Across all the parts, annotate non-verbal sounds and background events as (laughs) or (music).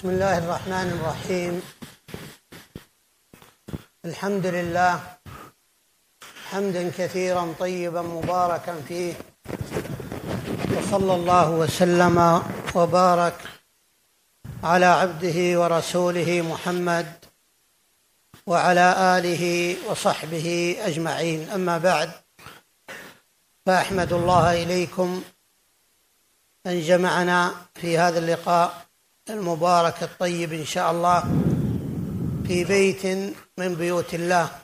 بسم الله الرحمن الرحيم. الحمد لله. حمدا كثيرا طيبا مباركا فيه. وصلى الله وسلم وبارك على عبده ورسوله محمد وعلى آله وصحبه أجمعين. أما بعد فأحمد الله إليكم أن جمعنا في هذا اللقاء. المبارك الطيب إن شاء الله في بيت من بيوت الله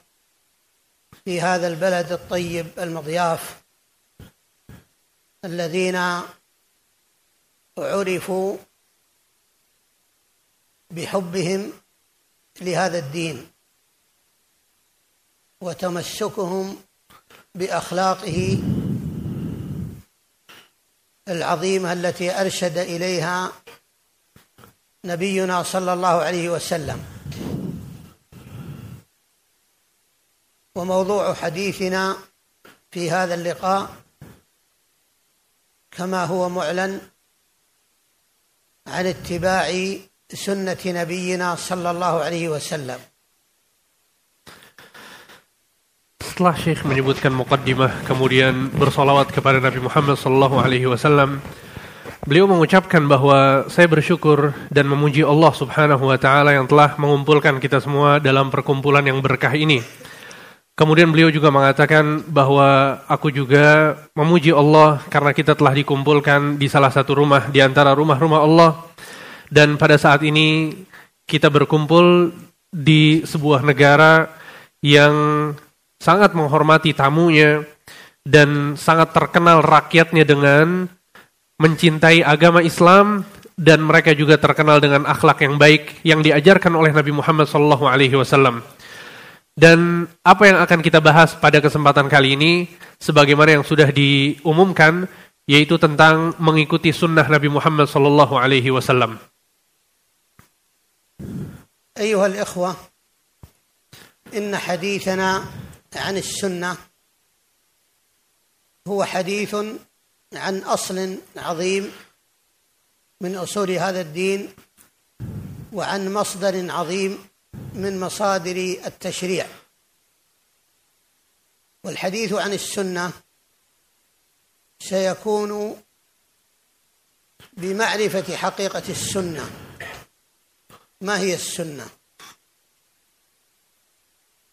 في هذا البلد الطيب المضياف الذين عرفوا بحبهم لهذا الدين وتمسكهم بأخلاقه العظيمة التي أرشد إليها نبينا صلى الله عليه وسلم وموضوع حديثنا في هذا اللقاء كما هو معلن عن اتباع سنه نبينا صلى الله عليه وسلم Setelah Syekh menyebutkan mukaddimah kemudian bersolawat kepada Nabi Muhammad sallallahu alaihi wasallam beliau mengucapkan bahwa saya bersyukur dan memuji Allah Subhanahu wa taala yang telah mengumpulkan kita semua dalam perkumpulan yang berkah ini. Kemudian beliau juga mengatakan bahwa aku juga memuji Allah karena kita telah dikumpulkan di salah satu rumah di antara rumah-rumah Allah dan pada saat ini kita berkumpul di sebuah negara yang sangat menghormati tamunya dan sangat terkenal rakyatnya dengan mencintai agama Islam dan mereka juga terkenal dengan akhlak yang baik yang diajarkan oleh Nabi Muhammad SAW. Dan apa yang akan kita bahas pada kesempatan kali ini, sebagaimana yang sudah diumumkan, yaitu tentang mengikuti sunnah Nabi Muhammad SAW. أيها الإخوة إن حديثنا عن السنة هو حديث عن أصل عظيم من أصول هذا الدين وعن مصدر عظيم من مصادر التشريع. والحديث عن السنة سيكون بمعرفة حقيقة السنة. ما هي السنة؟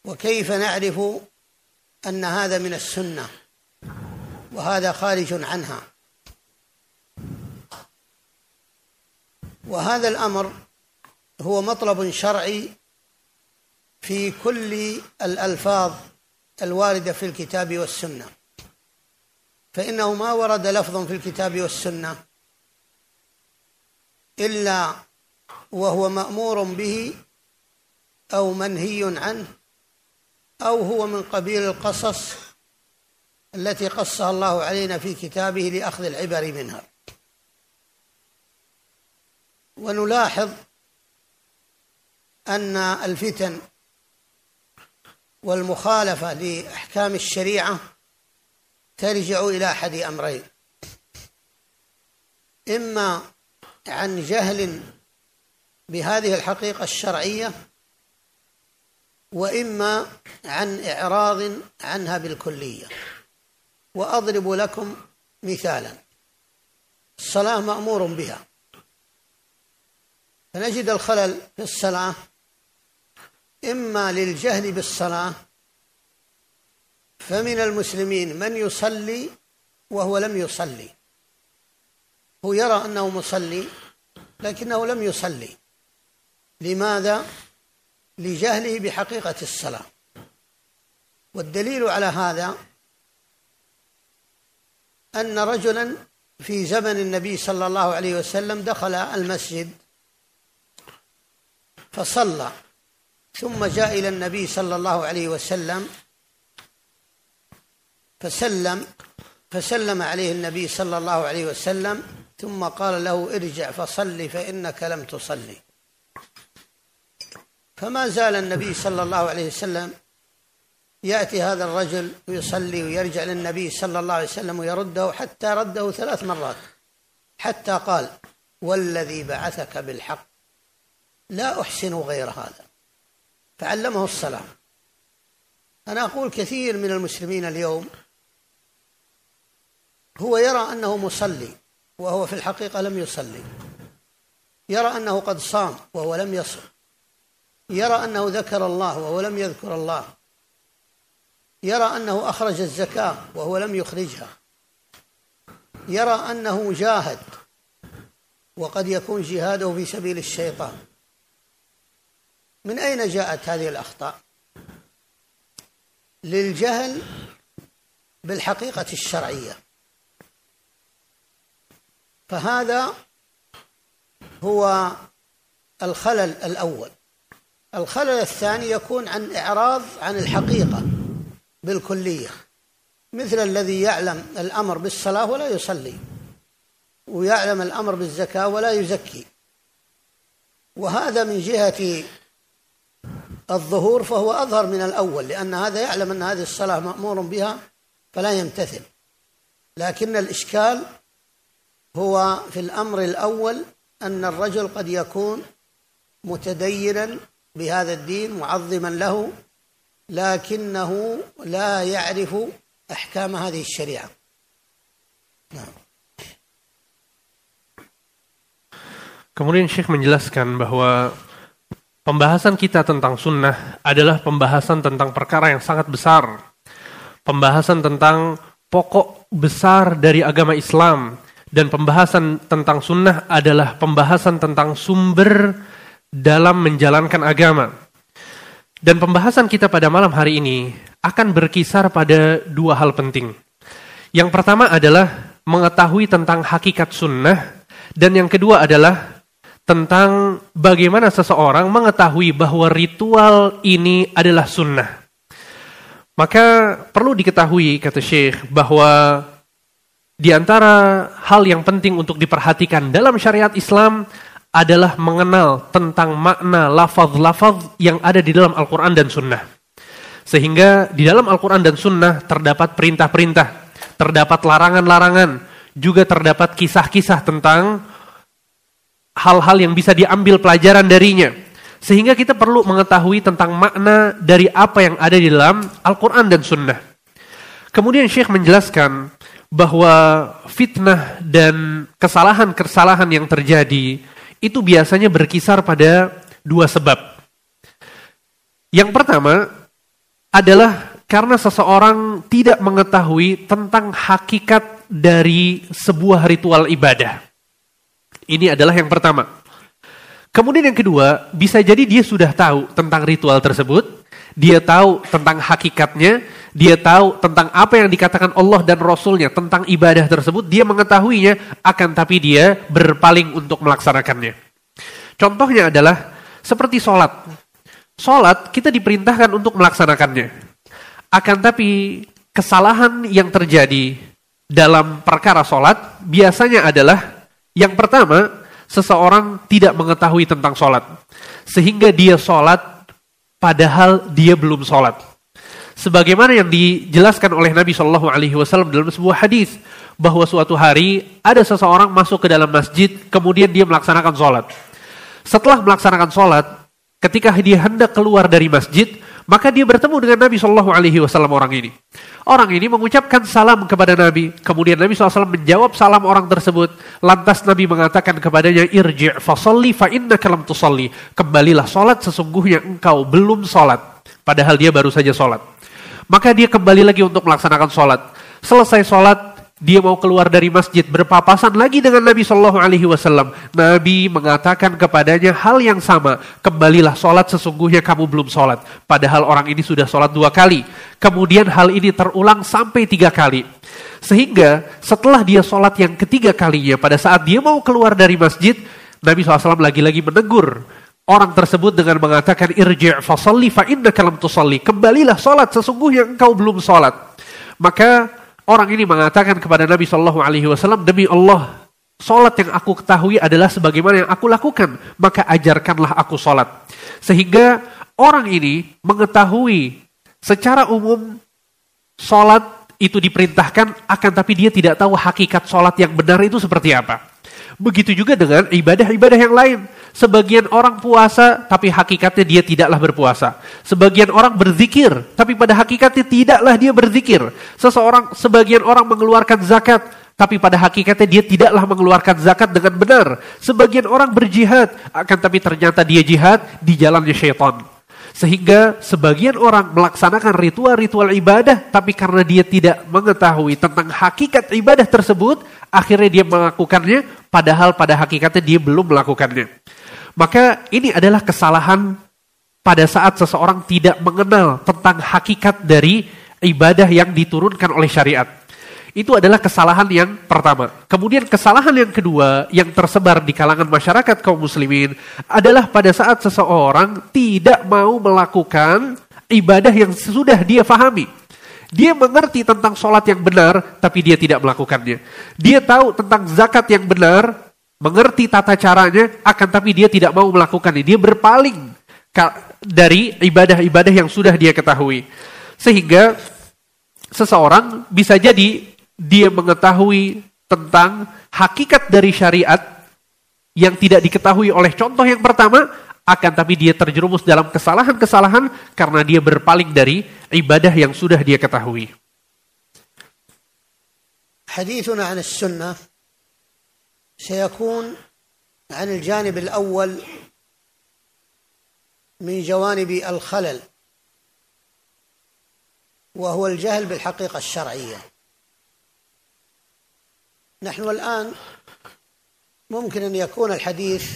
وكيف نعرف أن هذا من السنة؟ وهذا خارج عنها. وهذا الأمر هو مطلب شرعي في كل الألفاظ الواردة في الكتاب والسنة. فإنه ما ورد لفظ في الكتاب والسنة إلا وهو مأمور به أو منهي عنه أو هو من قبيل القصص التي قصها الله علينا في كتابه لأخذ العبر منها. ونلاحظ أن الفتن والمخالفة لأحكام الشريعة ترجع إلى أحد أمرين. إما عن جهل بهذه الحقيقة الشرعية وإما عن إعراض عنها بالكلية. وأضرب لكم مثالا. الصلاة مأمور بها. فنجد الخلل في الصلاة إما للجهل بالصلاة فمن المسلمين من يصلي وهو لم يصلي. هو يرى أنه مصلي لكنه لم يصلي. لماذا؟ لجهله بحقيقة الصلاة. والدليل على هذا أن رجلا في زمن النبي صلى الله عليه وسلم دخل المسجد فصلى ثم جاء إلى النبي صلى الله عليه وسلم فسلم فسلم عليه النبي صلى الله عليه وسلم ثم قال له ارجع فصل فإنك لم تصلي فما زال النبي صلى الله عليه وسلم يأتي هذا الرجل ويصلي ويرجع للنبي صلى الله عليه وسلم ويرده حتى رده ثلاث مرات حتى قال والذي بعثك بالحق لا أحسن غير هذا. فعلمه الصلاة أنا أقول كثير من المسلمين اليوم هو يرى أنه مصلي وهو في الحقيقة لم يصلي يرى أنه قد صام وهو لم يصم يرى أنه ذكر الله وهو لم يذكر الله يرى أنه أخرج الزكاة وهو لم يخرجها. يرى أنه جاهد وقد يكون جهاده في سبيل الشيطان. من أين جاءت هذه الأخطاء؟ للجهل بالحقيقة الشرعية. فهذا هو الخلل الأول. الخلل الثاني يكون عن إعراض عن الحقيقة. بالكلية مثل الذي يعلم الأمر بالصلاة ولا يصلي ويعلم الأمر بالزكاة ولا يزكي. وهذا من جهة الظهور فهو أظهر من الأول لأن هذا يعلم أن هذه الصلاة مأمور بها فلا يمتثل. لكن الإشكال هو في الأمر الأول أن الرجل قد يكون متدينا بهذا الدين معظما له لكنه لا يعرف أحكام هذه الشريعة نعم Kemudian Syekh menjelaskan bahwa pembahasan kita tentang sunnah adalah pembahasan tentang perkara yang sangat besar. Pembahasan tentang pokok besar dari agama Islam. Dan pembahasan tentang sunnah adalah pembahasan tentang sumber dalam menjalankan agama. Dan pembahasan kita pada malam hari ini akan berkisar pada dua hal penting. Yang pertama adalah mengetahui tentang hakikat sunnah. Dan yang kedua adalah tentang bagaimana seseorang mengetahui bahwa ritual ini adalah sunnah. Maka perlu diketahui, kata Syekh, bahwa di antara hal yang penting untuk diperhatikan dalam syariat Islam adalah mengenal tentang makna lafaz-lafaz yang ada di dalam Al-Quran dan Sunnah. Sehingga di dalam Al-Quran dan Sunnah terdapat perintah-perintah, terdapat larangan-larangan, juga terdapat kisah-kisah tentang hal-hal yang bisa diambil pelajaran darinya. Sehingga kita perlu mengetahui tentang makna dari apa yang ada di dalam Al-Quran dan Sunnah. Kemudian Syekh menjelaskan bahwa fitnah dan kesalahan-kesalahan yang terjadi itu biasanya berkisar pada dua sebab. Yang pertama adalah karena seseorang tidak mengetahui tentang hakikat dari sebuah ritual ibadah. Ini adalah yang pertama. Kemudian yang kedua, bisa jadi dia sudah tahu tentang ritual tersebut, dia tahu tentang hakikatnya, dia tahu tentang apa yang dikatakan Allah dan Rasulnya tentang ibadah tersebut, dia mengetahuinya, akan tapi dia berpaling untuk melaksanakannya. Contohnya adalah seperti sholat. Sholat kita diperintahkan untuk melaksanakannya. Akan tapi kesalahan yang terjadi dalam perkara sholat biasanya adalah yang pertama, seseorang tidak mengetahui tentang sholat. Sehingga dia sholat padahal dia belum sholat sebagaimana yang dijelaskan oleh Nabi Shallallahu Alaihi Wasallam dalam sebuah hadis bahwa suatu hari ada seseorang masuk ke dalam masjid kemudian dia melaksanakan sholat. Setelah melaksanakan sholat, ketika dia hendak keluar dari masjid, maka dia bertemu dengan Nabi Shallallahu Alaihi Wasallam orang ini. Orang ini mengucapkan salam kepada Nabi. Kemudian Nabi SAW menjawab salam orang tersebut. Lantas Nabi mengatakan kepadanya, Irji' fasalli fa inna kalam tusalli. Kembalilah sholat sesungguhnya engkau belum sholat. Padahal dia baru saja sholat. Maka dia kembali lagi untuk melaksanakan sholat. Selesai sholat, dia mau keluar dari masjid berpapasan lagi dengan Nabi Shallallahu Alaihi Wasallam. Nabi mengatakan kepadanya hal yang sama. Kembalilah sholat sesungguhnya kamu belum sholat. Padahal orang ini sudah sholat dua kali. Kemudian hal ini terulang sampai tiga kali. Sehingga setelah dia sholat yang ketiga kalinya, pada saat dia mau keluar dari masjid, Nabi SAW lagi-lagi menegur Orang tersebut dengan mengatakan irji' fasalli fa innaka lam tusalli. Kembalilah salat sesungguhnya engkau belum salat. Maka orang ini mengatakan kepada Nabi Shallallahu alaihi wasallam demi Allah salat yang aku ketahui adalah sebagaimana yang aku lakukan, maka ajarkanlah aku salat. Sehingga orang ini mengetahui secara umum salat itu diperintahkan akan tapi dia tidak tahu hakikat salat yang benar itu seperti apa. Begitu juga dengan ibadah-ibadah yang lain. Sebagian orang puasa, tapi hakikatnya dia tidaklah berpuasa. Sebagian orang berzikir, tapi pada hakikatnya tidaklah dia berzikir. Seseorang, sebagian orang mengeluarkan zakat, tapi pada hakikatnya dia tidaklah mengeluarkan zakat dengan benar. Sebagian orang berjihad, akan tapi ternyata dia jihad di jalannya syaitan. Sehingga sebagian orang melaksanakan ritual-ritual ibadah, tapi karena dia tidak mengetahui tentang hakikat ibadah tersebut, akhirnya dia melakukannya, padahal pada hakikatnya dia belum melakukannya. Maka ini adalah kesalahan pada saat seseorang tidak mengenal tentang hakikat dari ibadah yang diturunkan oleh syariat. Itu adalah kesalahan yang pertama. Kemudian kesalahan yang kedua yang tersebar di kalangan masyarakat kaum muslimin adalah pada saat seseorang tidak mau melakukan ibadah yang sudah dia fahami. Dia mengerti tentang sholat yang benar, tapi dia tidak melakukannya. Dia tahu tentang zakat yang benar, mengerti tata caranya, akan tapi dia tidak mau melakukannya. Dia berpaling dari ibadah-ibadah yang sudah dia ketahui. Sehingga seseorang bisa jadi dia mengetahui tentang hakikat dari syariat yang tidak diketahui oleh contoh yang pertama, akan tapi dia terjerumus dalam kesalahan-kesalahan karena dia berpaling dari ibadah yang sudah dia ketahui. حديثنا عن السنة سيكون عن الجانب الأول من جوانب الخلل وهو الجهل بالحقيقة الشرعية نحن الآن ممكن أن يكون الحديث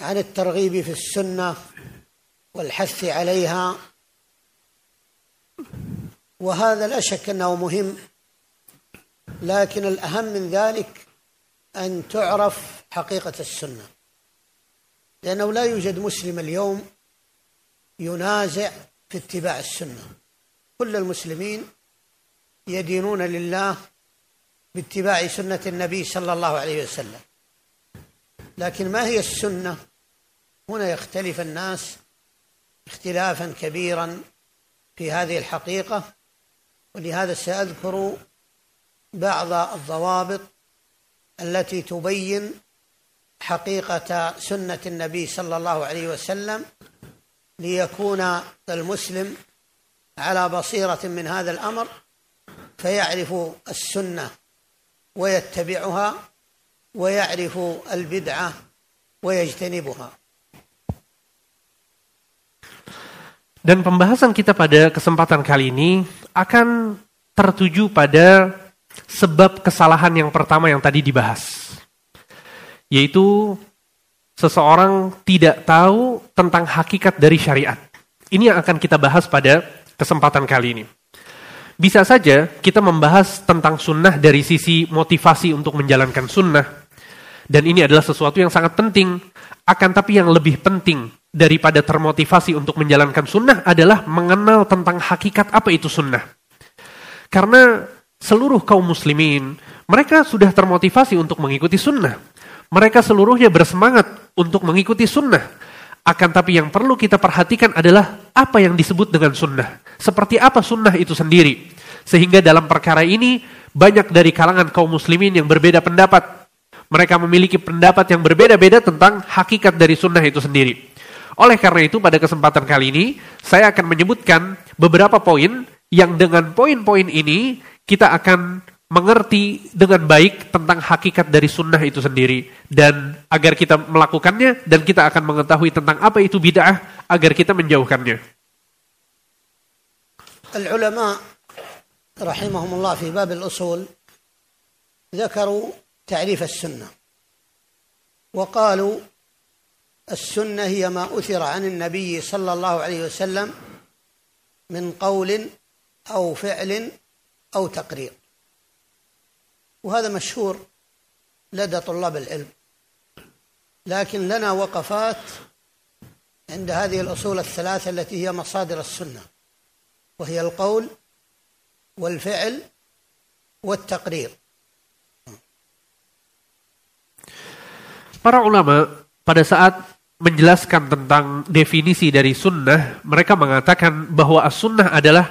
عن الترغيب في السنة والحث عليها وهذا لا شك أنه مهم لكن الأهم من ذلك أن تعرف حقيقة السنة لأنه لا يوجد مسلم اليوم ينازع في اتباع السنة. كل المسلمين يدينون لله باتباع سنة النبي صلى الله عليه وسلم. لكن ما هي السنة؟ هنا يختلف الناس اختلافا كبيرا في هذه الحقيقة ولهذا سأذكر بعض الضوابط التي تبين حقيقة سنة النبي صلى الله عليه وسلم ليكون المسلم على بصيرة من هذا الأمر فيعرف السنة ويتبعها ويعرف البدعة ويجتنبها Dan pembahasan kita pada kesempatan kali ini akan tertuju pada sebab kesalahan yang pertama yang tadi dibahas. Yaitu seseorang tidak tahu tentang hakikat dari syariat. Ini yang akan kita bahas pada kesempatan kali ini. Bisa saja kita membahas tentang sunnah dari sisi motivasi untuk menjalankan sunnah. Dan ini adalah sesuatu yang sangat penting. Akan tapi yang lebih penting daripada termotivasi untuk menjalankan sunnah adalah mengenal tentang hakikat apa itu sunnah. Karena seluruh kaum muslimin, mereka sudah termotivasi untuk mengikuti sunnah. Mereka seluruhnya bersemangat untuk mengikuti sunnah. Akan tapi yang perlu kita perhatikan adalah apa yang disebut dengan sunnah. Seperti apa sunnah itu sendiri. Sehingga dalam perkara ini banyak dari kalangan kaum muslimin yang berbeda pendapat. Mereka memiliki pendapat yang berbeda-beda tentang hakikat dari sunnah itu sendiri. Oleh karena itu pada kesempatan kali ini saya akan menyebutkan beberapa poin yang dengan poin-poin ini kita akan mengerti dengan baik tentang hakikat dari sunnah itu sendiri dan agar kita melakukannya dan kita akan mengetahui tentang apa itu bid'ah agar kita menjauhkannya. Al-ulama رحمهم الله في باب الأصول ذكروا تعريف السنة وقالوا السنة هي ما أثر عن النبي صلى الله عليه وسلم من قول أو فعل أو تقرير وهذا مشهور لدى طلاب العلم لكن لنا وقفات عند هذه الأصول الثلاثة التي هي مصادر السنة وهي القول والفعل والتقرير Para ulama pada saat menjelaskan tentang definisi dari sunnah, mereka mengatakan bahwa as-sunnah adalah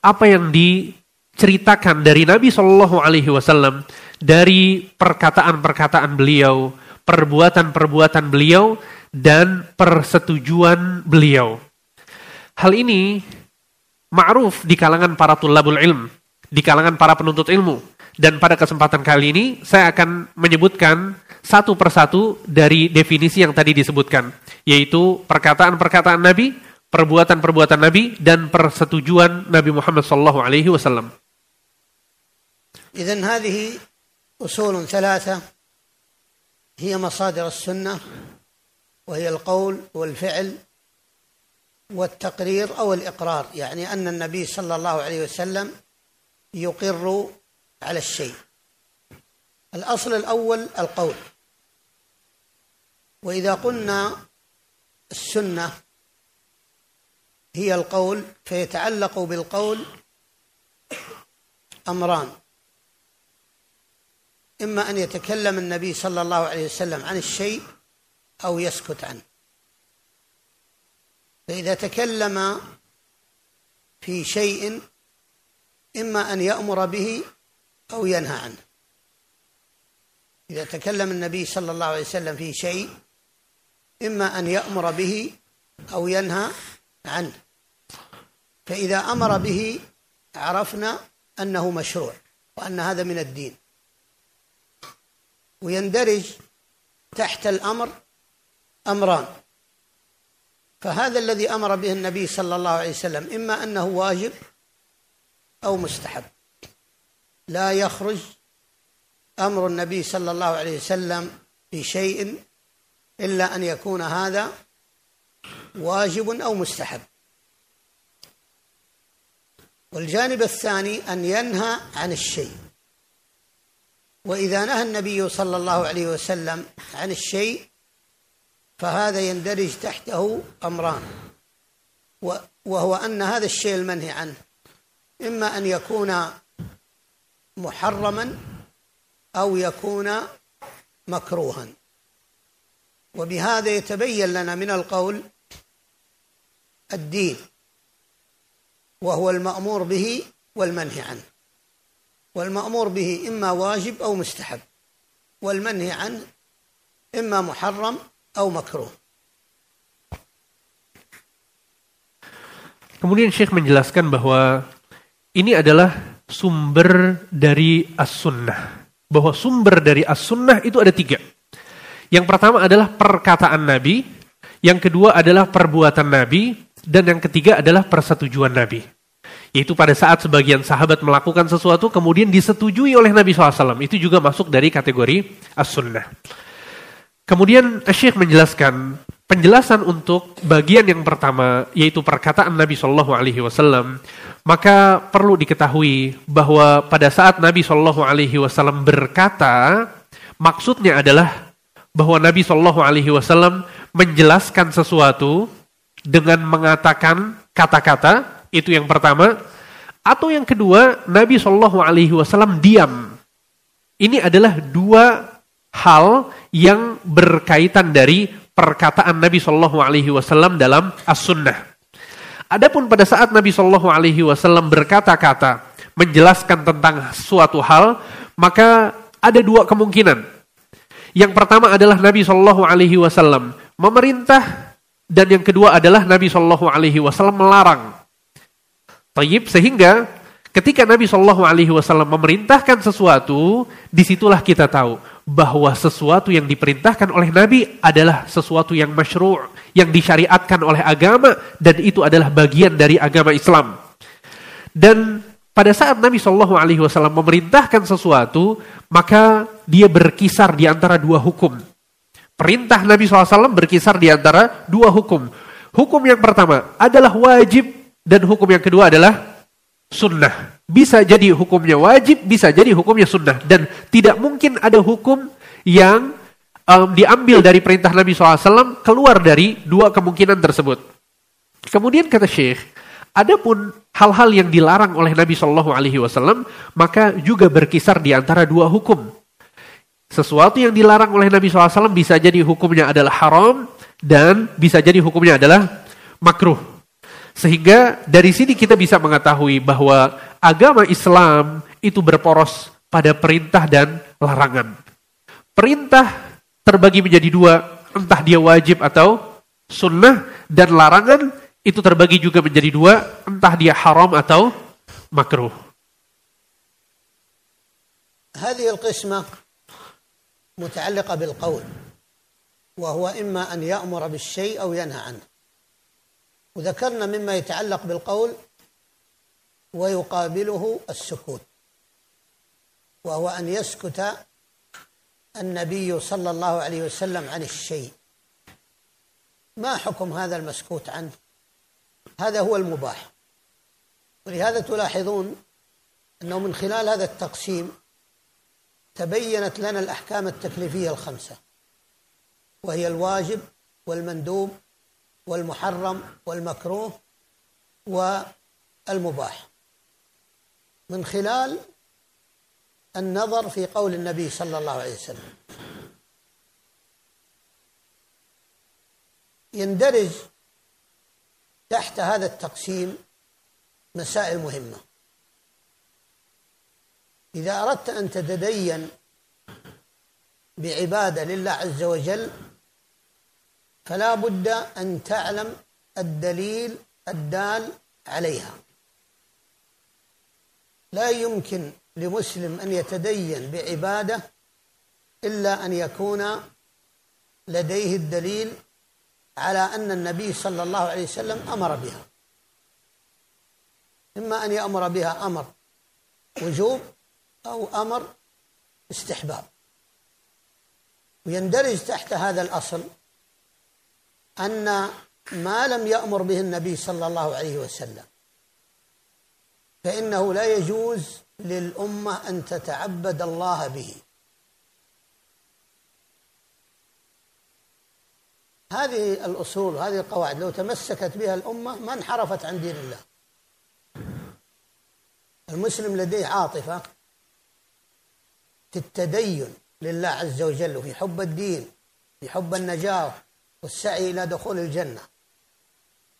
apa yang di ceritakan dari Nabi Shallallahu Alaihi Wasallam dari perkataan-perkataan beliau, perbuatan-perbuatan beliau, dan persetujuan beliau. Hal ini ma'ruf di kalangan para tulabul ilm, di kalangan para penuntut ilmu. Dan pada kesempatan kali ini saya akan menyebutkan satu persatu dari definisi yang tadi disebutkan, yaitu perkataan-perkataan Nabi, perbuatan-perbuatan Nabi, dan persetujuan Nabi Muhammad sallallahu إذن هذه أصول ثلاثة هي مصادر السنة وهي القول والفعل والتقرير أو الإقرار يعني أن النبي صلى الله عليه وسلم يقر على الشيء. الأصل الأول القول. وإذا قلنا السنة هي القول فيتعلق بالقول أمران. إما أن يتكلم النبي صلى الله عليه وسلم عن الشيء أو يسكت عنه. فإذا تكلم في شيء إما أن يأمر به أو ينهى عنه. إذا تكلم النبي صلى الله عليه وسلم في شيء إما أن يأمر به أو ينهى عنه. فإذا أمر به عرفنا أنه مشروع وأن هذا من الدين. ويندرج تحت الأمر أمران. فهذا الذي أمر به النبي صلى الله عليه وسلم إما أنه واجب أو مستحب. لا يخرج أمر النبي صلى الله عليه وسلم في شيء إلا أن يكون هذا واجب أو مستحب. والجانب الثاني أن ينهى عن الشيء. وإذا نهى النبي صلى الله عليه وسلم عن الشيء فهذا يندرج تحته أمران وهو أن هذا الشيء المنهي عنه إما أن يكون محرما أو يكون مكروها. وبهذا يتبين لنا من القول الدين وهو المأمور به والمنهي عنه. والمأمور به إما واجب أو مستحب والمنهي عنه إما محرم أو مكروه Kemudian Syekh menjelaskan bahwa ini adalah sumber dari as-sunnah. Bahwa sumber dari as-sunnah itu ada tiga. Yang pertama adalah perkataan Nabi, yang kedua adalah perbuatan Nabi, dan yang ketiga adalah persetujuan Nabi. Yaitu pada saat sebagian sahabat melakukan sesuatu kemudian disetujui oleh Nabi SAW. Itu juga masuk dari kategori as-sunnah. Kemudian Syekh menjelaskan penjelasan untuk bagian yang pertama yaitu perkataan Nabi Shallallahu Alaihi Wasallam maka perlu diketahui bahwa pada saat Nabi Shallallahu Alaihi Wasallam berkata maksudnya adalah bahwa Nabi Shallallahu Alaihi Wasallam menjelaskan sesuatu dengan mengatakan kata-kata itu yang pertama atau yang kedua Nabi Shallallahu Alaihi Wasallam diam ini adalah dua hal yang berkaitan dari perkataan Nabi Shallallahu Alaihi Wasallam dalam as-sunnah. Adapun pada saat Nabi Shallallahu Alaihi Wasallam berkata-kata menjelaskan tentang suatu hal, maka ada dua kemungkinan. Yang pertama adalah Nabi Shallallahu Alaihi Wasallam memerintah dan yang kedua adalah Nabi Shallallahu Alaihi Wasallam melarang. Tayyib sehingga ketika Nabi Shallallahu Alaihi Wasallam memerintahkan sesuatu, di situlah kita tahu bahwa sesuatu yang diperintahkan oleh Nabi adalah sesuatu yang masyru' yang disyariatkan oleh agama dan itu adalah bagian dari agama Islam. Dan pada saat Nabi Shallallahu Alaihi Wasallam memerintahkan sesuatu, maka dia berkisar di antara dua hukum. Perintah Nabi SAW berkisar di antara dua hukum. Hukum yang pertama adalah wajib dan hukum yang kedua adalah sunnah. Bisa jadi hukumnya wajib, bisa jadi hukumnya sunnah. Dan tidak mungkin ada hukum yang um, diambil dari perintah Nabi SAW keluar dari dua kemungkinan tersebut. Kemudian kata Syekh, adapun hal-hal yang dilarang oleh Nabi Shallallahu Alaihi Wasallam maka juga berkisar di antara dua hukum. Sesuatu yang dilarang oleh Nabi SAW bisa jadi hukumnya adalah haram dan bisa jadi hukumnya adalah makruh. Sehingga dari sini kita bisa mengetahui bahwa agama Islam itu berporos pada perintah dan larangan. Perintah terbagi menjadi dua, entah dia wajib atau sunnah, dan larangan itu terbagi juga menjadi dua, entah dia haram atau makruh. هذه القسمة متعلقة بالقول وهو إما أن يأمر بالشيء أو ينهى عنه وذكرنا مما يتعلق بالقول ويقابله السكوت وهو أن يسكت النبي صلى الله عليه وسلم عن الشيء. ما حكم هذا المسكوت عنه؟ هذا هو المباح. ولهذا تلاحظون أنه من خلال هذا التقسيم تبينت لنا الأحكام التكليفية الخمسة وهي الواجب والمندوب والمحرم والمكروه والمباح. من خلال النظر في قول النبي صلى الله عليه وسلم. يندرج تحت هذا التقسيم مسائل مهمة. إذا أردت أن تتدين بعبادة لله عز وجل فلا بد أن تعلم الدليل الدال عليها. لا يمكن لمسلم أن يتدين بعبادة إلا أن يكون لديه الدليل على أن النبي صلى الله عليه وسلم أمر بها. إما أن يأمر بها أمر وجوب أو أمر استحباب. ويندرج تحت هذا الأصل أن ما لم يأمر به النبي صلى الله عليه وسلم. فإنه لا يجوز للأمة أن تتعبد الله به. هذه الأصول هذه القواعد لو تمسكت بها الأمة ما انحرفت عن دين الله. المسلم لديه عاطفة في التدين لله عز وجل وفي حب الدين في حب النجاة والسعي إلى دخول الجنة.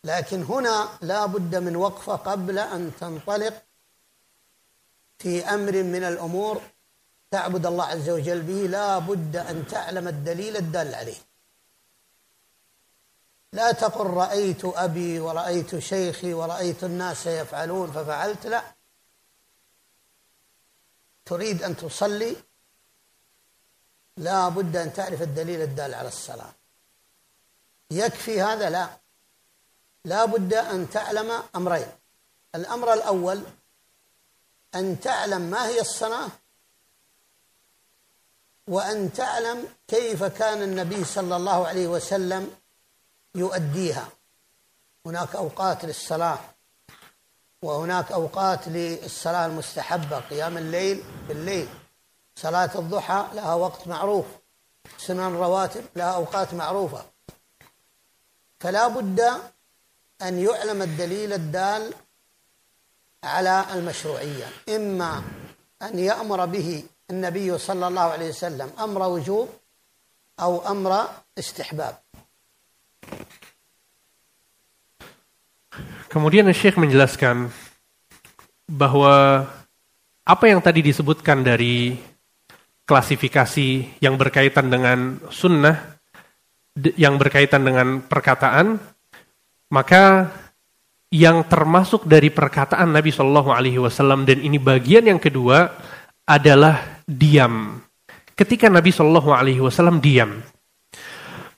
لكن هنا لا بد من وقفه قبل أن تنطلق في أمر من الأمور تعبد الله عز وجل به. لا بد أن تعلم الدليل الدال عليه. لا تقل رأيت أبي ورأيت شيخي ورأيت الناس يفعلون ففعلت. لا. تريد أن تصلي. لا بد أن تعرف الدليل الدال على الصلاة. يكفي هذا لا. لا بد أن تعلم أمرين. الأمر الأول أن تعلم ما هي الصلاة وأن تعلم كيف كان النبي صلى الله عليه وسلم يؤديها. هناك أوقات للصلاة وهناك أوقات للصلاة المستحبة قيام الليل بالليل صلاة الضحى لها وقت معروف سنن رواتب لها أوقات معروفة. فلا بد أن يعلم الدليل الدال على المشروعية إما أن يأمر به النبي صلى الله عليه وسلم أمر وجوب أو أمر استحباب Kemudian Syekh menjelaskan bahwa apa yang tadi disebutkan dari klasifikasi yang berkaitan dengan sunnah, yang berkaitan dengan perkataan, maka yang termasuk dari perkataan Nabi Shallallahu Alaihi Wasallam dan ini bagian yang kedua adalah diam. Ketika Nabi Shallallahu Alaihi Wasallam diam,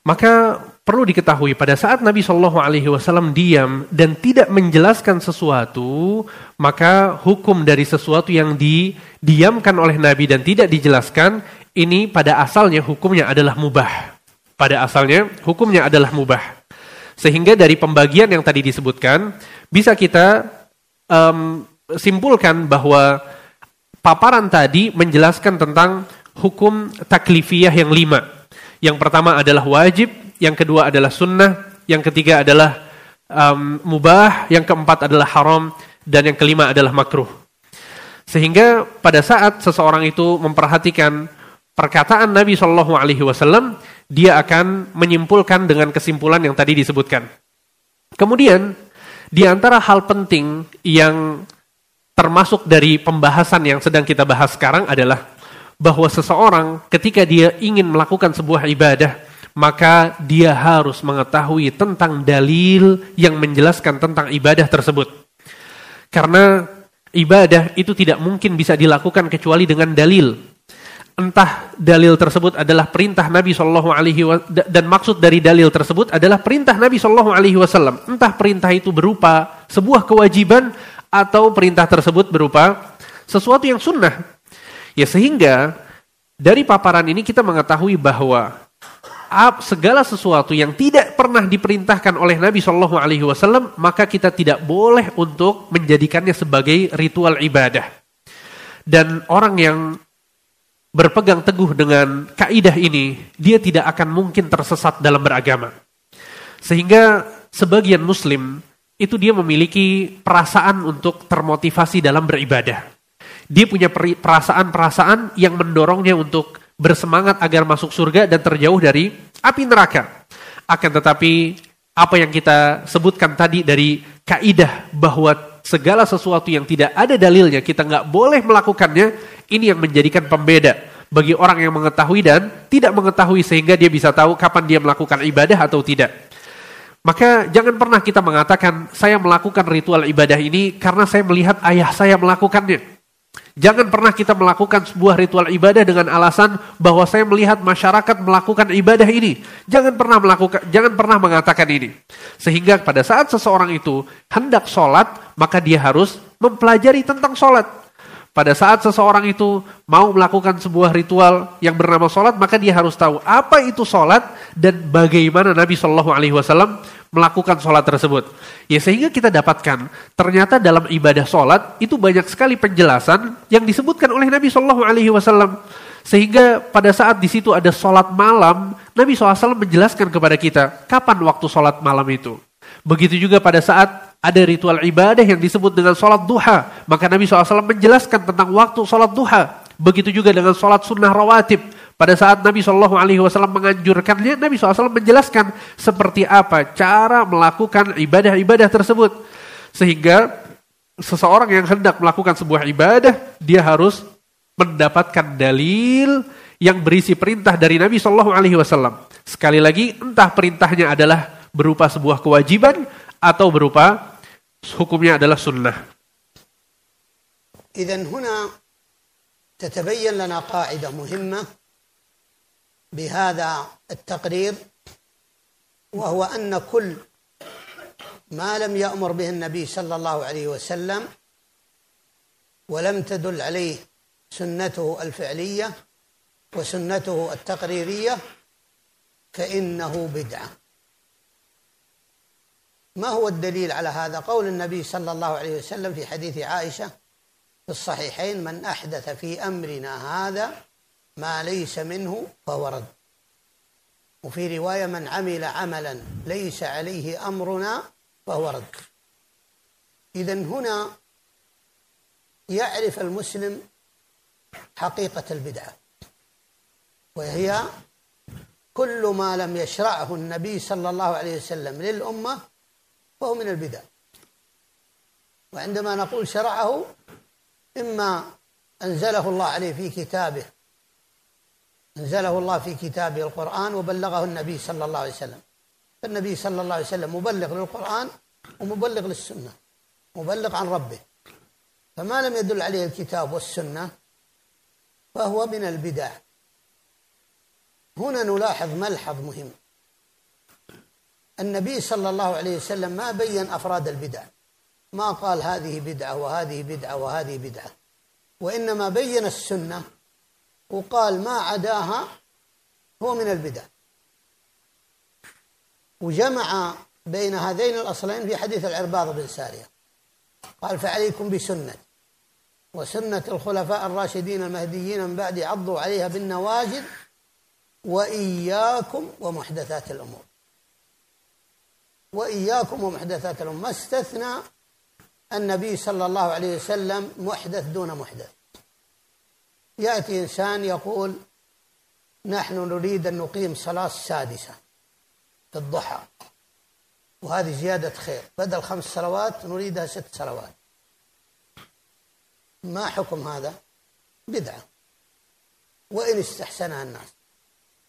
maka perlu diketahui pada saat Nabi Shallallahu Alaihi Wasallam diam dan tidak menjelaskan sesuatu, maka hukum dari sesuatu yang didiamkan oleh Nabi dan tidak dijelaskan ini pada asalnya hukumnya adalah mubah. Pada asalnya hukumnya adalah mubah. Sehingga dari pembagian yang tadi disebutkan, bisa kita um, simpulkan bahwa paparan tadi menjelaskan tentang hukum taklifiyah yang lima. Yang pertama adalah wajib, yang kedua adalah sunnah, yang ketiga adalah um, mubah, yang keempat adalah haram, dan yang kelima adalah makruh. Sehingga pada saat seseorang itu memperhatikan perkataan Nabi Shallallahu Alaihi Wasallam, dia akan menyimpulkan dengan kesimpulan yang tadi disebutkan. Kemudian, di antara hal penting yang termasuk dari pembahasan yang sedang kita bahas sekarang adalah bahwa seseorang ketika dia ingin melakukan sebuah ibadah, maka dia harus mengetahui tentang dalil yang menjelaskan tentang ibadah tersebut. Karena ibadah itu tidak mungkin bisa dilakukan kecuali dengan dalil. Entah dalil tersebut adalah perintah Nabi Shallallahu Alaihi dan maksud dari dalil tersebut adalah perintah Nabi Shallallahu Alaihi Wasallam. Entah perintah itu berupa sebuah kewajiban atau perintah tersebut berupa sesuatu yang sunnah. Ya sehingga dari paparan ini kita mengetahui bahwa segala sesuatu yang tidak pernah diperintahkan oleh Nabi Shallallahu Alaihi Wasallam maka kita tidak boleh untuk menjadikannya sebagai ritual ibadah. Dan orang yang berpegang teguh dengan kaidah ini, dia tidak akan mungkin tersesat dalam beragama. Sehingga sebagian muslim itu dia memiliki perasaan untuk termotivasi dalam beribadah. Dia punya perasaan-perasaan yang mendorongnya untuk bersemangat agar masuk surga dan terjauh dari api neraka. Akan tetapi apa yang kita sebutkan tadi dari kaidah bahwa segala sesuatu yang tidak ada dalilnya kita nggak boleh melakukannya ini yang menjadikan pembeda bagi orang yang mengetahui dan tidak mengetahui sehingga dia bisa tahu kapan dia melakukan ibadah atau tidak. Maka jangan pernah kita mengatakan saya melakukan ritual ibadah ini karena saya melihat ayah saya melakukannya. Jangan pernah kita melakukan sebuah ritual ibadah dengan alasan bahwa saya melihat masyarakat melakukan ibadah ini. Jangan pernah melakukan, jangan pernah mengatakan ini. Sehingga pada saat seseorang itu hendak sholat, maka dia harus mempelajari tentang sholat. Pada saat seseorang itu mau melakukan sebuah ritual yang bernama sholat, maka dia harus tahu apa itu sholat dan bagaimana Nabi Shallallahu Alaihi Wasallam melakukan sholat tersebut. Ya sehingga kita dapatkan ternyata dalam ibadah sholat itu banyak sekali penjelasan yang disebutkan oleh Nabi Shallallahu Alaihi Wasallam. Sehingga pada saat di situ ada sholat malam, Nabi SAW menjelaskan kepada kita kapan waktu sholat malam itu. Begitu juga pada saat ada ritual ibadah yang disebut dengan sholat duha, maka Nabi SAW menjelaskan tentang waktu sholat duha. Begitu juga dengan sholat sunnah rawatib, pada saat Nabi Shallallahu Alaihi Wasallam menganjurkannya, Nabi SAW menjelaskan seperti apa cara melakukan ibadah-ibadah tersebut, sehingga seseorang yang hendak melakukan sebuah ibadah, dia harus mendapatkan dalil yang berisi perintah dari Nabi Shallallahu Alaihi Wasallam. Sekali lagi, entah perintahnya adalah berupa sebuah kewajiban atau berupa hukumnya adalah sunnah. إذن هنا تتبين لنا قاعدة مهمة بهذا التقرير وهو أن كل ما لم يأمر به النبي صلى الله عليه وسلم ولم تدل عليه سنته الفعلية وسنته التقريرية فإنه بدعة. ما هو الدليل على هذا؟ قول النبي صلى الله عليه وسلم في حديث عائشة في الصحيحين من أحدث في أمرنا هذا ما ليس منه فهو رد. وفي رواية من عمل عملا ليس عليه أمرنا فهو رد. إذا هنا يعرف المسلم حقيقة البدعة وهي كل ما لم يشرعه النبي صلى الله عليه وسلم للأمة فهو من البدع. وعندما نقول شرعه إما أنزله الله عليه في كتابه أنزله الله في كتابه القرآن وبلغه النبي صلى الله عليه وسلم. فالنبي صلى الله عليه وسلم مبلغ للقرآن ومبلغ للسنة مبلغ عن ربه. فما لم يدل عليه الكتاب والسنة فهو من البدع. هنا نلاحظ ملحظ مهم. النبي صلى الله عليه وسلم ما بين أفراد البدع. ما قال هذه بدعة وهذه بدعة وهذه بدعة وإنما بين السنة وقال ما عداها هو من البدع. وجمع بين هذين الأصلين في حديث العرباض بن سارية. قال فعليكم بسنة وسنة الخلفاء الراشدين المهديين من بعد عضوا عليها بالنواجذ وإياكم ومحدثات الأمور. وإياكم ومحدثات الأمور. ما استثنى النبي صلى الله عليه وسلم محدث دون محدث. يأتي إنسان يقول نحن نريد أن نقيم صلاة سادسة في الضحى وهذه زيادة خير. بدل خمس صلوات نريدها ست صلوات. ما حكم هذا؟ بدعة. وإن استحسنها الناس.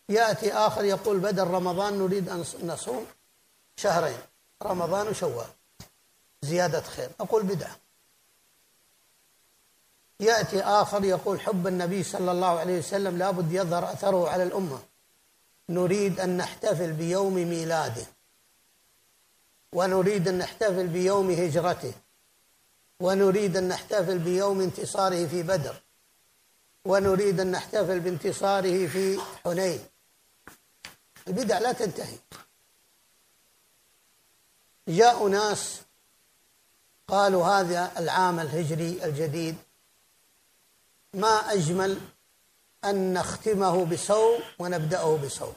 يأتي آخر يقول بدل رمضان نريد أن نصوم شهرين رمضان وشوال. زيادة خير. أقول بدعة. يأتي آخر يقول حب النبي صلى الله عليه وسلم لابد يظهر أثره على الأمة. نريد أن نحتفل بيوم ميلاده. ونريد أن نحتفل بيوم هجرته. ونريد أن نحتفل بيوم انتصاره في بدر. ونريد أن نحتفل بانتصاره في حنين. البدع لا تنتهي. جاء ناس قالوا هذا العام الهجري الجديد. ما أجمل أن نختمه بصوم ونبدأه بصوم.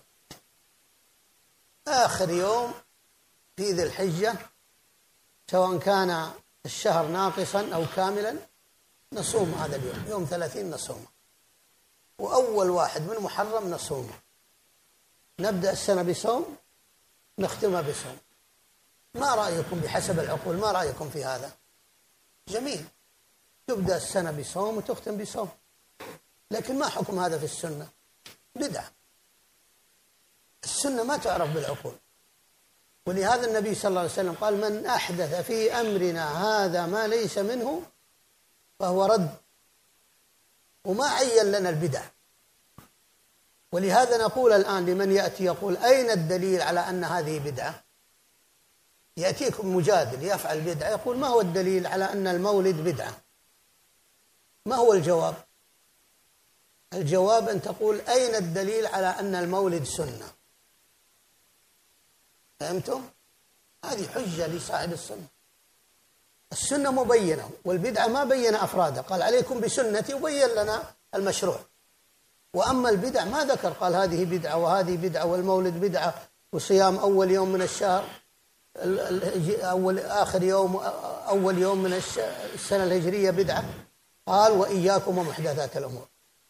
آخر يوم في ذي الحجة سواء كان الشهر ناقصا أو كاملا نصوم هذا اليوم. يوم ثلاثين نصومه وأول واحد من محرم نصومه نبدأ السنة بصوم نختمها بصوم. ما رأيكم بحسب العقول؟ ما رأيكم في هذا؟ جميل. تبدأ السنة بصوم وتختم بصوم. لكن ما حكم هذا في السنة؟ بدعة. السنة ما تعرف بالعقول. ولهذا النبي صلى الله عليه وسلم قال من أحدث في أمرنا هذا ما ليس منه فهو رد. وما عين لنا البدع. ولهذا نقول الآن لمن يأتي يقول أين الدليل على أن هذه بدعة؟ يأتيكم مجادل يفعل بدعة يقول ما هو الدليل على أن المولد بدعة؟ ما هو الجواب؟ الجواب أن تقول أين الدليل على أن المولد سنة؟ فهمتم؟ هذه حجة لصاحب السنة. السنة مبينة والبدعة ما بين أفرادها قال عليكم بسنتي وبين لنا المشروع. وأما البدع ما ذكر قال هذه بدعة وهذه بدعة والمولد بدعة وصيام أول يوم من الشهر أول آخر يوم أول يوم من السنة الهجرية بدعة. قال وإياكم ومحدثات الأمور.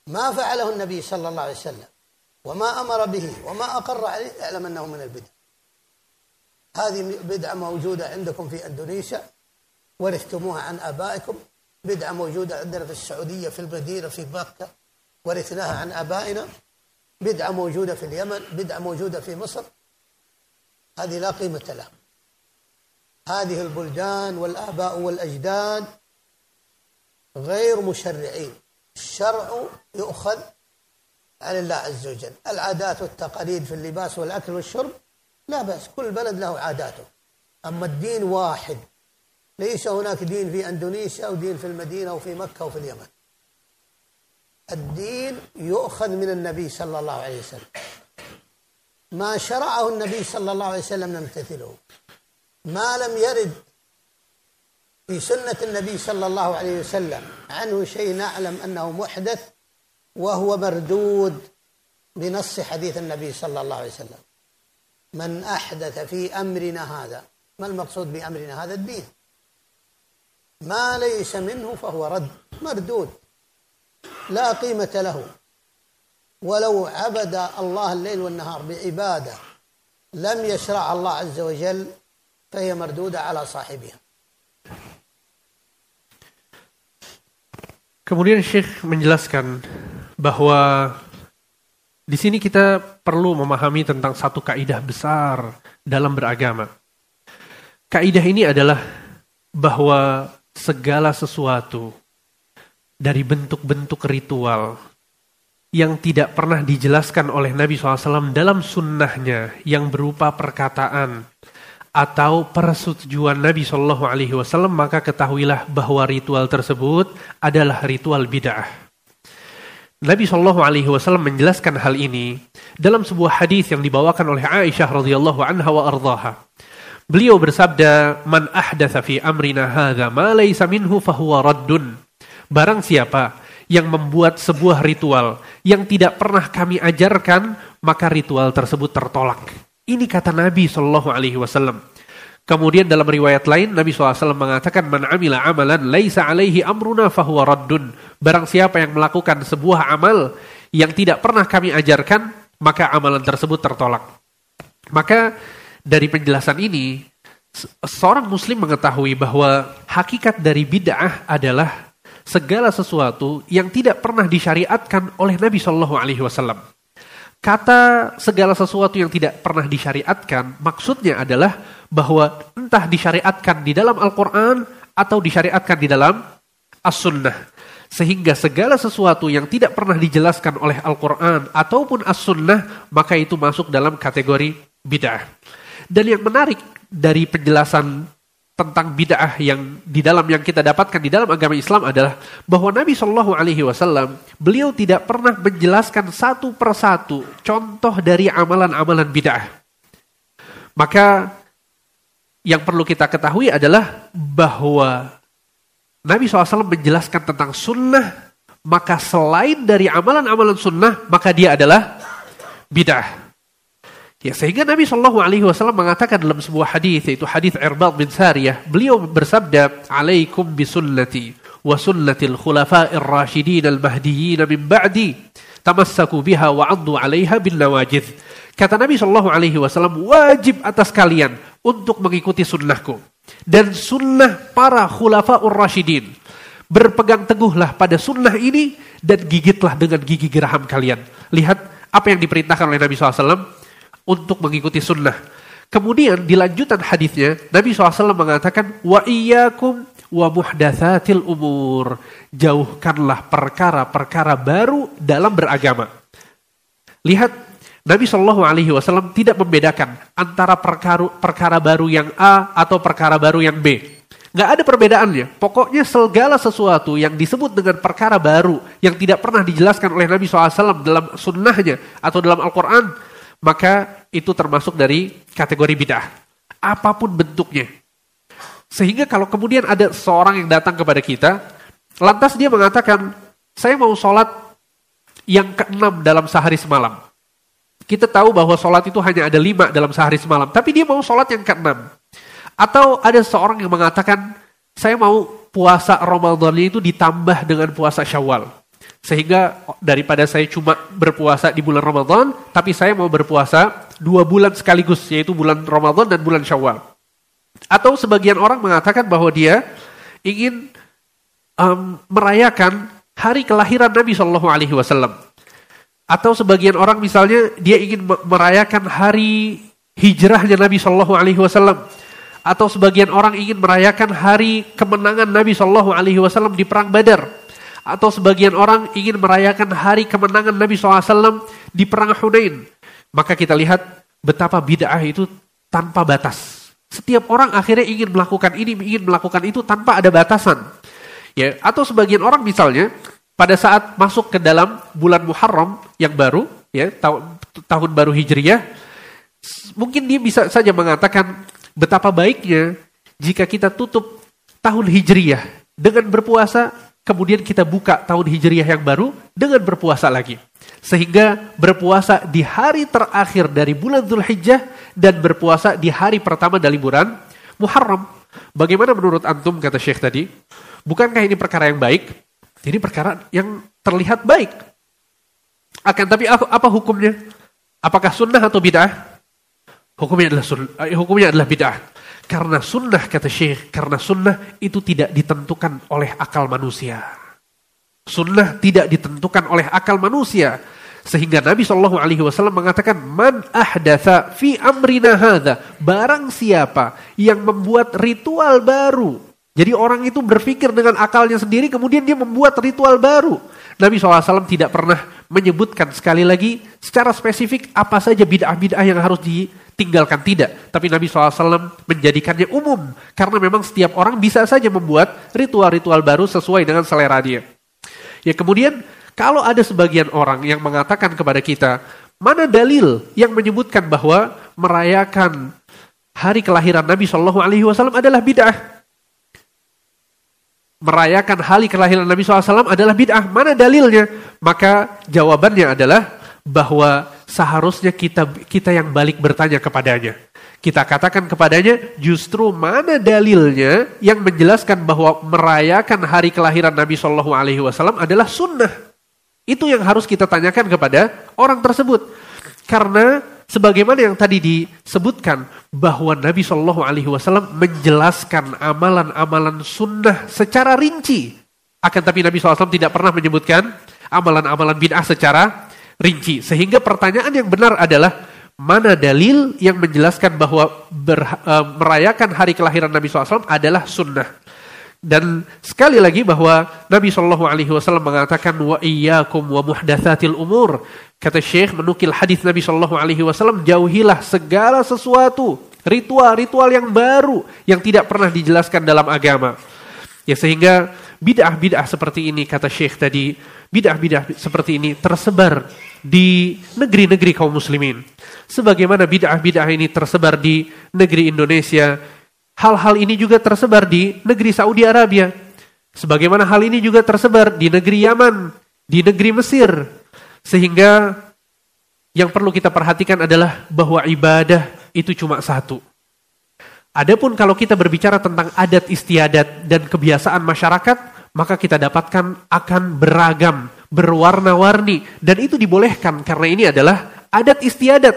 ما فعله النبي صلى الله عليه وسلم وما أمر به وما أقر عليه أعلم أنه من البدع. هذه بدعة موجودة عندكم في أندونيسيا ورثتموها عن آبائكم. بدعة موجودة عندنا في السعودية في المدينة في مكة ورثناها عن آبائنا. بدعة موجودة في اليمن بدعة موجودة في مصر. هذه لا قيمة لها. هذه البلدان والآباء والأجداد غير مشرعين. الشرع يؤخذ عن الله عز وجل. العادات والتقاليد في اللباس والأكل والشرب لا بأس كل بلد له عاداته. أما الدين واحد. ليس هناك دين في أندونيسيا أو دين في المدينة أو في مكة أو في اليمن. الدين يؤخذ من النبي صلى الله عليه وسلم. ما شرعه النبي صلى الله عليه وسلم نمتثله ما لم يرد في سنة النبي صلى الله عليه وسلم. عنه شيء نعلم أنه محدث وهو مردود بنص حديث النبي صلى الله عليه وسلم. من أحدث في أمرنا هذا ما المقصود بأمرنا هذا؟ الدين. ما ليس منه فهو رد مردود. لا قيمة له. ولو عبد الله الليل والنهار بعبادة لم يشرع الله عز وجل فهي مردودة على صاحبها. Kemudian Syekh menjelaskan bahwa di sini kita perlu memahami tentang satu kaidah besar dalam beragama. Kaidah ini adalah bahwa segala sesuatu dari bentuk-bentuk ritual yang tidak pernah dijelaskan oleh Nabi SAW dalam sunnahnya yang berupa perkataan atau persetujuan Nabi Shallallahu Alaihi Wasallam maka ketahuilah bahwa ritual tersebut adalah ritual bid'ah. Nabi Shallallahu Alaihi Wasallam menjelaskan hal ini dalam sebuah hadis yang dibawakan oleh Aisyah radhiyallahu anha wa ardhaha. Beliau bersabda, "Man ahdatha fi amrina hadza ma laysa minhu fahuwa raddun." Barang siapa yang membuat sebuah ritual yang tidak pernah kami ajarkan, maka ritual tersebut tertolak. Ini kata Nabi Shallallahu Alaihi Wasallam. Kemudian dalam riwayat lain Nabi SAW mengatakan man amila amalan laisa alaihi amruna fahuwa raddun. Barang siapa yang melakukan sebuah amal yang tidak pernah kami ajarkan, maka amalan tersebut tertolak. Maka dari penjelasan ini seorang muslim mengetahui bahwa hakikat dari bid'ah adalah segala sesuatu yang tidak pernah disyariatkan oleh Nabi Shallallahu Alaihi Wasallam. Kata segala sesuatu yang tidak pernah disyariatkan, maksudnya adalah bahwa entah disyariatkan di dalam Al-Quran atau disyariatkan di dalam As-Sunnah. Sehingga segala sesuatu yang tidak pernah dijelaskan oleh Al-Quran ataupun As-Sunnah, maka itu masuk dalam kategori bid'ah. Dan yang menarik dari penjelasan tentang bid'ah yang di dalam yang kita dapatkan di dalam agama Islam adalah bahwa Nabi Shallallahu Alaihi Wasallam beliau tidak pernah menjelaskan satu persatu contoh dari amalan-amalan bid'ah. Maka yang perlu kita ketahui adalah bahwa Nabi SAW menjelaskan tentang sunnah, maka selain dari amalan-amalan sunnah, maka dia adalah bid'ah. Ya, sehingga Nabi Shallallahu Alaihi Wasallam mengatakan dalam sebuah hadis yaitu hadis Irbad bin Sariyah, beliau bersabda, "Alaikum bisunnati wa sunnatil khulafa'ir rasyidin al-mahdiyyin min ba'di, tamassaku biha wa 'addu 'alaiha bin nawajid." Kata Nabi Shallallahu Alaihi Wasallam, wajib atas kalian untuk mengikuti sunnahku dan sunnah para khulafaur rasyidin. Berpegang teguhlah pada sunnah ini dan gigitlah dengan gigi geraham kalian. Lihat apa yang diperintahkan oleh Nabi SAW untuk mengikuti sunnah. Kemudian di lanjutan hadisnya Nabi SAW mengatakan wa iyyakum wa muhdatsatil umur. Jauhkanlah perkara-perkara baru dalam beragama. Lihat Nabi Shallallahu Alaihi Wasallam tidak membedakan antara perkara, perkara baru yang A atau perkara baru yang B. Nggak ada perbedaannya. Pokoknya segala sesuatu yang disebut dengan perkara baru yang tidak pernah dijelaskan oleh Nabi SAW dalam sunnahnya atau dalam Al-Quran, maka itu termasuk dari kategori bid'ah. Apa pun bentuknya. Sehingga kalau kemudian ada seorang yang datang kepada kita, lantas dia mengatakan, saya mau sholat yang keenam dalam sehari semalam. Kita tahu bahwa sholat itu hanya ada lima dalam sehari semalam. Tapi dia mau sholat yang keenam. Atau ada seorang yang mengatakan, saya mau puasa Ramadan itu ditambah dengan puasa Syawal. Sehingga daripada saya cuma berpuasa di bulan Ramadan, tapi saya mau berpuasa dua bulan sekaligus, yaitu bulan Ramadan dan bulan Syawal. Atau sebagian orang mengatakan bahwa dia ingin um, merayakan hari kelahiran Nabi Shallallahu Alaihi Wasallam. Atau sebagian orang misalnya dia ingin merayakan hari hijrahnya Nabi Shallallahu Alaihi Wasallam. Atau sebagian orang ingin merayakan hari kemenangan Nabi Shallallahu Alaihi Wasallam di perang Badar. Atau sebagian orang ingin merayakan hari kemenangan Nabi SAW di perang Hunain. Maka kita lihat betapa bid'ah itu tanpa batas. Setiap orang akhirnya ingin melakukan ini, ingin melakukan itu tanpa ada batasan. Ya, atau sebagian orang misalnya pada saat masuk ke dalam bulan Muharram yang baru, ya tahun, tahun baru Hijriyah, mungkin dia bisa saja mengatakan betapa baiknya jika kita tutup tahun Hijriyah dengan berpuasa, kemudian kita buka tahun Hijriyah yang baru dengan berpuasa lagi. Sehingga berpuasa di hari terakhir dari bulan Zulhijjah dan berpuasa di hari pertama dari bulan Muharram. Bagaimana menurut Antum kata Syekh tadi? Bukankah ini perkara yang baik? Jadi perkara yang terlihat baik. Akan tapi apa hukumnya? Apakah sunnah atau bid'ah? Hukumnya adalah sunnah, eh, hukumnya adalah bid'ah. Karena sunnah kata Syekh, karena sunnah itu tidak ditentukan oleh akal manusia. Sunnah tidak ditentukan oleh akal manusia. Sehingga Nabi Shallallahu Alaihi Wasallam mengatakan, man ahdatha fi amrina hadha. Barang siapa yang membuat ritual baru jadi orang itu berpikir dengan akalnya sendiri kemudian dia membuat ritual baru. Nabi SAW tidak pernah menyebutkan sekali lagi secara spesifik apa saja bid'ah-bid'ah yang harus ditinggalkan. Tidak. Tapi Nabi SAW menjadikannya umum. Karena memang setiap orang bisa saja membuat ritual-ritual baru sesuai dengan selera dia. Ya kemudian kalau ada sebagian orang yang mengatakan kepada kita, mana dalil yang menyebutkan bahwa merayakan hari kelahiran Nabi Wasallam adalah bid'ah? Merayakan hari kelahiran Nabi SAW adalah bid'ah. Mana dalilnya? Maka jawabannya adalah bahwa seharusnya kita kita yang balik bertanya kepadanya. Kita katakan kepadanya justru mana dalilnya yang menjelaskan bahwa merayakan hari kelahiran Nabi Shallallahu Alaihi Wasallam adalah sunnah. Itu yang harus kita tanyakan kepada orang tersebut. Karena sebagaimana yang tadi disebutkan bahwa Nabi Shallallahu Alaihi Wasallam menjelaskan amalan-amalan sunnah secara rinci. Akan tapi Nabi SAW tidak pernah menyebutkan amalan-amalan bid'ah secara rinci. Sehingga pertanyaan yang benar adalah, mana dalil yang menjelaskan bahwa ber, uh, merayakan hari kelahiran Nabi SAW adalah sunnah. Dan sekali lagi bahwa Nabi Shallallahu Alaihi Wasallam mengatakan wa iyyakum wa muhdatsatil umur. Kata Syekh menukil hadis Nabi Shallallahu Alaihi Wasallam jauhilah segala sesuatu ritual-ritual yang baru yang tidak pernah dijelaskan dalam agama. Ya sehingga bid'ah-bid'ah seperti ini kata Syekh tadi, bid'ah-bid'ah seperti ini tersebar di negeri-negeri kaum muslimin. Sebagaimana bid'ah-bid'ah ini tersebar di negeri Indonesia, hal-hal ini juga tersebar di negeri Saudi Arabia. Sebagaimana hal ini juga tersebar di negeri Yaman, di negeri Mesir. Sehingga yang perlu kita perhatikan adalah bahwa ibadah itu cuma satu. Adapun kalau kita berbicara tentang adat istiadat dan kebiasaan masyarakat, maka kita dapatkan akan beragam, berwarna-warni dan itu dibolehkan karena ini adalah adat istiadat.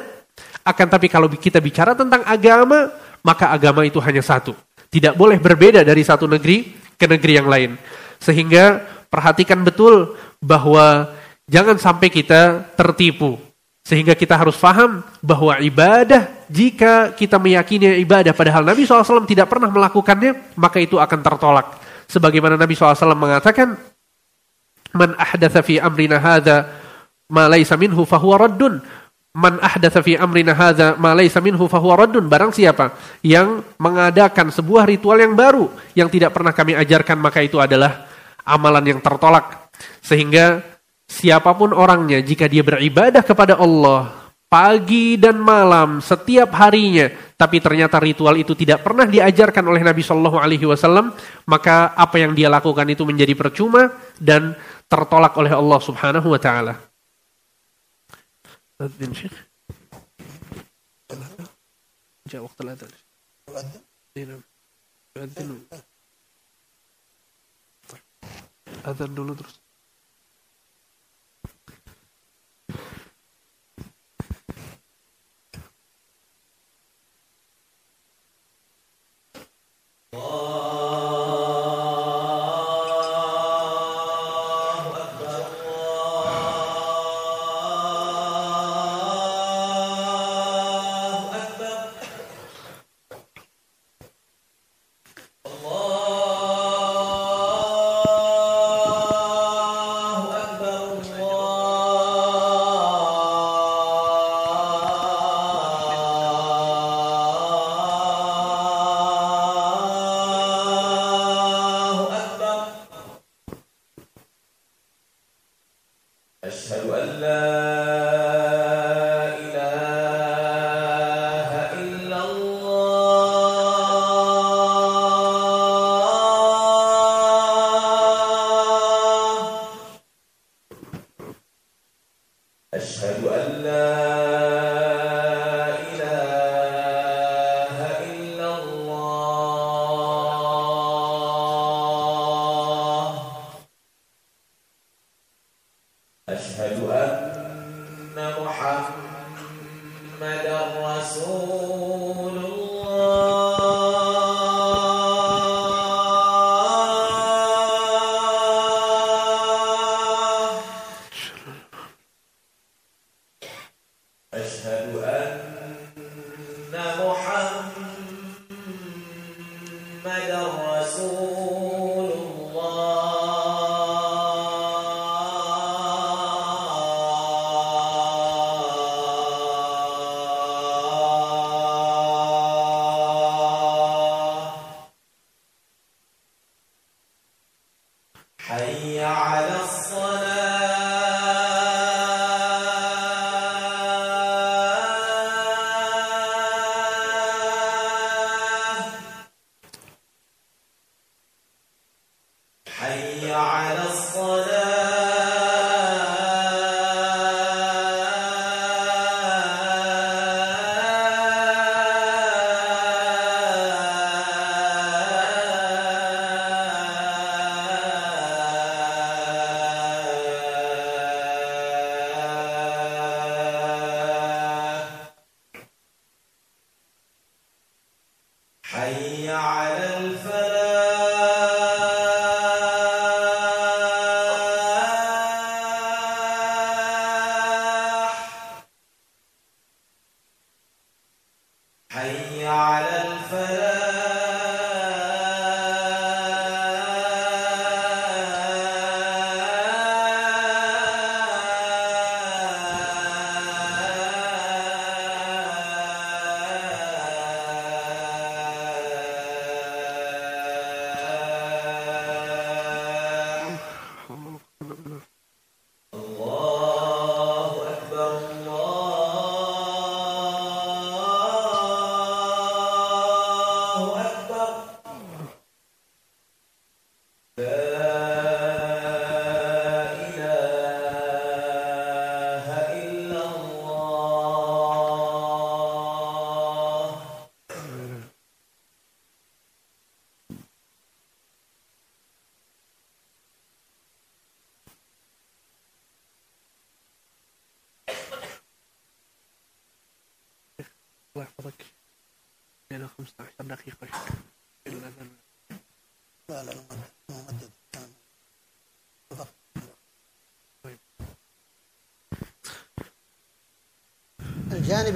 Akan tapi kalau kita bicara tentang agama, maka agama itu hanya satu. Tidak boleh berbeda dari satu negeri ke negeri yang lain. Sehingga perhatikan betul bahwa jangan sampai kita tertipu sehingga kita harus paham bahwa ibadah, jika kita meyakini ibadah padahal Nabi SAW tidak pernah melakukannya, maka itu akan tertolak. Sebagaimana Nabi SAW mengatakan, Man ahdatha fi amrina hadha ma laysa minhu fahuwa. Man ahdatha fi amrina hadha ma laysa minhu fahuwa raddun. Barang siapa yang mengadakan sebuah ritual yang baru, yang tidak pernah kami ajarkan, maka itu adalah amalan yang tertolak. Sehingga Siapa pun orangnya, jika dia beribadah kepada Allah pagi dan malam setiap harinya, tapi ternyata ritual itu tidak pernah diajarkan oleh Nabi Shallallahu Alaihi Wasallam, maka apa yang dia lakukan itu menjadi percuma dan tertolak oleh Allah Subhanahu Wa Taala. أذن شيخ جاء وقت الأذان. أذن؟ أي نعم. يؤذن. طيب أذن ندرس.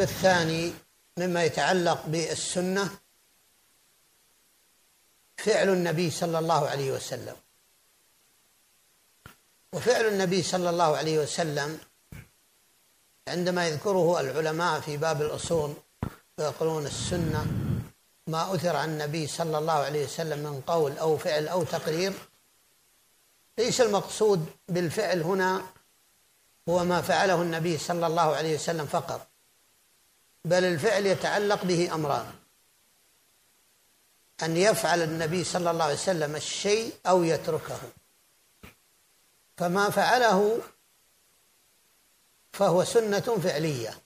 الثاني مما يتعلق بالسنة فعل النبي صلى الله عليه وسلم. وفعل النبي صلى الله عليه وسلم عندما يذكره العلماء في باب الأصول ويقولون السنة ما أثر عن النبي صلى الله عليه وسلم من قول أو فعل أو تقرير ليس المقصود بالفعل هنا هو ما فعله النبي صلى الله عليه وسلم فقط. بل الفعل يتعلق به أمران. أن يفعل النبي صلى الله عليه وسلم الشيء أو يتركه. فما فعله فهو سنة فعلية.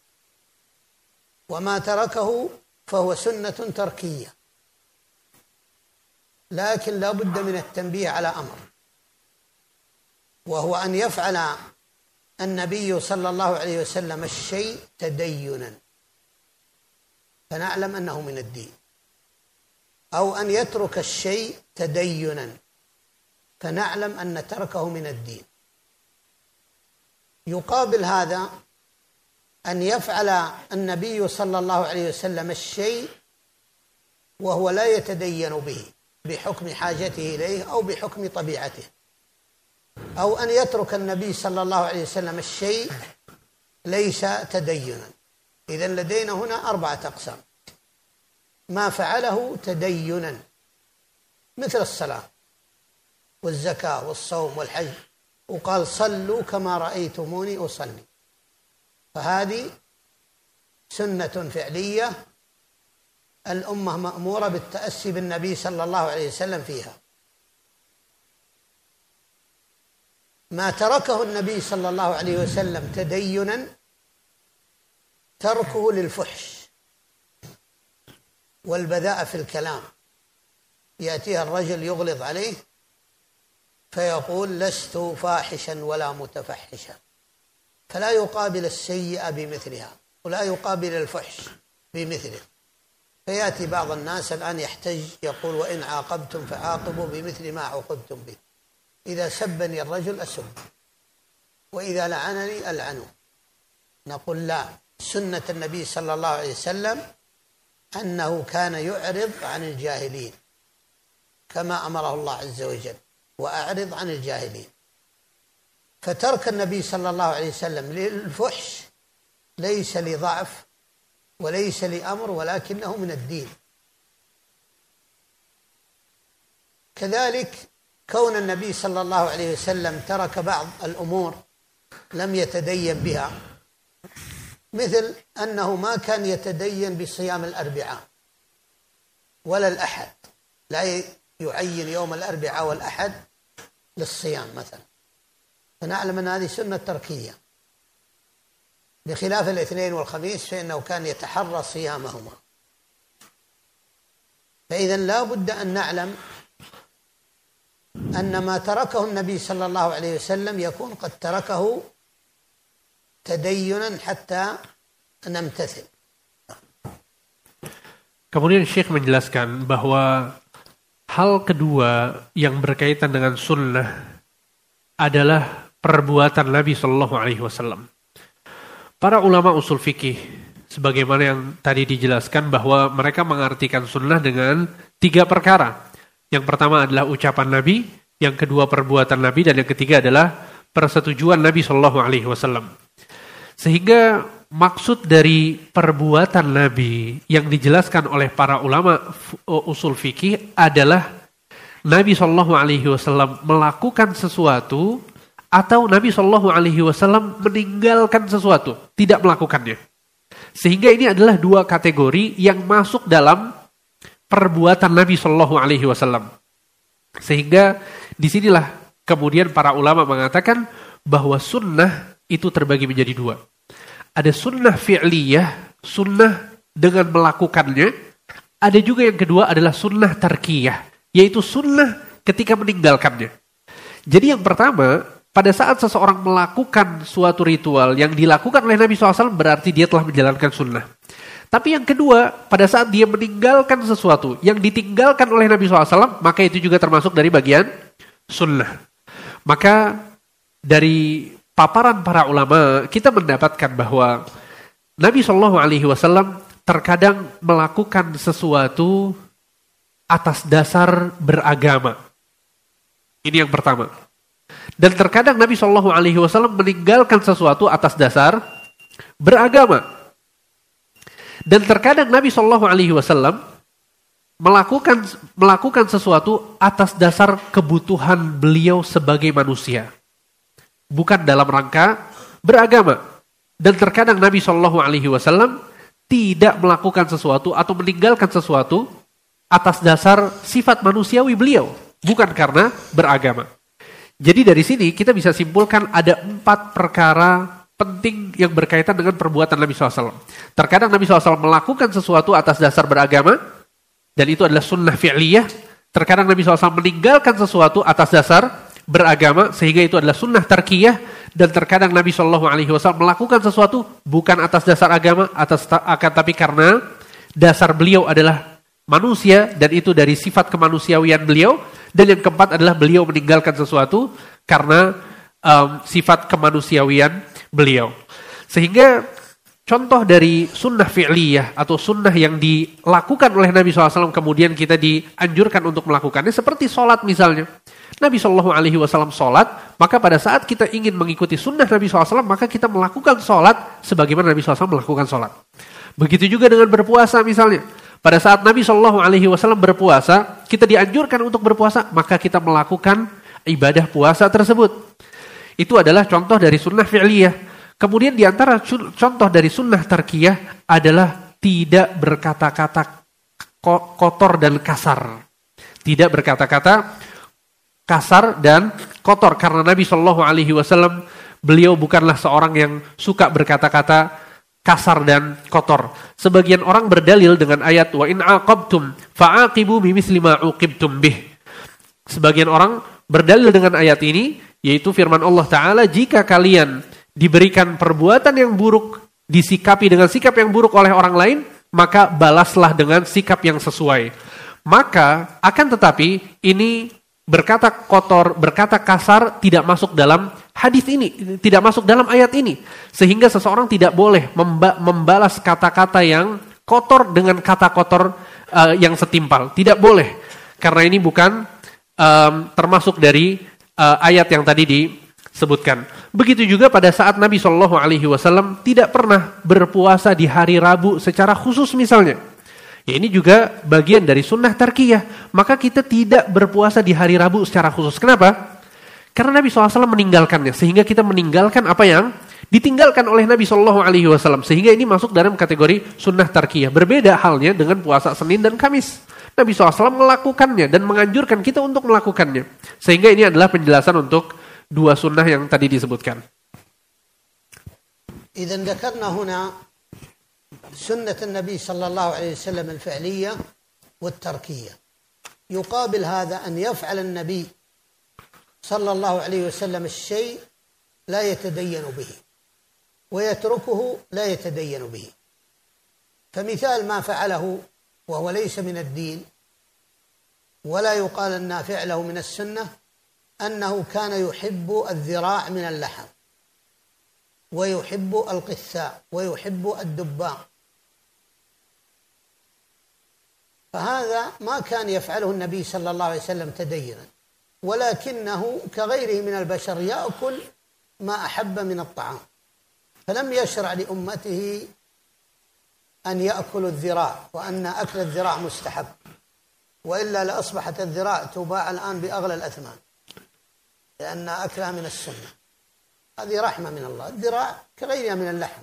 وما تركه فهو سنة تركية. لكن لا بد من التنبيه على أمر. وهو أن يفعل النبي صلى الله عليه وسلم الشيء تدينا. فنعلم أنه من الدين. أو أن يترك الشيء تدينا. فنعلم أن تركه من الدين. يقابل هذا أن يفعل النبي صلى الله عليه وسلم الشيء وهو لا يتدين به بحكم حاجته إليه أو بحكم طبيعته. أو أن يترك النبي صلى الله عليه وسلم الشيء ليس تدينا. إذا لدينا هنا أربعة أقسام. ما فعله تدينا مثل الصلاة والزكاة والصوم والحج وقال صلوا كما رأيتموني أصلي. فهذه سنة فعلية الأمة مأمورة بالتأسي بالنبي صلى الله عليه وسلم فيها. ما تركه النبي صلى الله عليه وسلم تدينا تركه للفحش والبذاء في الكلام. يأتيها الرجل يغلظ عليه فيقول لست فاحشا ولا متفحشا. فلا يقابل السيئة بمثلها ولا يقابل الفحش بمثله. فيأتي بعض الناس الآن يحتج يقول وإن عاقبتم فعاقبوا بمثل ما عوقبتم به. إذا سبني الرجل أسب وإذا لعنني ألعنه. نقول لا سنة النبي صلى الله عليه وسلم أنه كان يعرض عن الجاهلين كما أمره الله عز وجل وأعرض عن الجاهلين. فترك النبي صلى الله عليه وسلم للفحش ليس لضعف وليس لأمر ولكنه من الدين. كذلك كون النبي صلى الله عليه وسلم ترك بعض الأمور لم يتدين بها مثل أنه ما كان يتدين بصيام الأربعاء ولا الأحد لا يعين يوم الأربعاء والأحد للصيام مثلا. فنعلم أن هذه سنة تركية. بخلاف الاثنين والخميس فإنه كان يتحرى صيامهما. فإذا لا بد أن نعلم أن ما تركه النبي صلى الله عليه وسلم يكون قد تركه تدينا حتى نمتثل Kemudian Syekh menjelaskan bahwa hal kedua yang berkaitan dengan sunnah adalah perbuatan Nabi Shallallahu Alaihi Wasallam. Para ulama usul fikih sebagaimana yang tadi dijelaskan bahwa mereka mengartikan sunnah dengan tiga perkara. Yang pertama adalah ucapan Nabi, yang kedua perbuatan Nabi, dan yang ketiga adalah persetujuan Nabi Shallallahu Alaihi Wasallam. Sehingga maksud dari perbuatan Nabi yang dijelaskan oleh para ulama usul fikih adalah Nabi Shallallahu Alaihi Wasallam melakukan sesuatu atau Nabi Shallallahu Alaihi Wasallam meninggalkan sesuatu, tidak melakukannya. Sehingga ini adalah dua kategori yang masuk dalam perbuatan Nabi Shallallahu Alaihi Wasallam. Sehingga di sinilah kemudian para ulama mengatakan bahwa sunnah itu terbagi menjadi dua. Ada sunnah fi'liyah, sunnah dengan melakukannya. Ada juga yang kedua adalah sunnah tarkiyah, yaitu sunnah ketika meninggalkannya. Jadi yang pertama, pada saat seseorang melakukan suatu ritual yang dilakukan oleh Nabi SAW berarti dia telah menjalankan sunnah. Tapi yang kedua, pada saat dia meninggalkan sesuatu yang ditinggalkan oleh Nabi SAW, maka itu juga termasuk dari bagian sunnah. Maka dari paparan para ulama, kita mendapatkan bahwa Nabi Shallallahu Alaihi Wasallam terkadang melakukan sesuatu atas dasar beragama. Ini yang pertama. Dan terkadang Nabi Shallallahu Alaihi Wasallam meninggalkan sesuatu atas dasar beragama. Dan terkadang Nabi Shallallahu Alaihi Wasallam melakukan melakukan sesuatu atas dasar kebutuhan beliau sebagai manusia, bukan dalam rangka beragama. Dan terkadang Nabi Shallallahu Alaihi Wasallam tidak melakukan sesuatu atau meninggalkan sesuatu atas dasar sifat manusiawi beliau, bukan karena beragama. Jadi dari sini kita bisa simpulkan ada empat perkara penting yang berkaitan dengan perbuatan Nabi SAW. Terkadang Nabi SAW melakukan sesuatu atas dasar beragama, dan itu adalah sunnah fi'liyah. Terkadang Nabi SAW meninggalkan sesuatu atas dasar beragama, sehingga itu adalah sunnah tarkiyah. Dan terkadang Nabi SAW melakukan sesuatu bukan atas dasar agama, atas akan tapi karena dasar beliau adalah manusia, dan itu dari sifat kemanusiawian beliau, dan yang keempat adalah beliau meninggalkan sesuatu karena um, sifat kemanusiawian beliau. Sehingga contoh dari sunnah fi'liyah atau sunnah yang dilakukan oleh Nabi SAW kemudian kita dianjurkan untuk melakukannya seperti sholat misalnya. Nabi Shallallahu Alaihi Wasallam sholat, maka pada saat kita ingin mengikuti sunnah Nabi SAW, maka kita melakukan sholat sebagaimana Nabi SAW melakukan sholat. Begitu juga dengan berpuasa misalnya. Pada saat Nabi Shallallahu Alaihi Wasallam berpuasa, kita dianjurkan untuk berpuasa, maka kita melakukan ibadah puasa tersebut. Itu adalah contoh dari sunnah fi'liyah. Kemudian di antara contoh dari sunnah tarkiyah adalah tidak berkata-kata kotor dan kasar. Tidak berkata-kata kasar dan kotor karena Nabi Shallallahu Alaihi Wasallam beliau bukanlah seorang yang suka berkata-kata kasar dan kotor. Sebagian orang berdalil dengan ayat wa in aqabtum fa'aqibu bimithli ma uqibtum bih. Sebagian orang berdalil dengan ayat ini yaitu firman Allah taala jika kalian diberikan perbuatan yang buruk disikapi dengan sikap yang buruk oleh orang lain maka balaslah dengan sikap yang sesuai. Maka akan tetapi ini berkata kotor, berkata kasar tidak masuk dalam hadis ini, tidak masuk dalam ayat ini. Sehingga seseorang tidak boleh memba membalas kata-kata yang kotor dengan kata kotor uh, yang setimpal. Tidak boleh. Karena ini bukan um, termasuk dari uh, ayat yang tadi disebutkan. Begitu juga pada saat Nabi Shallallahu Alaihi Wasallam tidak pernah berpuasa di hari Rabu secara khusus misalnya. Ya ini juga bagian dari sunnah tarkiyah. Maka kita tidak berpuasa di hari Rabu secara khusus. Kenapa? Karena Nabi SAW meninggalkannya. Sehingga kita meninggalkan apa yang ditinggalkan oleh Nabi Shallallahu Alaihi Wasallam. Sehingga ini masuk dalam kategori sunnah tarkiyah. Berbeda halnya dengan puasa Senin dan Kamis. Nabi SAW melakukannya dan menganjurkan kita untuk melakukannya. Sehingga ini adalah penjelasan untuk dua sunnah yang tadi disebutkan. إذا ذكرنا هنا سنة النبي صلى الله عليه وسلم الفعلية والتركية. يقابل هذا أن يفعل النبي صلى الله عليه وسلم الشيء لا يتدين به ويتركه لا يتدين به. فمثال ما فعله وهو ليس من الدين ولا يقال أن فعله من السنة أنه كان يحب الذراع من اللحم. ويحب القثاء ويحب الدباء فهذا ما كان يفعله النبي صلى الله عليه وسلم تدينا ولكنه كغيره من البشر يأكل ما أحب من الطعام. فلم يشرع لأمته أن ياكلوا الذراع وأن أكل الذراع مستحب وإلا لأصبحت الذراع تباع الآن بأغلى الأثمان لأن أكلها من السنة. هذه رحمة من الله الذراع كغيرها من اللحم.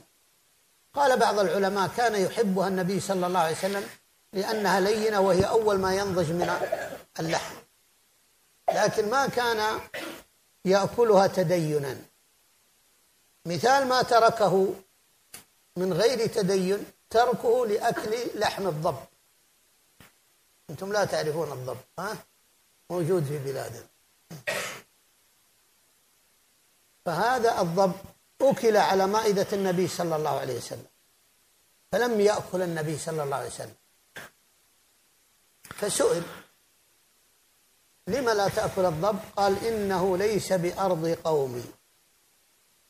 قال بعض العلماء كان يحبها النبي صلى الله عليه وسلم لأنها لينة وهي أول ما ينضج من اللحم. لكن ما كان يأكلها تدينا. مثال ما تركه من غير تدين تركه لأكل لحم الضب. أنتم لا تعرفون الضب ها؟ موجود في بلادنا. فهذا الضب أكل على مائدة النبي صلى الله عليه وسلم فلم يأكل النبي صلى الله عليه وسلم. فسئل لم لا تأكل الضب؟ قال إنه ليس بأرض قومي.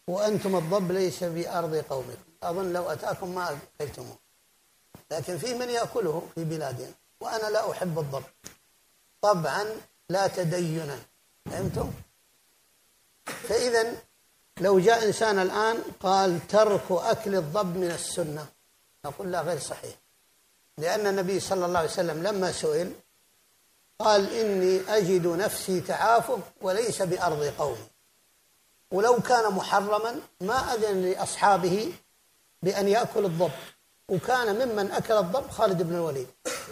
وأنتم الضب ليس بأرض قومكم. أظن لو أتاكم ما أكلتموه. لكن في من يأكله في بلادنا وأنا لا أحب الضب. طبعا لا تدينا فهمتم؟ فإذا لو جاء إنسان الآن قال ترك أكل الضب من السنة نقول لا غير صحيح. لأن النبي صلى الله عليه وسلم لما سئل قال إني أجد نفسي تعافه وليس بأرض قومي. ولو كان محرما ما أذن لأصحابه بأن يأكل الضب. وكان ممن أكل الضب خالد بن الوليد.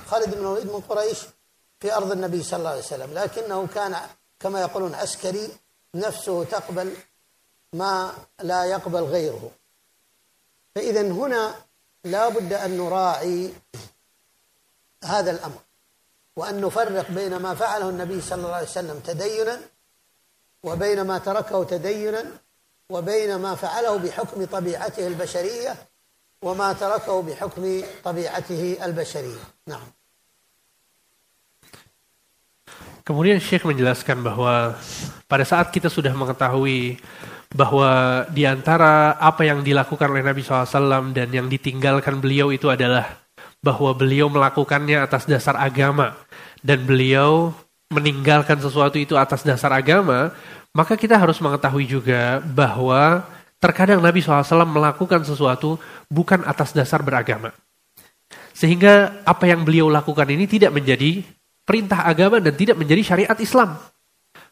خالد بن الوليد من قريش في أرض النبي صلى الله عليه وسلم. لكنه كان كما يقولون عسكري نفسه تقبل ما لا يقبل غيره. فإذا هنا لا بد أن نراعي هذا الأمر وأن نفرق بين ما فعله النبي صلى الله عليه وسلم تدينا وبين ما تركه تدينا وبين ما فعله بحكم طبيعته البشرية وما تركه بحكم طبيعته البشرية. نعم. Kemudian Syekh menjelaskan bahwa pada saat kita sudah mengetahui bahwa di antara apa yang dilakukan oleh Nabi SAW dan yang ditinggalkan beliau itu adalah bahwa beliau melakukannya atas dasar agama dan beliau meninggalkan sesuatu itu atas dasar agama, maka kita harus mengetahui juga bahwa terkadang Nabi SAW melakukan sesuatu bukan atas dasar beragama. Sehingga apa yang beliau lakukan ini tidak menjadi perintah agama dan tidak menjadi syariat Islam.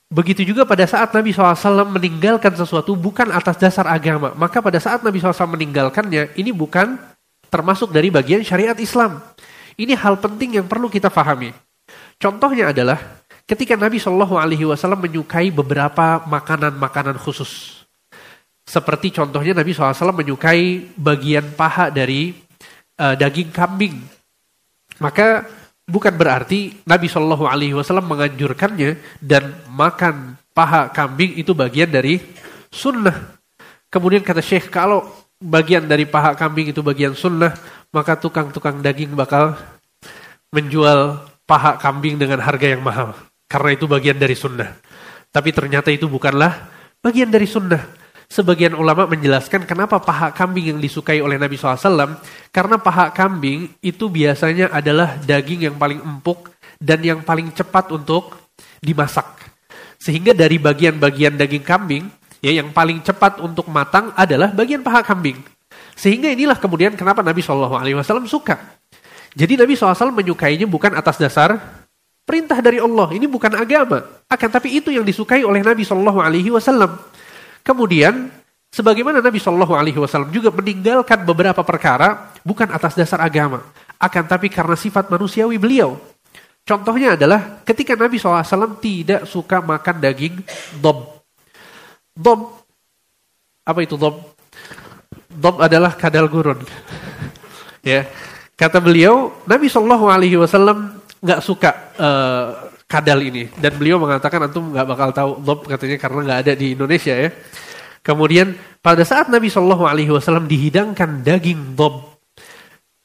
Begitu juga pada saat Nabi SAW meninggalkan sesuatu bukan atas dasar agama. Maka pada saat Nabi SAW meninggalkannya, ini bukan termasuk dari bagian syariat Islam. Ini hal penting yang perlu kita fahami. Contohnya adalah ketika Nabi Wasallam menyukai beberapa makanan-makanan khusus. Seperti contohnya Nabi SAW menyukai bagian paha dari uh, daging kambing. Maka bukan berarti Nabi Shallallahu Alaihi Wasallam menganjurkannya dan makan paha kambing itu bagian dari sunnah. Kemudian kata Syekh kalau bagian dari paha kambing itu bagian sunnah, maka tukang-tukang daging bakal menjual paha kambing dengan harga yang mahal. Karena itu bagian dari sunnah. Tapi ternyata itu bukanlah bagian dari sunnah. Sebagian ulama menjelaskan kenapa paha kambing yang disukai oleh Nabi SAW. Karena paha kambing itu biasanya adalah daging yang paling empuk dan yang paling cepat untuk dimasak. Sehingga dari bagian-bagian daging kambing, ya yang paling cepat untuk matang adalah bagian paha kambing. Sehingga inilah kemudian kenapa Nabi Shallallahu Alaihi Wasallam suka. Jadi Nabi SAW menyukainya bukan atas dasar perintah dari Allah. Ini bukan agama. Akan tapi itu yang disukai oleh Nabi Shallallahu Alaihi Wasallam. Kemudian sebagaimana Nabi Shallallahu Alaihi Wasallam juga meninggalkan beberapa perkara bukan atas dasar agama. Akan tapi karena sifat manusiawi beliau. Contohnya adalah ketika Nabi SAW tidak suka makan daging dob. Dob. Apa itu dob? Dob adalah kadal gurun. (laughs) ya. Kata beliau, Nabi Shallallahu Alaihi Wasallam nggak suka uh, kadal ini dan beliau mengatakan antum nggak bakal tahu dob katanya karena nggak ada di Indonesia ya. Kemudian pada saat Nabi Shallallahu Alaihi Wasallam dihidangkan daging dob,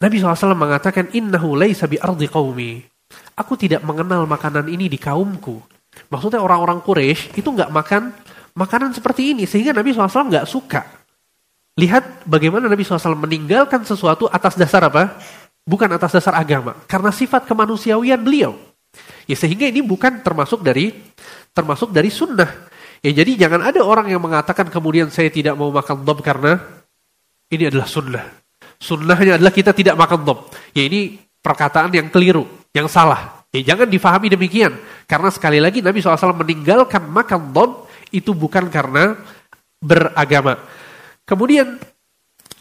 Nabi SAW mengatakan innahu laisa bi ardi qaumi. Aku tidak mengenal makanan ini di kaumku. Maksudnya orang-orang Quraisy itu nggak makan makanan seperti ini sehingga Nabi SAW nggak suka. Lihat bagaimana Nabi SAW meninggalkan sesuatu atas dasar apa? bukan atas dasar agama, karena sifat kemanusiawian beliau. Ya sehingga ini bukan termasuk dari termasuk dari sunnah. Ya jadi jangan ada orang yang mengatakan kemudian saya tidak mau makan dob karena ini adalah sunnah. Sunnahnya adalah kita tidak makan dob. Ya ini perkataan yang keliru, yang salah. Ya jangan difahami demikian. Karena sekali lagi Nabi SAW meninggalkan makan dob itu bukan karena beragama. Kemudian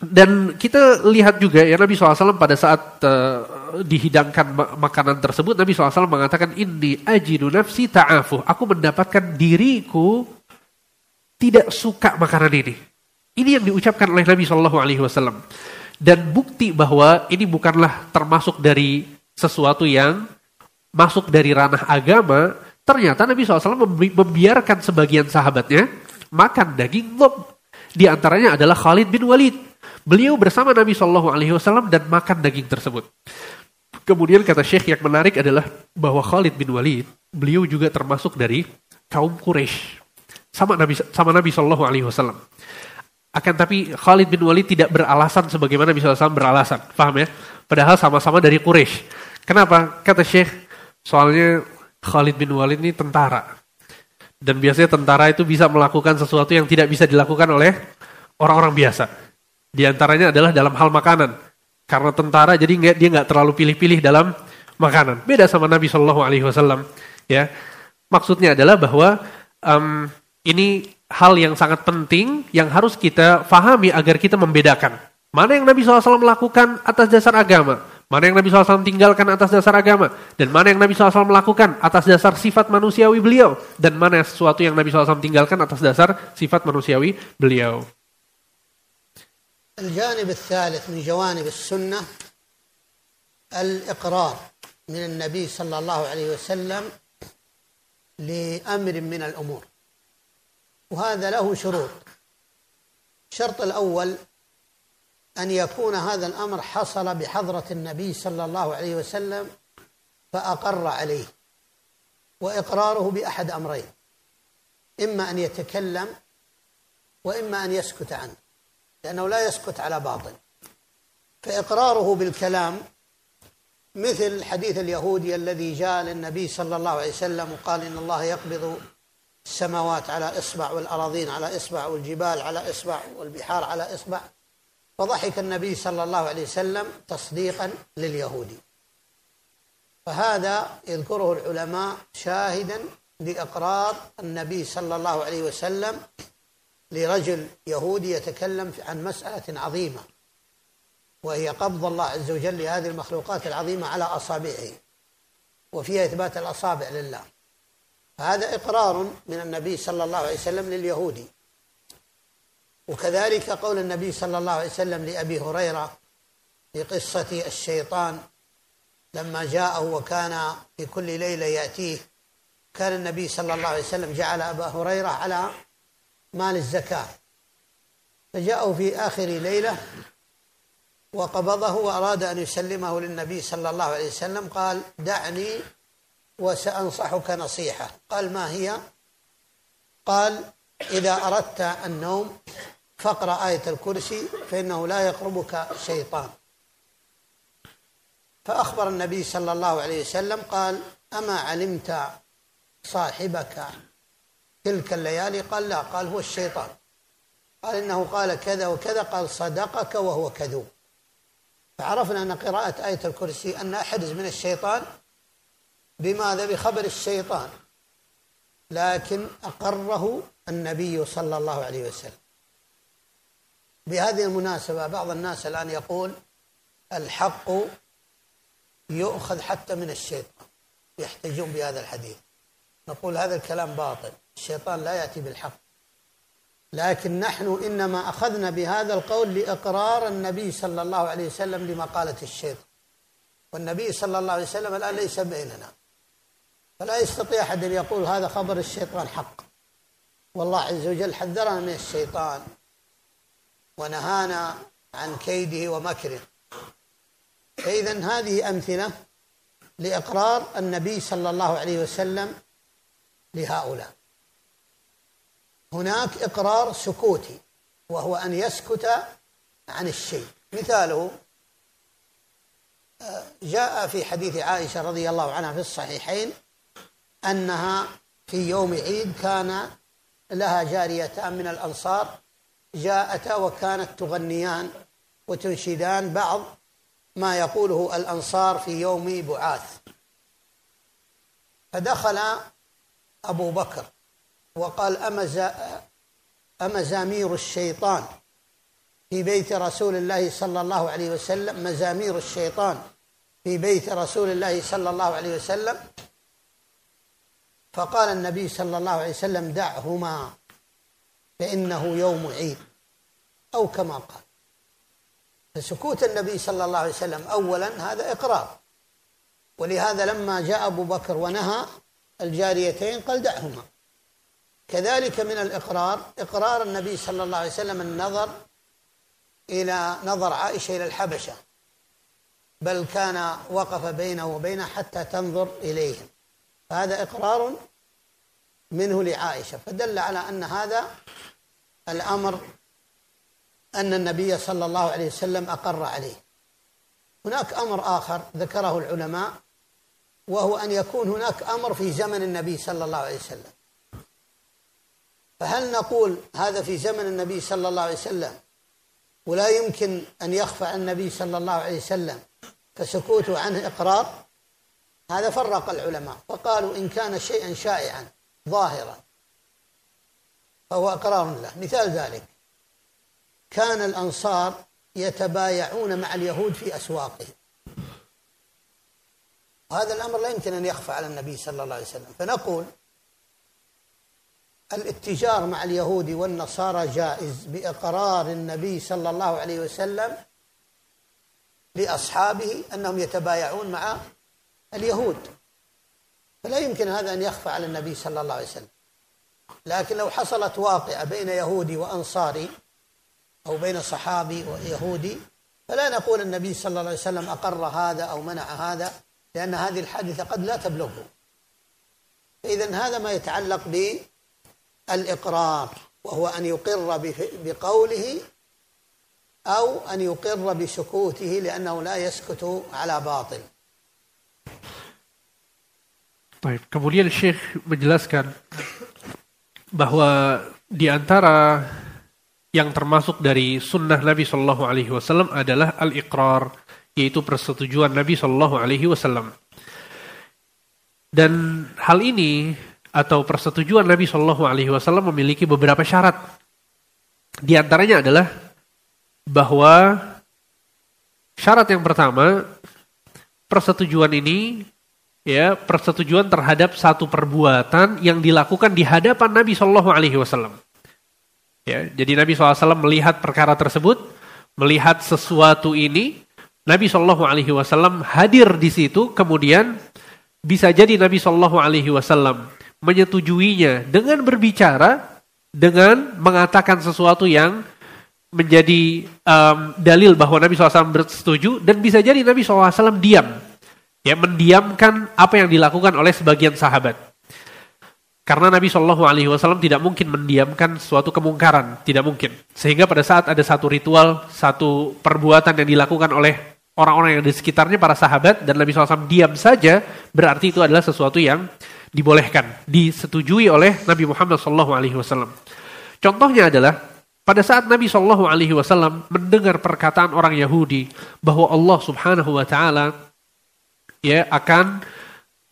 dan kita lihat juga ya Nabi SAW pada saat uh, dihidangkan makanan tersebut Nabi SAW mengatakan ini ajidu nafsi ta'afu. Aku mendapatkan diriku tidak suka makanan ini. Ini yang diucapkan oleh Nabi SAW. Dan bukti bahwa ini bukanlah termasuk dari sesuatu yang masuk dari ranah agama. Ternyata Nabi SAW membiarkan sebagian sahabatnya makan daging lob. Di antaranya adalah Khalid bin Walid. Beliau bersama Nabi Shallallahu Alaihi Wasallam dan makan daging tersebut. Kemudian kata Syekh yang menarik adalah bahwa Khalid bin Walid, beliau juga termasuk dari kaum Quraisy sama Nabi sama Nabi Shallallahu Alaihi Wasallam. Akan tapi Khalid bin Walid tidak beralasan sebagaimana Nabi SAW beralasan, paham ya? Padahal sama-sama dari Quraisy. Kenapa? Kata Syekh, soalnya Khalid bin Walid ini tentara. Dan biasanya tentara itu bisa melakukan sesuatu yang tidak bisa dilakukan oleh orang-orang biasa. Di antaranya adalah dalam hal makanan. Karena tentara jadi nggak dia nggak terlalu pilih-pilih dalam makanan. Beda sama Nabi Shallallahu Alaihi Wasallam. Ya, maksudnya adalah bahwa um, ini hal yang sangat penting yang harus kita fahami agar kita membedakan. Mana yang Nabi SAW melakukan atas dasar agama, mana yang Nabi SAW tinggalkan atas dasar agama, dan mana yang Nabi SAW melakukan atas dasar sifat manusiawi beliau, dan mana sesuatu yang Nabi SAW tinggalkan atas dasar sifat manusiawi beliau. الجانب الثالث من جوانب السنة الإقرار من النبي صلى الله عليه وسلم لأمر من الأمور. وهذا له شروط. الشرط الأول أن يكون هذا الأمر حصل بحضرة النبي صلى الله عليه وسلم فأقر عليه وإقراره بأحد أمرين إما أن يتكلم وإما أن يسكت عنه. لأنه لا يسكت على باطل. فإقراره بالكلام مثل حديث اليهودي الذي جاء للنبي صلى الله عليه وسلم وقال إن الله يقبض السماوات على إصبع والأراضين على إصبع والجبال على إصبع والبحار على إصبع. فضحك النبي صلى الله عليه وسلم تصديقا لليهودي. فهذا يذكره العلماء شاهدا لإقرار النبي صلى الله عليه وسلم لرجل يهودي يتكلم عن مسألة عظيمة وهي قبض الله عز وجل لهذه المخلوقات العظيمة على أصابعه وفيها إثبات الأصابع لله. هذا إقرار من النبي صلى الله عليه وسلم لليهودي. وكذلك قول النبي صلى الله عليه وسلم لأبي هريرة في قصة الشيطان لما جاءه وكان في كل ليلة يأتيه كان النبي صلى الله عليه وسلم جعل أبا هريرة على مال الزكاة. فجاءوا في آخر ليلة وقبضه وأراد أن يسلمه للنبي صلى الله عليه وسلم قال دعني وسأنصحك نصيحة. قال ما هي؟ قال إذا أردت النوم فاقرأ آية الكرسي فإنه لا يقربك شيطان. فأخبر النبي صلى الله عليه وسلم قال أما علمت صاحبك تلك الليالي؟ قال لا قال هو الشيطان. قال إنه قال كذا وكذا قال صدقك وهو كذوب. فعرفنا أن قراءة آية الكرسي أن أحرز من الشيطان بماذا؟ بخبر الشيطان. لكن أقره النبي صلى الله عليه وسلم. بهذه المناسبة بعض الناس الآن يقول الحق يؤخذ حتى من الشيطان. يحتجون بهذا الحديث. نقول هذا الكلام باطل. الشيطان لا يأتي بالحق. لكن نحن إنما أخذنا بهذا القول لإقرار النبي صلى الله عليه وسلم لمقالة الشيطان والنبي صلى الله عليه وسلم الآن ليس بيننا. فلا يستطيع أحد أن يقول هذا خبر الشيطان حق. والله عز وجل حذرنا من الشيطان ونهانا عن كيده ومكره. فإذا هذه أمثلة لإقرار النبي صلى الله عليه وسلم لهؤلاء. هناك إقرار سكوتي وهو أن يسكت عن الشيء. مثاله جاء في حديث عائشة رضي الله عنها في الصحيحين أنها في يوم عيد كان لها جاريتان من الأنصار جاءتا وكانت تغنيان وتنشدان بعض ما يقوله الأنصار في يوم بعاث. فدخل أبو بكر وقال أمزامير الشيطان في بيت رسول الله صلى الله عليه وسلم مزامير الشيطان في بيت رسول الله صلى الله عليه وسلم فقال النبي صلى الله عليه وسلم دعهما فإنه يوم عيد أو كما قال. فسكوت النبي صلى الله عليه وسلم أولا هذا إقرار. ولهذا لما جاء أبو بكر ونهى الجاريتين قال دعهما. كذلك من الإقرار إقرار النبي صلى الله عليه وسلم النظر إلى نظر عائشة إلى الحبشة بل كان وقف بينه وبينها حتى تنظر إليهم فهذا إقرار منه لعائشة فدل على أن هذا الأمر أن النبي صلى الله عليه وسلم أقر عليه. هناك أمر آخر ذكره العلماء وهو أن يكون هناك أمر في زمن النبي صلى الله عليه وسلم. فهل نقول هذا في زمن النبي صلى الله عليه وسلم؟ ولا يمكن أن يخفى عن النبي صلى الله عليه وسلم فسكوته عنه إقرار؟ هذا فرق العلماء وقالوا إن كان شيئا شائعا ظاهرا فهو إقرار له. مثال ذلك كان الأنصار يتبايعون مع اليهود في أسواقهم. وهذا الأمر لا يمكن أن يخفى على النبي صلى الله عليه وسلم. فنقول الاتجار مع اليهود والنصارى جائز بإقرار النبي صلى الله عليه وسلم لأصحابه أنهم يتبايعون مع اليهود. فلا يمكن هذا أن يخفى على النبي صلى الله عليه وسلم. لكن لو حصلت واقعة بين يهودي وأنصاري أو بين صحابي ويهودي فلا نقول النبي صلى الله عليه وسلم أقر هذا أو منع هذا لأن هذه الحادثة قد لا تبلغه. إذا هذا ما يتعلق بالإقرار وهو أن يقر بقوله أو أن يقر بسكوته لأنه لا يسكت على باطل Baik, kemudian Syekh menjelaskan bahwa di antara yang termasuk dari sunnah Nabi Shallallahu Alaihi Wasallam adalah al-iqrar, yaitu persetujuan Nabi Shallallahu Alaihi Wasallam. Dan hal ini atau persetujuan Nabi Shallallahu Alaihi Wasallam memiliki beberapa syarat. Di antaranya adalah bahwa syarat yang pertama persetujuan ini ya persetujuan terhadap satu perbuatan yang dilakukan di hadapan Nabi Shallallahu Alaihi Wasallam. Ya, jadi Nabi SAW melihat perkara tersebut, melihat sesuatu ini, Nabi Shallallahu Alaihi Wasallam hadir di situ, kemudian bisa jadi Nabi Shallallahu Alaihi Wasallam menyetujuinya dengan berbicara, dengan mengatakan sesuatu yang menjadi um, dalil bahwa Nabi SAW bersetuju, dan bisa jadi Nabi SAW diam, ya mendiamkan apa yang dilakukan oleh sebagian sahabat. Karena Nabi Shallallahu Alaihi Wasallam tidak mungkin mendiamkan suatu kemungkaran, tidak mungkin. Sehingga pada saat ada satu ritual, satu perbuatan yang dilakukan oleh orang-orang yang di sekitarnya, para sahabat, dan Nabi SAW diam saja, berarti itu adalah sesuatu yang dibolehkan, disetujui oleh Nabi Muhammad Wasallam. Contohnya adalah pada saat Nabi Shallallahu Alaihi Wasallam mendengar perkataan orang Yahudi bahwa Allah Subhanahu Wa Taala ya akan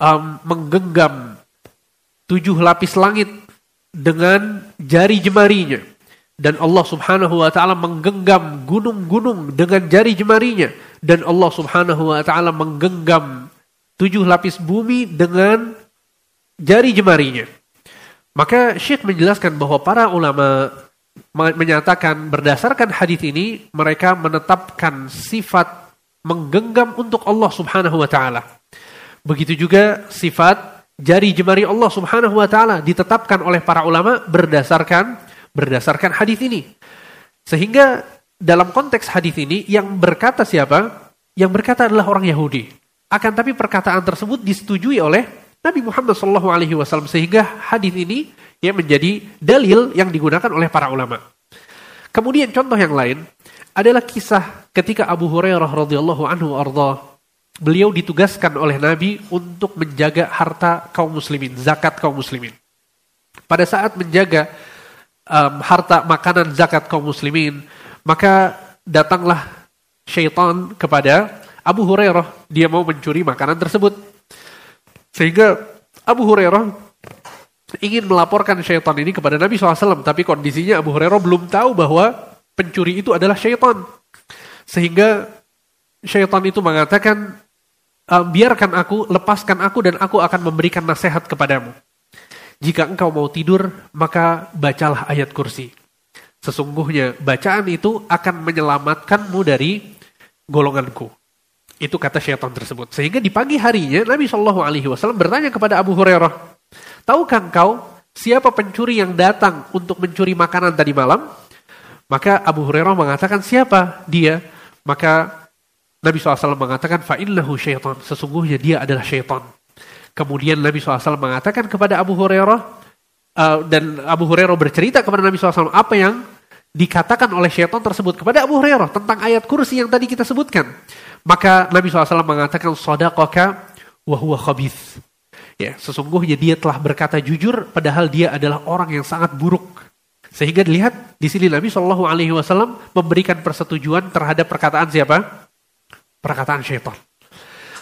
um, menggenggam tujuh lapis langit dengan jari jemarinya. Dan Allah subhanahu wa ta'ala menggenggam gunung-gunung dengan jari jemarinya. Dan Allah subhanahu wa ta'ala menggenggam tujuh lapis bumi dengan jari jemarinya. Maka Syekh menjelaskan bahwa para ulama menyatakan berdasarkan hadis ini mereka menetapkan sifat menggenggam untuk Allah Subhanahu wa taala. Begitu juga sifat jari jemari Allah Subhanahu wa taala ditetapkan oleh para ulama berdasarkan berdasarkan hadis ini. Sehingga dalam konteks hadis ini yang berkata siapa? Yang berkata adalah orang Yahudi. Akan tapi perkataan tersebut disetujui oleh Nabi Muhammad SAW Alaihi Wasallam sehingga hadis ini ya menjadi dalil yang digunakan oleh para ulama. Kemudian contoh yang lain adalah kisah ketika Abu Hurairah radhiyallahu anhu arda beliau ditugaskan oleh Nabi untuk menjaga harta kaum muslimin, zakat kaum muslimin. Pada saat menjaga um, harta makanan zakat kaum muslimin, maka datanglah syaitan kepada Abu Hurairah, dia mau mencuri makanan tersebut. Sehingga Abu Hurairah ingin melaporkan syaitan ini kepada Nabi SAW, tapi kondisinya Abu Hurairah belum tahu bahwa pencuri itu adalah syaitan. Sehingga syaitan itu mengatakan, biarkan aku, lepaskan aku dan aku akan memberikan nasihat kepadamu. Jika engkau mau tidur, maka bacalah ayat kursi. Sesungguhnya bacaan itu akan menyelamatkanmu dari golonganku. Itu kata syaitan tersebut. Sehingga di pagi harinya Nabi Shallallahu Alaihi Wasallam bertanya kepada Abu Hurairah, tahukah engkau siapa pencuri yang datang untuk mencuri makanan tadi malam? Maka Abu Hurairah mengatakan siapa dia? Maka Nabi SAW mengatakan fa'illahu syaitan. Sesungguhnya dia adalah syaitan. Kemudian Nabi SAW mengatakan kepada Abu Hurairah, uh, dan Abu Hurairah bercerita kepada Nabi SAW apa yang dikatakan oleh syaitan tersebut kepada Abu Hurairah tentang ayat kursi yang tadi kita sebutkan. Maka Nabi SAW mengatakan sadaqaka wa huwa khabith. Ya, sesungguhnya dia telah berkata jujur padahal dia adalah orang yang sangat buruk. Sehingga dilihat di sini Nabi Shallallahu Alaihi Wasallam memberikan persetujuan terhadap perkataan siapa? Perkataan syaitan.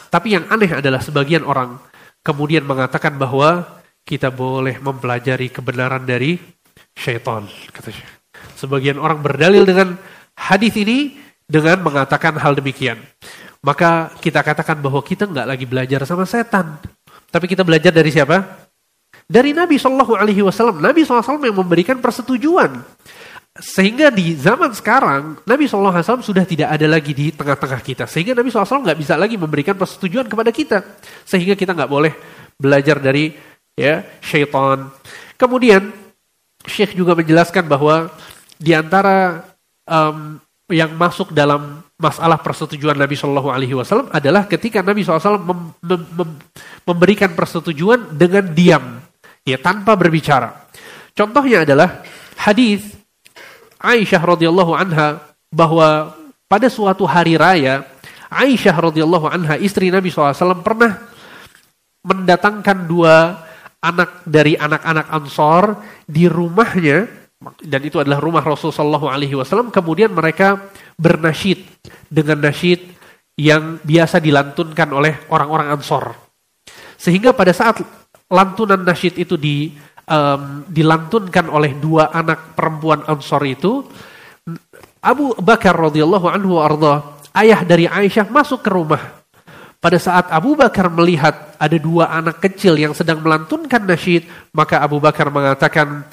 Tapi yang aneh adalah sebagian orang kemudian mengatakan bahwa kita boleh mempelajari kebenaran dari syaitan. Sebagian orang berdalil dengan hadis ini dengan mengatakan hal demikian. Maka kita katakan bahwa kita nggak lagi belajar sama setan. Tapi kita belajar dari siapa? Dari Nabi Shallallahu Alaihi Wasallam. Nabi SAW yang memberikan persetujuan. Sehingga di zaman sekarang, Nabi SAW sudah tidak ada lagi di tengah-tengah kita. Sehingga Nabi SAW nggak bisa lagi memberikan persetujuan kepada kita. Sehingga kita nggak boleh belajar dari ya syaitan. Kemudian, Syekh juga menjelaskan bahwa di antara um, yang masuk dalam masalah persetujuan Nabi Shallallahu Alaihi Wasallam adalah ketika Nabi SAW mem mem mem memberikan persetujuan dengan diam, ya tanpa berbicara. Contohnya adalah hadis Aisyah radhiyallahu anha bahwa pada suatu hari raya Aisyah radhiyallahu anha istri Nabi SAW pernah mendatangkan dua anak dari anak-anak Ansor di rumahnya dan itu adalah rumah Rasul Shallallahu Alaihi Wasallam. Kemudian mereka bernasyid dengan nasyid yang biasa dilantunkan oleh orang-orang Ansor. Sehingga pada saat lantunan nasyid itu di, um, dilantunkan oleh dua anak perempuan Ansor itu, Abu Bakar radhiyallahu anhu arda, ayah dari Aisyah masuk ke rumah. Pada saat Abu Bakar melihat ada dua anak kecil yang sedang melantunkan nasyid, maka Abu Bakar mengatakan,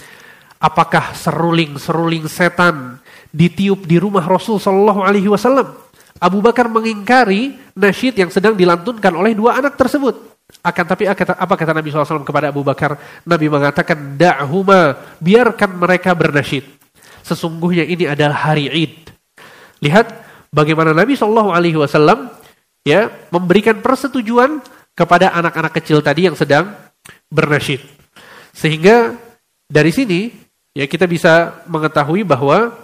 Apakah seruling-seruling setan ditiup di rumah Rasul Shallallahu Alaihi Wasallam? Abu Bakar mengingkari nasyid yang sedang dilantunkan oleh dua anak tersebut. Akan tapi apa kata Nabi SAW kepada Abu Bakar? Nabi mengatakan, Da'huma, biarkan mereka bernasyid. Sesungguhnya ini adalah hari Id. Lihat bagaimana Nabi Shallallahu Alaihi Wasallam ya memberikan persetujuan kepada anak-anak kecil tadi yang sedang bernasyid. Sehingga dari sini ya kita bisa mengetahui bahwa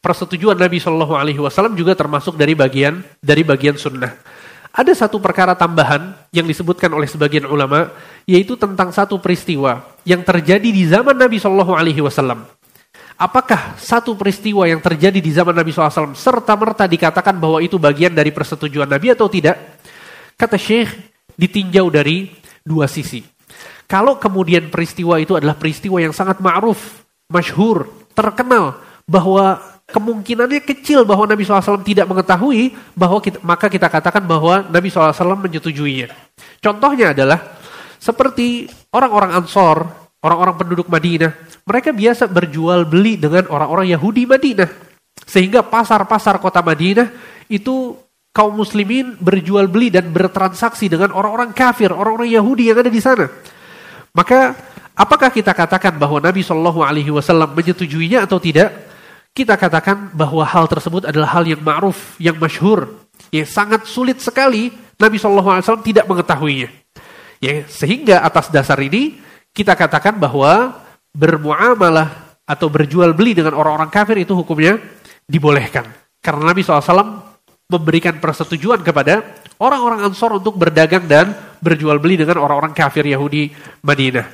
persetujuan Nabi Shallallahu Alaihi Wasallam juga termasuk dari bagian dari bagian sunnah. Ada satu perkara tambahan yang disebutkan oleh sebagian ulama, yaitu tentang satu peristiwa yang terjadi di zaman Nabi Shallallahu Alaihi Wasallam. Apakah satu peristiwa yang terjadi di zaman Nabi SAW serta merta dikatakan bahwa itu bagian dari persetujuan Nabi atau tidak? Kata Syekh, ditinjau dari dua sisi. Kalau kemudian peristiwa itu adalah peristiwa yang sangat ma'ruf, masyhur, terkenal, bahwa kemungkinannya kecil bahwa Nabi SAW tidak mengetahui, bahwa kita, maka kita katakan bahwa Nabi SAW menyetujuinya. Contohnya adalah seperti orang-orang Ansor, orang-orang penduduk Madinah, mereka biasa berjual beli dengan orang-orang Yahudi Madinah. Sehingga pasar-pasar kota Madinah itu kaum muslimin berjual beli dan bertransaksi dengan orang-orang kafir, orang-orang Yahudi yang ada di sana. Maka apakah kita katakan bahwa Nabi Shallallahu Alaihi Wasallam menyetujuinya atau tidak? Kita katakan bahwa hal tersebut adalah hal yang ma'ruf, yang masyhur, yang sangat sulit sekali Nabi Shallallahu Alaihi Wasallam tidak mengetahuinya. Ya, sehingga atas dasar ini kita katakan bahwa bermuamalah atau berjual beli dengan orang-orang kafir itu hukumnya dibolehkan. Karena Nabi SAW memberikan persetujuan kepada orang-orang Ansor untuk berdagang dan berjual beli dengan orang-orang kafir Yahudi Madinah.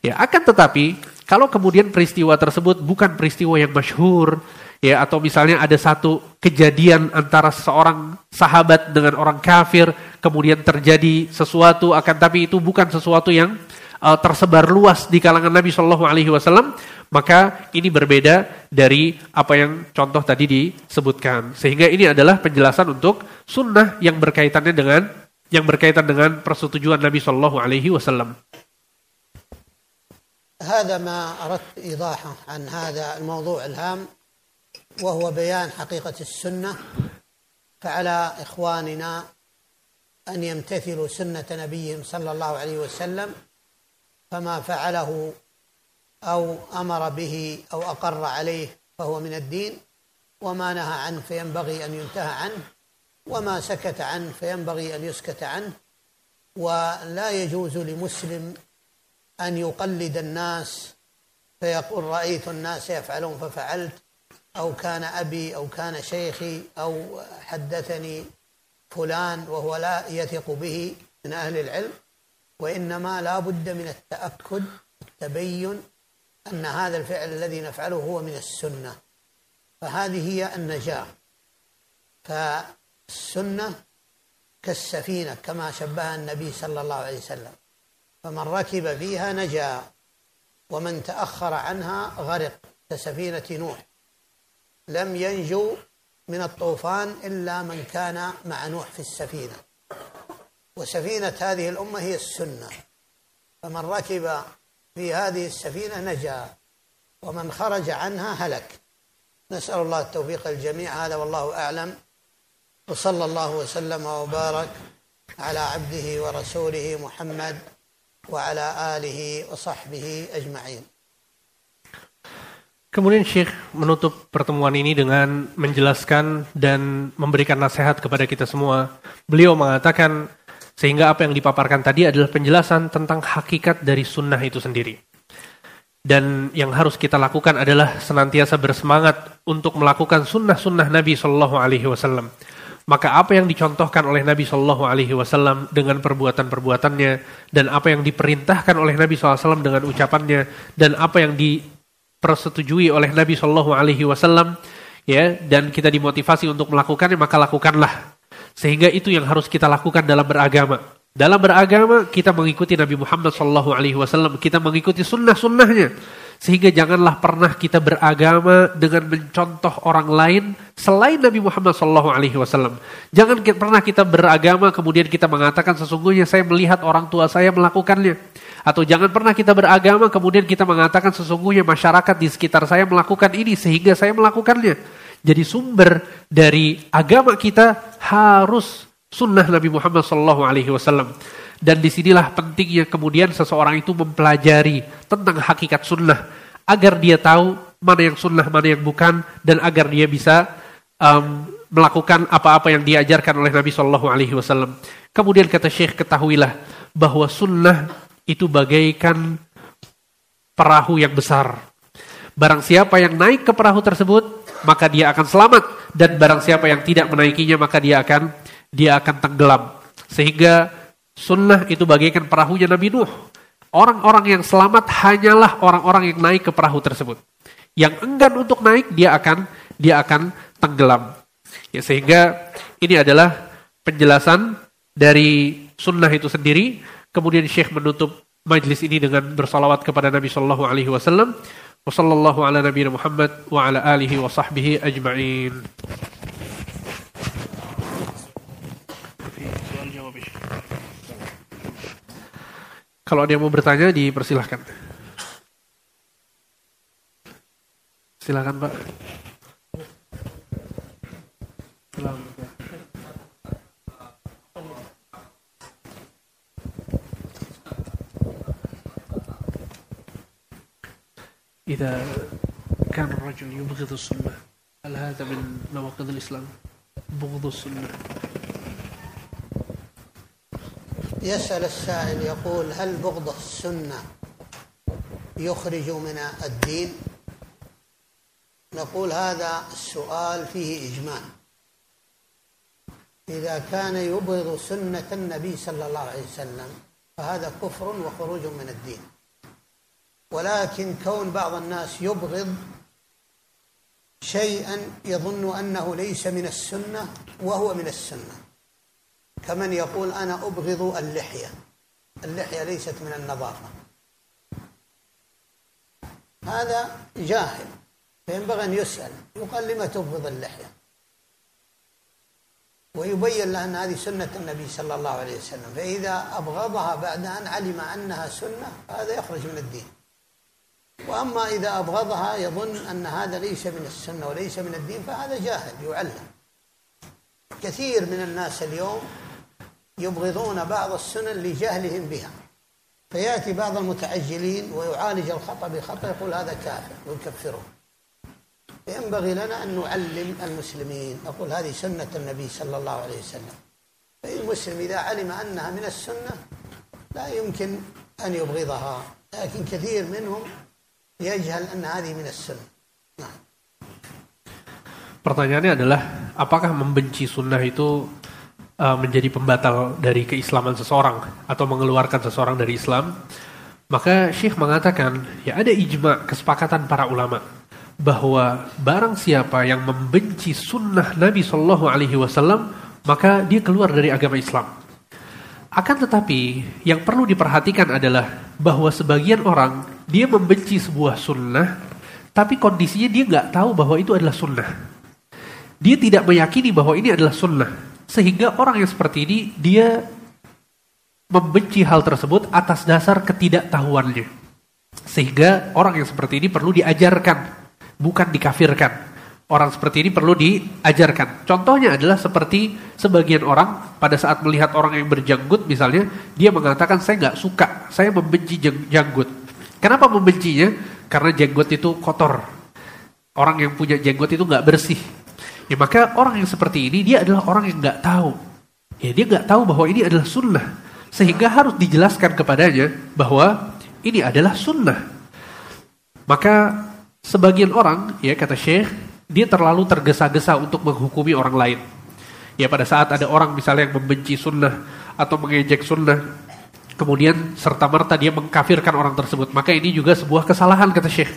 Ya, akan tetapi kalau kemudian peristiwa tersebut bukan peristiwa yang masyhur, ya atau misalnya ada satu kejadian antara seorang sahabat dengan orang kafir, kemudian terjadi sesuatu akan tapi itu bukan sesuatu yang uh, tersebar luas di kalangan Nabi Shallallahu Alaihi Wasallam, maka ini berbeda dari apa yang contoh tadi disebutkan. Sehingga ini adalah penjelasan untuk sunnah yang berkaitannya dengan yang berkaitan dengan persetujuan Nabi Shallallahu Alaihi Wasallam. هذا ما أردت إيضاحه عن هذا الموضوع الهام وهو بيان حقيقة السنة فعلى إخواننا أن يمتثلوا سنة نبيهم صلى الله عليه وسلم فما فعله أو أمر به أو أقر عليه فهو من الدين وما نهى عنه فينبغي أن ينتهى عنه وما سكت عنه فينبغي أن يسكت عنه. ولا يجوز لمسلم أن يقلد الناس فيقول رأيت الناس يفعلون ففعلت أو كان أبي أو كان شيخي أو حدثني فلان وهو لا يثق به من أهل العلم. وإنما لا بد من التأكد التبين أن هذا الفعل الذي نفعله هو من السنة. فهذه هي النجاة. فالسنة كالسفينة كما شبهها النبي صلى الله عليه وسلم. فمن ركب فيها نجا ومن تأخر عنها غرق كسفينة نوح. لم ينجو من الطوفان إلا من كان مع نوح في السفينة. وسفينة هذه الأمة هي السنة. فمن ركب في هذه السفينة نجا ومن خرج عنها هلك. نسأل الله التوفيق الجميع هذا والله أعلم. وصلى الله وسلم وبارك على عبده ورسوله محمد وعلى آله وصحبه أجمعين. Kemudian Syekh menutup pertemuan ini dengan menjelaskan dan memberikan nasihat kepada kita semua. Beliau mengatakan sehingga apa yang dipaparkan tadi adalah penjelasan tentang hakikat dari sunnah itu sendiri. Dan yang harus kita lakukan adalah senantiasa bersemangat untuk melakukan sunnah-sunnah Nabi Shallallahu Alaihi Wasallam maka apa yang dicontohkan oleh Nabi Shallallahu Alaihi Wasallam dengan perbuatan-perbuatannya dan apa yang diperintahkan oleh Nabi SAW dengan ucapannya dan apa yang dipersetujui oleh Nabi Shallallahu Alaihi Wasallam ya dan kita dimotivasi untuk melakukannya maka lakukanlah sehingga itu yang harus kita lakukan dalam beragama dalam beragama kita mengikuti Nabi Muhammad Shallallahu Alaihi Wasallam kita mengikuti sunnah-sunnahnya sehingga janganlah pernah kita beragama dengan mencontoh orang lain selain Nabi Muhammad Sallallahu Alaihi Wasallam. Jangan pernah kita beragama kemudian kita mengatakan sesungguhnya saya melihat orang tua saya melakukannya. Atau jangan pernah kita beragama kemudian kita mengatakan sesungguhnya masyarakat di sekitar saya melakukan ini sehingga saya melakukannya. Jadi sumber dari agama kita harus sunnah Nabi Muhammad Sallallahu Alaihi Wasallam. Dan di sinilah pentingnya kemudian seseorang itu mempelajari tentang hakikat sunnah. Agar dia tahu mana yang sunnah, mana yang bukan. Dan agar dia bisa um, melakukan apa-apa yang diajarkan oleh Nabi Shallallahu Alaihi Wasallam. Kemudian kata Syekh ketahuilah bahwa sunnah itu bagaikan perahu yang besar. Barang siapa yang naik ke perahu tersebut, maka dia akan selamat. Dan barang siapa yang tidak menaikinya, maka dia akan dia akan tenggelam. Sehingga Sunnah itu bagaikan perahunya Nabi Nuh. Orang-orang yang selamat hanyalah orang-orang yang naik ke perahu tersebut. Yang enggan untuk naik dia akan dia akan tenggelam. Ya, sehingga ini adalah penjelasan dari sunnah itu sendiri. Kemudian Syekh menutup majlis ini dengan bersalawat kepada Nabi Shallallahu Alaihi Wasallam. Ala Nabi Muhammad wa ala alihi wa sahbihi ajma'in. Kalau ada yang mau bertanya, dipersilahkan. Silakan Pak. إذا كان الرجل يبغض السنة هل هذا من نواقض الإسلام؟ بغض السنة. يسأل السائل يقول هل بغض السنة يخرج من الدين؟ نقول هذا السؤال فيه إجمال. إذا كان يبغض سنة النبي صلى الله عليه وسلم فهذا كفر وخروج من الدين. ولكن كون بعض الناس يبغض شيئا يظن أنه ليس من السنة وهو من السنة. كمن يقول أنا أبغض اللحية. اللحية ليست من النظافة. هذا جاهل. فينبغي أن يسأل. يقال لما تبغض اللحية؟ ويبين له أن هذه سنة النبي صلى الله عليه وسلم. فإذا أبغضها بعد أن علم أنها سنة هذا يخرج من الدين. وأما إذا أبغضها يظن أن هذا ليس من السنة وليس من الدين فهذا جاهل يعلم. كثير من الناس اليوم يبغضون بعض السنن لجهلهم بها. فيأتي بعض المتعجلين ويعالج الخطأ بخطأ يقول هذا كافر ويكفره ينبغي لنا أن نعلم المسلمين. نقول هذه سنة النبي صلى الله عليه وسلم. فالمسلم إذا علم أنها من السنة لا يمكن أن يبغضها. لكن كثير منهم يجهل أن هذه من السنة نعم Pertanyaannya adalah, apakah membenci sunnah itu uh, menjadi pembatal dari keislaman seseorang atau mengeluarkan seseorang dari Islam? Maka Syekh mengatakan, ya ada ijma kesepakatan para ulama bahwa barang siapa yang membenci sunnah Nabi Shallallahu Alaihi Wasallam maka dia keluar dari agama Islam. Akan tetapi yang perlu diperhatikan adalah bahwa sebagian orang dia membenci sebuah sunnah, tapi kondisinya dia nggak tahu bahwa itu adalah sunnah. Dia tidak meyakini bahwa ini adalah sunnah, sehingga orang yang seperti ini dia membenci hal tersebut atas dasar ketidaktahuannya. Sehingga orang yang seperti ini perlu diajarkan bukan dikafirkan. Orang seperti ini perlu diajarkan. Contohnya adalah seperti sebagian orang pada saat melihat orang yang berjanggut misalnya, dia mengatakan saya nggak suka, saya membenci janggut. Kenapa membencinya? Karena janggut itu kotor. Orang yang punya janggut itu nggak bersih. Ya maka orang yang seperti ini dia adalah orang yang nggak tahu. Ya dia nggak tahu bahwa ini adalah sunnah. Sehingga harus dijelaskan kepadanya bahwa ini adalah sunnah. Maka Sebagian orang, ya kata Syekh, dia terlalu tergesa-gesa untuk menghukumi orang lain. Ya pada saat ada orang misalnya yang membenci sunnah atau mengejek sunnah, kemudian serta-merta dia mengkafirkan orang tersebut. Maka ini juga sebuah kesalahan kata Syekh.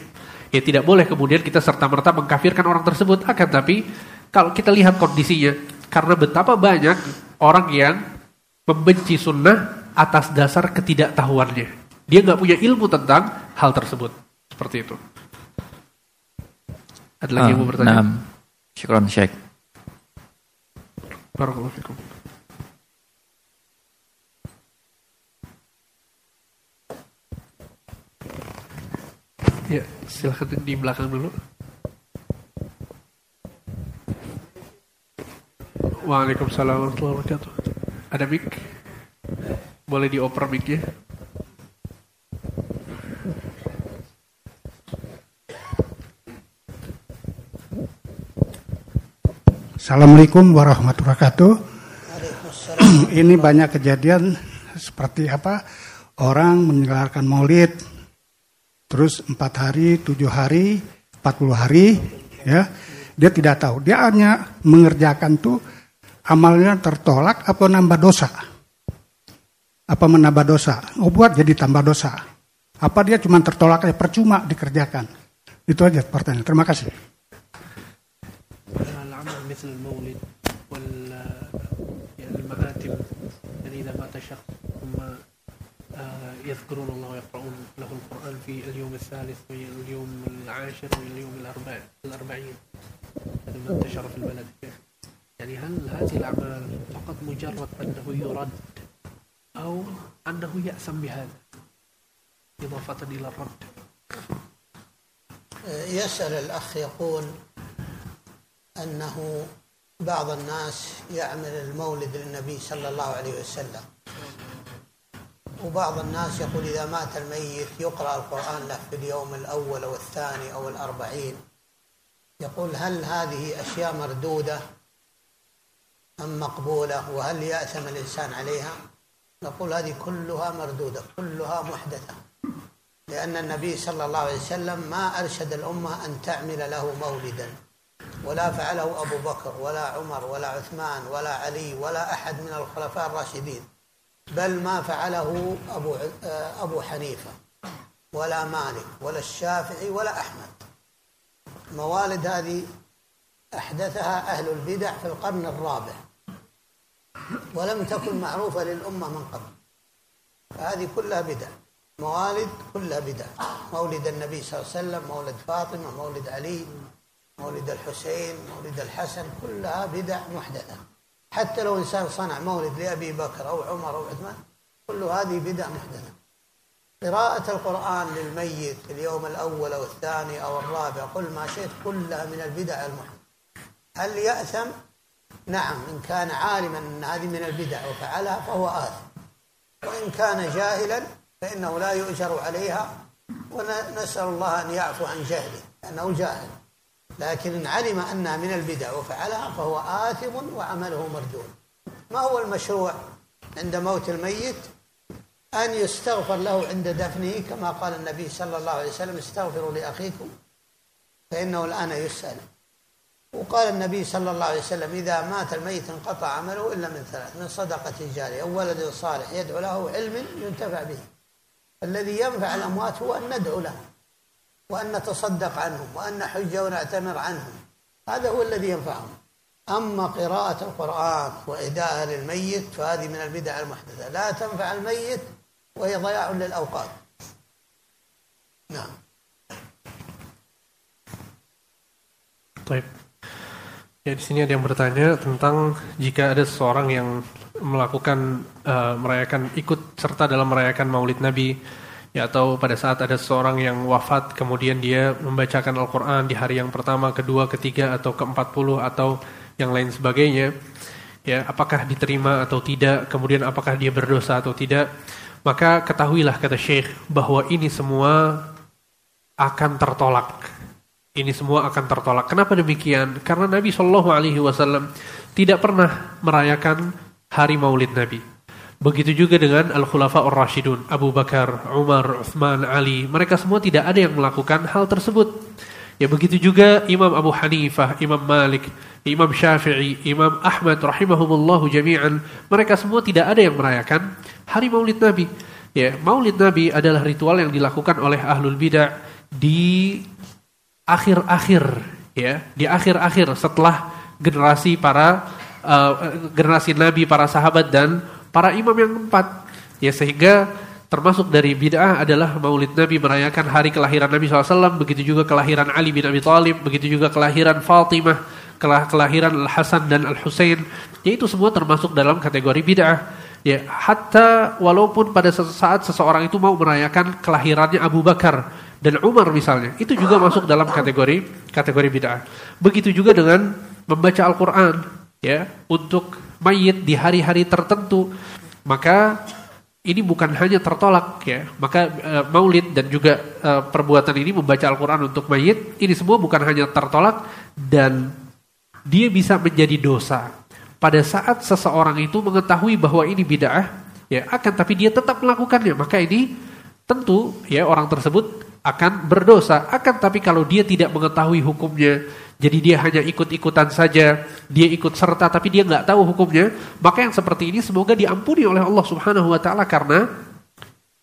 Ya tidak boleh kemudian kita serta-merta mengkafirkan orang tersebut. Akan tapi kalau kita lihat kondisinya, karena betapa banyak orang yang membenci sunnah atas dasar ketidaktahuannya. Dia nggak punya ilmu tentang hal tersebut. Seperti itu. Ada lagi yang mau bertanya? Nah, syukron Syekh. Barakallahu Ya, silahkan di belakang dulu. Waalaikumsalam warahmatullahi wabarakatuh. Ada mic? Boleh dioper mic-nya? Assalamualaikum warahmatullahi wabarakatuh. (clears throat) Ini banyak kejadian seperti apa orang menyelarkan maulid, terus empat hari, tujuh hari, empat puluh hari, ya dia tidak tahu. Dia hanya mengerjakan tuh amalnya tertolak apa nambah dosa, apa menambah dosa. Oh buat jadi tambah dosa. Apa dia cuma tertolak aja percuma dikerjakan. Itu aja pertanyaan. Terima kasih. مثل المولد والمآتم يعني إذا مات شخص ثم آه، يذكرون الله ويقرؤون له القرآن في اليوم الثالث واليوم العاشر واليوم الأربع الأربعين. هذا ما انتشر في البلد. يعني هل هذه الأعمال فقط مجرد أنه يرد أو أنه يأثم بهذا؟ إضافة إلى الرد. يسأل الأخ يقول أنه بعض الناس يعمل المولد للنبي صلى الله عليه وسلم. وبعض الناس يقول إذا مات الميت يقرأ القرآن له في اليوم الأول أو الثاني أو الأربعين. يقول هل هذه أشياء مردودة أم مقبولة؟ وهل يأثم الإنسان عليها؟ نقول هذه كلها مردودة كلها محدثة. لأن النبي صلى الله عليه وسلم ما أرشد الأمة أن تعمل له مولدا. ولا فعله أبو بكر ولا عمر ولا عثمان ولا علي ولا أحد من الخلفاء الراشدين. بل ما فعله أبو أبو حنيفة ولا مالك ولا الشافعي ولا أحمد. موالد هذه أحدثها أهل البدع في القرن الرابع ولم تكن معروفة للأمة من قبل. فهذه كلها بدع موالد كلها بدع. مولد النبي صلى الله عليه وسلم مولد فاطمة مولد علي مولد الحسين مولد الحسن كلها بدع محدثة. حتى لو إنسان صنع مولد لأبي بكر أو عمر أو عثمان كل هذه بدع محدثة. قراءة القرآن للميت اليوم الأول أو الثاني أو الرابع قل ما شئت كلها من البدع المحدثة. هل يأثم؟ نعم إن كان عالما أن هذه من البدع وفعلها فهو آثم. وإن كان جاهلا فإنه لا يؤجر عليها ونسأل الله أن يعفو عن جهله لأنه جاهل. لكن إن علم أنها من البدع وفعلها فهو آثم وعمله مردود. ما هو المشروع عند موت الميت؟ أن يستغفر له عند دفنه كما قال النبي صلى الله عليه وسلم استغفروا لأخيكم فإنه الآن يسأل. وقال النبي صلى الله عليه وسلم إذا مات الميت انقطع عمله إلا من ثلاث من صدقة جارية أو ولد صالح يدعو له علم ينتفع به. الذي ينفع الأموات هو أن ندعو لهم وأن نتصدق عنهم وأن نحج ونعتمر عنهم. هذا هو الذي ينفعهم. أما قراءة القرآن وإهداءها للميت فهذه من البدع المحدثة. لا تنفع الميت وهي ضياع للأوقات. نعم. طيب. Ya di sini ada yang bertanya tentang jika ada seseorang yang melakukan uh, merayakan ikut serta dalam merayakan Maulid Nabi ya atau pada saat ada seseorang yang wafat kemudian dia membacakan Al-Qur'an di hari yang pertama, kedua, ketiga atau ke-40 atau yang lain sebagainya ya apakah diterima atau tidak kemudian apakah dia berdosa atau tidak maka ketahuilah kata Syekh bahwa ini semua akan tertolak ini semua akan tertolak. Kenapa demikian? Karena Nabi Shallallahu Alaihi Wasallam tidak pernah merayakan hari Maulid Nabi. Begitu juga dengan Al Khulafa Ar Rashidun, Abu Bakar, Umar, Uthman, Ali. Mereka semua tidak ada yang melakukan hal tersebut. Ya begitu juga Imam Abu Hanifah, Imam Malik, Imam Syafi'i, Imam Ahmad rahimahumullahu jami'an. Mereka semua tidak ada yang merayakan hari Maulid Nabi. Ya, Maulid Nabi adalah ritual yang dilakukan oleh ahlul bidah di akhir-akhir ya di akhir-akhir setelah generasi para uh, generasi nabi para sahabat dan para imam yang keempat ya sehingga termasuk dari bid'ah adalah maulid nabi merayakan hari kelahiran nabi SAW begitu juga kelahiran Ali bin Abi Thalib begitu juga kelahiran Fatimah kelahiran Al Hasan dan Al Husain ya itu semua termasuk dalam kategori bid'ah. Ya hatta walaupun pada saat seseorang itu mau merayakan kelahirannya Abu Bakar dan Umar misalnya itu juga masuk dalam kategori kategori bid'ah. Begitu juga dengan membaca Al-Qur'an ya untuk mayit di hari-hari tertentu maka ini bukan hanya tertolak ya maka e, maulid dan juga e, perbuatan ini membaca Al-Qur'an untuk mayit ini semua bukan hanya tertolak dan dia bisa menjadi dosa pada saat seseorang itu mengetahui bahwa ini bid'ah ya akan tapi dia tetap melakukannya maka ini tentu ya orang tersebut akan berdosa. Akan tapi kalau dia tidak mengetahui hukumnya, jadi dia hanya ikut-ikutan saja, dia ikut serta tapi dia nggak tahu hukumnya, maka yang seperti ini semoga diampuni oleh Allah Subhanahu wa taala karena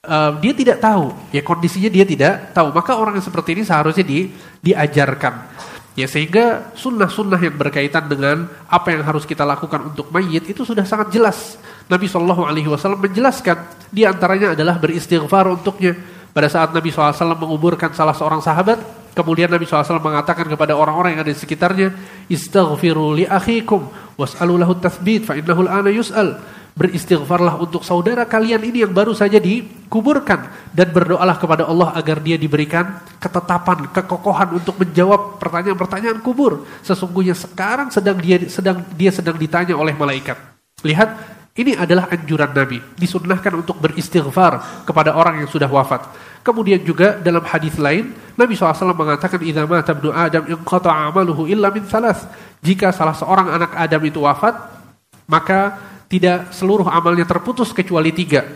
uh, dia tidak tahu, ya kondisinya dia tidak tahu. Maka orang yang seperti ini seharusnya di, diajarkan. Ya sehingga sunnah-sunnah yang berkaitan dengan apa yang harus kita lakukan untuk mayit itu sudah sangat jelas. Nabi Shallallahu Alaihi Wasallam menjelaskan di antaranya adalah beristighfar untuknya pada saat Nabi SAW menguburkan salah seorang sahabat, kemudian Nabi SAW mengatakan kepada orang-orang yang ada di sekitarnya, Istaghfiru li akhikum was'alu lahu tathbit fa innahu al-ana yus'al. Beristighfarlah untuk saudara kalian ini yang baru saja dikuburkan dan berdoalah kepada Allah agar dia diberikan ketetapan, kekokohan untuk menjawab pertanyaan-pertanyaan kubur. Sesungguhnya sekarang sedang dia sedang dia sedang ditanya oleh malaikat. Lihat ini adalah anjuran Nabi. Disunnahkan untuk beristighfar kepada orang yang sudah wafat. Kemudian juga dalam hadis lain, Nabi SAW mengatakan, "Idza mata ibnu Adam amaluhu illa min thalath." Jika salah seorang anak Adam itu wafat, maka tidak seluruh amalnya terputus kecuali tiga.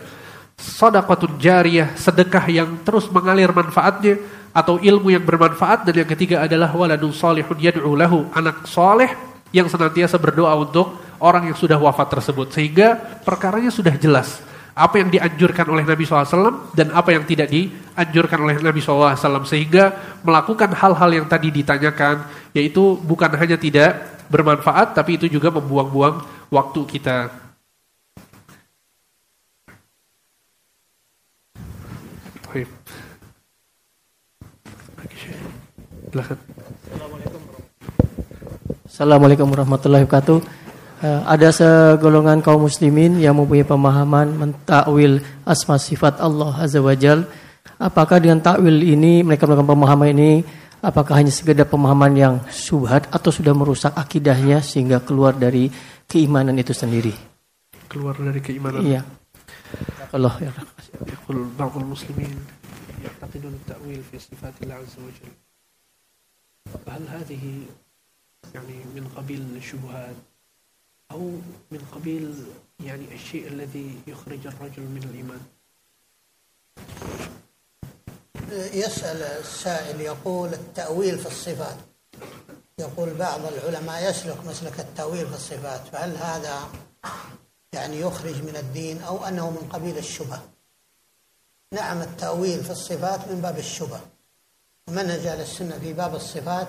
Sadaqatun jariyah, sedekah yang terus mengalir manfaatnya, atau ilmu yang bermanfaat dan yang ketiga adalah waladun salihun yad'u lahu, anak soleh yang senantiasa berdoa untuk orang yang sudah wafat tersebut sehingga perkaranya sudah jelas apa yang dianjurkan oleh Nabi SAW dan apa yang tidak dianjurkan oleh Nabi SAW sehingga melakukan hal-hal yang tadi ditanyakan yaitu bukan hanya tidak bermanfaat tapi itu juga membuang-buang waktu kita. Assalamualaikum warahmatullahi wabarakatuh. Uh, ada segolongan kaum muslimin yang mempunyai pemahaman mentakwil asma sifat Allah Azza wa Jal. Apakah dengan takwil ini mereka melakukan pemahaman ini apakah hanya sekedar pemahaman yang subhat atau sudah merusak akidahnya sehingga keluar dari keimanan itu sendiri? Keluar dari keimanan. Iya. Allah ya. Yaqul ba'dul muslimin yaqtidun ta'wil fi sifatillah azza wa jalla. فهل هذه يعني من قبيل الشبهات أو من قبيل يعني الشيء الذي يخرج الرجل من الإيمان؟ يسأل السائل يقول التأويل في الصفات. يقول بعض العلماء يسلك مسلك التأويل في الصفات فهل هذا يعني يخرج من الدين أو أنه من قبيل الشبه؟ نعم التأويل في الصفات من باب الشبه. منهج أهل السنة في باب الصفات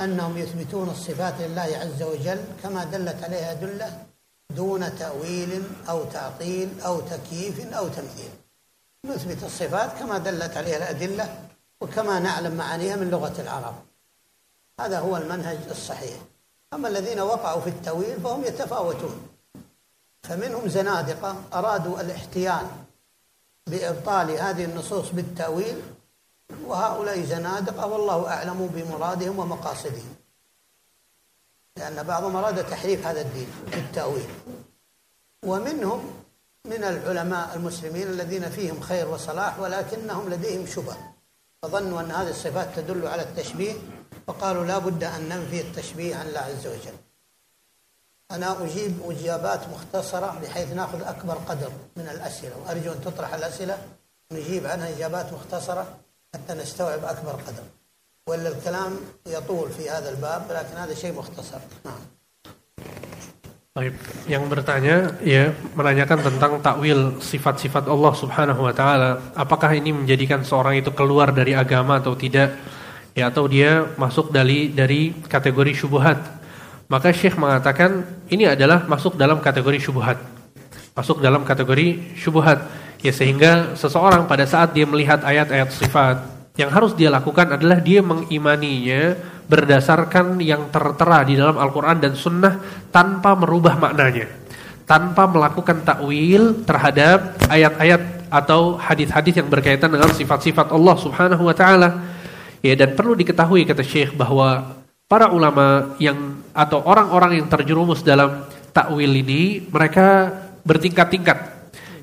أنهم يثبتون الصفات لله عز وجل كما دلت عليها أدلة دون تأويل أو تعطيل أو تكييف أو تمثيل. نثبت الصفات كما دلت عليها الأدلة وكما نعلم معانيها من لغة العرب. هذا هو المنهج الصحيح. أما الذين وقعوا في التأويل فهم يتفاوتون. فمنهم زنادقة أرادوا الاحتيال بإبطال هذه النصوص بالتأويل وهؤلاء زنادقة والله أعلم بمرادهم ومقاصدهم لأن بعضهم أراد تحريف هذا الدين بالتأويل ومنهم من العلماء المسلمين الذين فيهم خير وصلاح ولكنهم لديهم شبه فظنوا أن هذه الصفات تدل على التشبيه فقالوا لا بد أن ننفي التشبيه عن الله عز وجل. أنا أجيب إجابات مختصرة بحيث نأخذ أكبر قدر من الأسئلة وأرجو أن تطرح الأسئلة نجيب عنها إجابات مختصرة. حتى نستوعب أكبر قدر ولا الكلام يطول في هذا الباب لكن هذا شيء مختصر نعم Baik, yang bertanya ya menanyakan tentang takwil sifat-sifat Allah Subhanahu wa taala. Apakah ini menjadikan seorang itu keluar dari agama atau tidak? Ya atau dia masuk dari dari kategori syubhat. Maka Syekh mengatakan ini adalah masuk dalam kategori syubhat. Masuk dalam kategori syubhat. Ya sehingga seseorang pada saat dia melihat ayat-ayat sifat yang harus dia lakukan adalah dia mengimaninya berdasarkan yang tertera di dalam Al-Quran dan Sunnah tanpa merubah maknanya. Tanpa melakukan takwil terhadap ayat-ayat atau hadis-hadis yang berkaitan dengan sifat-sifat Allah subhanahu wa ta'ala. Ya, dan perlu diketahui kata Syekh bahwa para ulama yang atau orang-orang yang terjerumus dalam takwil ini mereka bertingkat-tingkat.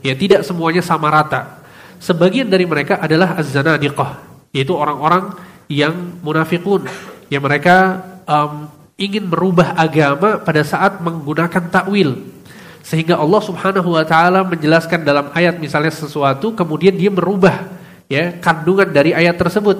Ya, tidak semuanya sama rata. Sebagian dari mereka adalah az-zanadiqah, yaitu orang-orang yang munafikun yang mereka um, ingin merubah agama pada saat menggunakan takwil sehingga Allah Subhanahu wa taala menjelaskan dalam ayat misalnya sesuatu kemudian dia merubah ya kandungan dari ayat tersebut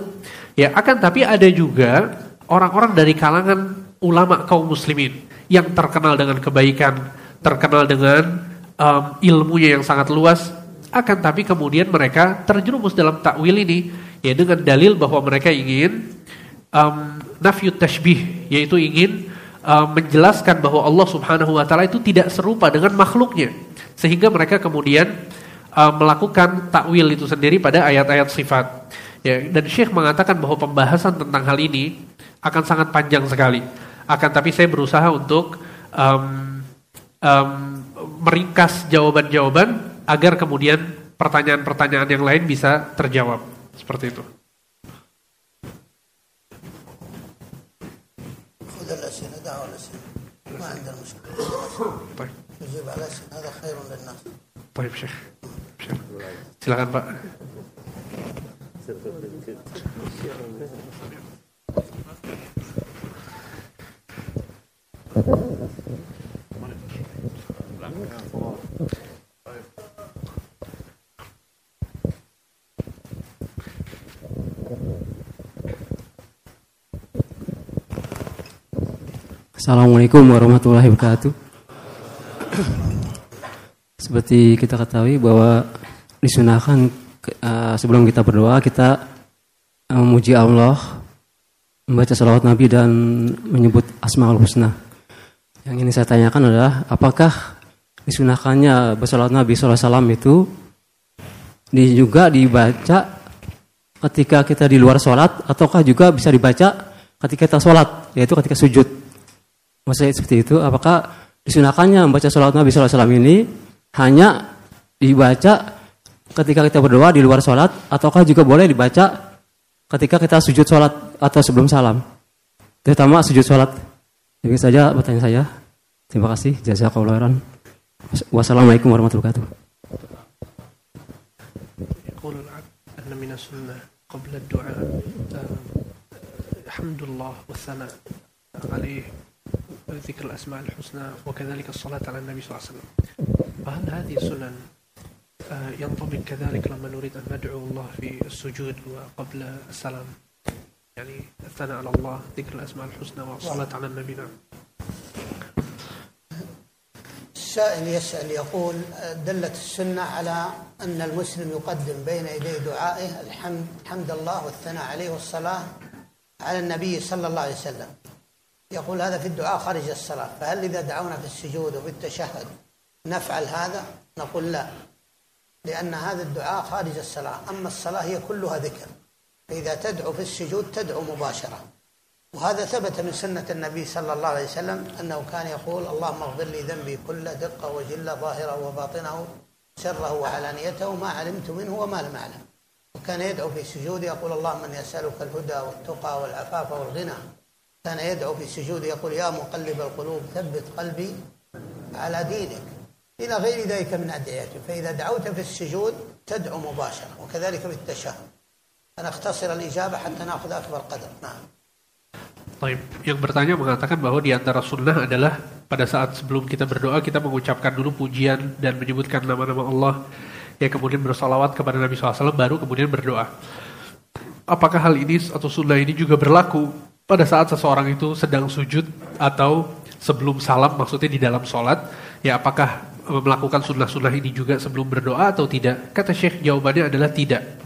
ya akan tapi ada juga orang-orang dari kalangan ulama kaum muslimin yang terkenal dengan kebaikan terkenal dengan um, ilmunya yang sangat luas akan tapi kemudian mereka terjerumus dalam takwil ini ya dengan dalil bahwa mereka ingin um, nafyut tashbih yaitu ingin um, menjelaskan bahwa Allah Subhanahu wa taala itu tidak serupa dengan makhluknya. Sehingga mereka kemudian um, melakukan takwil itu sendiri pada ayat-ayat sifat. Ya dan Syekh mengatakan bahwa pembahasan tentang hal ini akan sangat panjang sekali. Akan tapi saya berusaha untuk um, um, meringkas jawaban-jawaban agar kemudian pertanyaan-pertanyaan yang lain bisa terjawab. Seperti itu. Baik, Syekh. Silakan Pak. Assalamualaikum warahmatullahi wabarakatuh. Seperti kita ketahui bahwa disunahkan uh, sebelum kita berdoa kita uh, memuji Allah, membaca salawat Nabi dan menyebut asmaul husna. Yang ini saya tanyakan adalah apakah disunahkannya bersalawat Nabi SAW itu di, juga dibaca ketika kita di luar sholat ataukah juga bisa dibaca ketika kita sholat yaitu ketika sujud maksudnya seperti itu apakah disunahkannya membaca sholat Nabi SAW ini hanya dibaca ketika kita berdoa di luar sholat ataukah juga boleh dibaca ketika kita sujud sholat atau sebelum salam terutama sujud sholat ini saja pertanyaan saya terima kasih jazakallahu khairan wassalamualaikum warahmatullahi wabarakatuh قبل الدعاء الحمد لله والثناء عليه ذكر الأسماء الحسنى وكذلك الصلاة على النبي صلى الله عليه وسلم. فهل هذه السنن ينطبق كذلك لما نريد أن ندعو الله في السجود وقبل السلام؟ يعني الثناء على الله ذكر الأسماء الحسنى والصلاة على النبي نعم. السائل يسأل يقول دلت السنة على أن المسلم يقدم بين يدي دعائه الحمد حمد الله والثناء عليه والصلاة على النبي صلى الله عليه وسلم. يقول هذا في الدعاء خارج الصلاة فهل إذا دعونا في السجود وفي التشهد نفعل هذا؟ نقول لا لأن هذا الدعاء خارج الصلاة أما الصلاة هي كلها ذكر فإذا تدعو في السجود تدعو مباشرة. وهذا ثبت من سنة النبي صلى الله عليه وسلم أنه كان يقول اللهم اغفر لي ذنبي كله دقه وجله ظاهره وباطنه سره وعلانيته ما علمت منه وما لم أعلم. وكان يدعو في سجود يقول اللهم إني أسألك الهدى والتقى والعفاف والغنى. كان يدعو في سجود يقول يا مقلب القلوب ثبت قلبي على دينك الى غير ذلك من ادعيته فاذا دعوت في السجود تدعو مباشره وكذلك في التشهد فنختصر الاجابه حتى ناخذ اكبر قدر نعم Taib. Yang bertanya mengatakan bahwa di antara sunnah adalah pada saat sebelum kita berdoa kita mengucapkan dulu pujian dan menyebutkan nama-nama Allah ya kemudian bersolawat kepada Nabi SAW baru kemudian berdoa. Apakah hal ini atau sunnah ini juga berlaku Pada saat seseorang itu sedang sujud atau sebelum salam maksudnya di dalam sholat ya apakah melakukan sunnah-sunnah ini juga sebelum berdoa atau tidak? Kata Syekh jawabannya adalah tidak.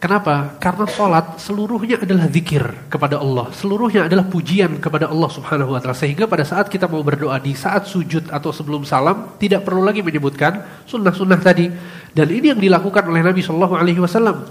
Kenapa? Karena sholat seluruhnya adalah zikir kepada Allah. Seluruhnya adalah pujian kepada Allah subhanahu wa ta'ala. Sehingga pada saat kita mau berdoa di saat sujud atau sebelum salam, tidak perlu lagi menyebutkan sunnah-sunnah tadi. Dan ini yang dilakukan oleh Nabi Shallallahu Alaihi Wasallam.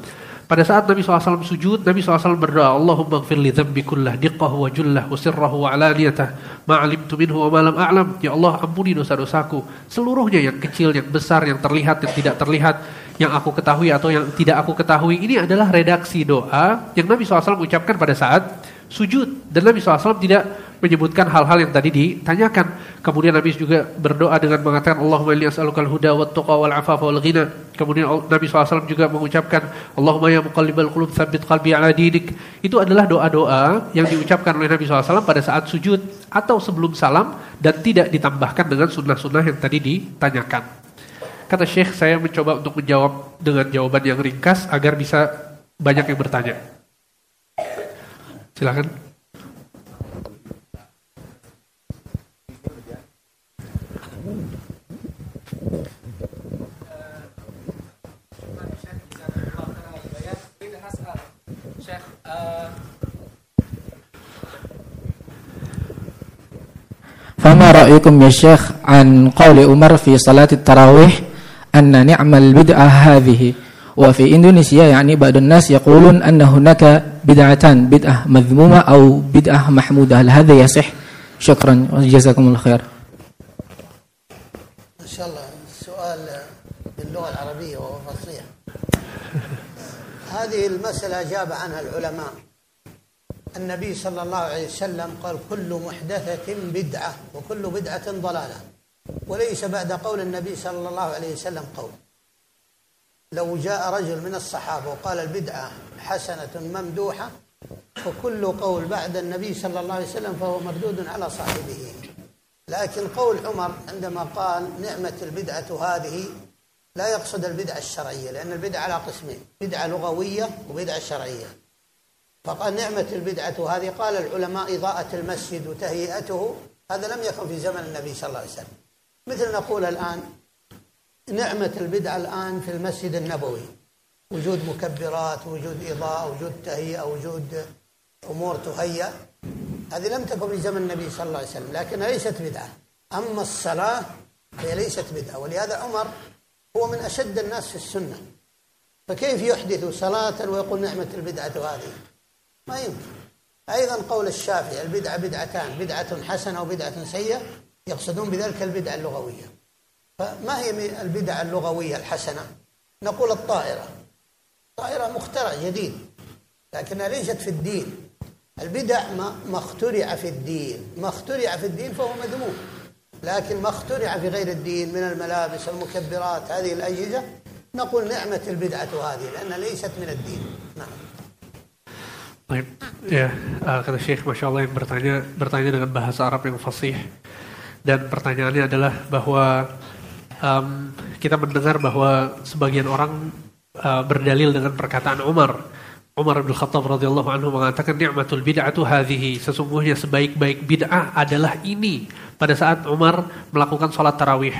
Pada saat Nabi SAW sujud, Nabi SAW berdoa, Allahumma gfir li dhambi kullah, diqqahu wa jullah, wa sirrahu wa alaniyatah, ma'alimtu minhu wa malam a'lam. Ya Allah, ampuni dosa-dosaku. Seluruhnya yang kecil, yang besar, yang terlihat, yang tidak terlihat, yang aku ketahui atau yang tidak aku ketahui. Ini adalah redaksi doa yang Nabi SAW ucapkan pada saat sujud. Dan Nabi SAW tidak menyebutkan hal-hal yang tadi ditanyakan. Kemudian Nabi juga berdoa dengan mengatakan Allahumma inni as'alukal huda wat tuqa wal afafa wal ghina. Kemudian Nabi SAW juga mengucapkan Allahumma ya muqallibal qulub tsabbit qalbi ala dinik. Itu adalah doa-doa yang diucapkan oleh Nabi SAW pada saat sujud atau sebelum salam dan tidak ditambahkan dengan sunnah-sunnah yang tadi ditanyakan. Kata Syekh, saya mencoba untuk menjawab dengan jawaban yang ringkas agar bisa banyak yang bertanya. Silakan. فما رأيكم يا شيخ عن قول عمر في صلاة التراويح أن نعم البدعة هذه وفي إندونيسيا يعني بعض الناس يقولون أن هناك بدعتان بدعة مذمومة أو بدعة محمودة هل هذا يصح شكرا وجزاكم الله خير ما شاء الله السؤال باللغة العربية وهو فصيح هذه المسألة أجاب عنها العلماء النبي صلى الله عليه وسلم قال كل محدثة بدعة وكل بدعة ضلالة وليس بعد قول النبي صلى الله عليه وسلم قول لو جاء رجل من الصحابة وقال البدعة حسنة ممدوحة فكل قول بعد النبي صلى الله عليه وسلم فهو مردود على صاحبه. لكن قول عمر عندما قال نعمة البدعة هذه لا يقصد البدعة الشرعية لأن البدعة على قسمين بدعة لغوية وبدعة شرعية. فقال نعمة البدعة هذه قال العلماء إضاءة المسجد وتهيئته هذا لم يكن في زمن النبي صلى الله عليه وسلم. مثل نقول الآن نعمة البدعة الآن في المسجد النبوي. وجود مكبرات وجود إضاءة وجود تهيئة وجود أمور تهيأ هذه لم تكن في زمن النبي صلى الله عليه وسلم لكنها ليست بدعة. أما الصلاة فهي ليست بدعة. ولهذا عمر هو من أشد الناس في السنة. فكيف يحدث صلاة ويقول نعمة البدعة هذه؟ ما يمكن. أيضا قول الشافعي البدعة بدعتان بدعة حسنة وبدعة سيئة يقصدون بذلك البدعة اللغوية. فما هي البدعة اللغوية الحسنة؟ نقول الطائرة. طائرة مخترع جديد لكنها ليست في الدين. البدع ما, اخترع في الدين. ما اخترع في الدين فهو مذموم لكن ما اخترع في غير الدين من الملابس المكبرات هذه الأجهزة نقول نعمة البدعة هذه لأنها ليست من الدين. نعم. ya uh, kata Syekh, masya Allah yang bertanya bertanya dengan bahasa Arab yang fasih dan pertanyaannya adalah bahwa um, kita mendengar bahwa sebagian orang uh, berdalil dengan perkataan Umar. Umar bin Khattab radhiyallahu anhu mengatakan ni'matul bid'atu hadhihi. Sesungguhnya sebaik-baik bid'ah adalah ini. Pada saat Umar melakukan sholat tarawih.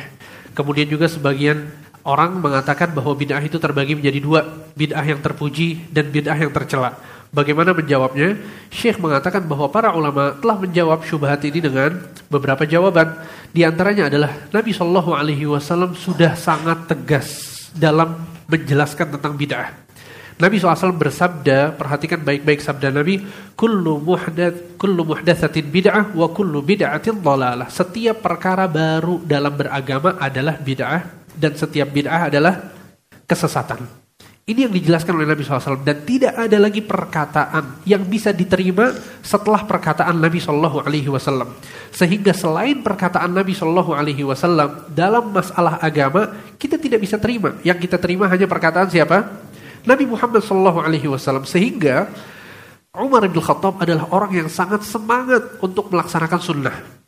Kemudian juga sebagian orang mengatakan bahwa bid'ah itu terbagi menjadi dua. Bid'ah yang terpuji dan bid'ah yang tercela. Bagaimana menjawabnya? Syekh mengatakan bahwa para ulama telah menjawab syubhat ini dengan beberapa jawaban. Di antaranya adalah Nabi Shallallahu Alaihi Wasallam sudah sangat tegas dalam menjelaskan tentang bid'ah. Nabi SAW bersabda, perhatikan baik-baik sabda Nabi, kullu muhdath, kullu muhdatsatin bid'ah wa kullu bid'atin dhalalah. Setiap perkara baru dalam beragama adalah bid'ah dan setiap bid'ah adalah kesesatan. Ini yang dijelaskan oleh Nabi SAW dan tidak ada lagi perkataan yang bisa diterima setelah perkataan Nabi Wasallam. Sehingga selain perkataan Nabi Wasallam dalam masalah agama kita tidak bisa terima. Yang kita terima hanya perkataan siapa? Nabi Muhammad Wasallam. Sehingga Umar bin Khattab adalah orang yang sangat semangat untuk melaksanakan sunnah.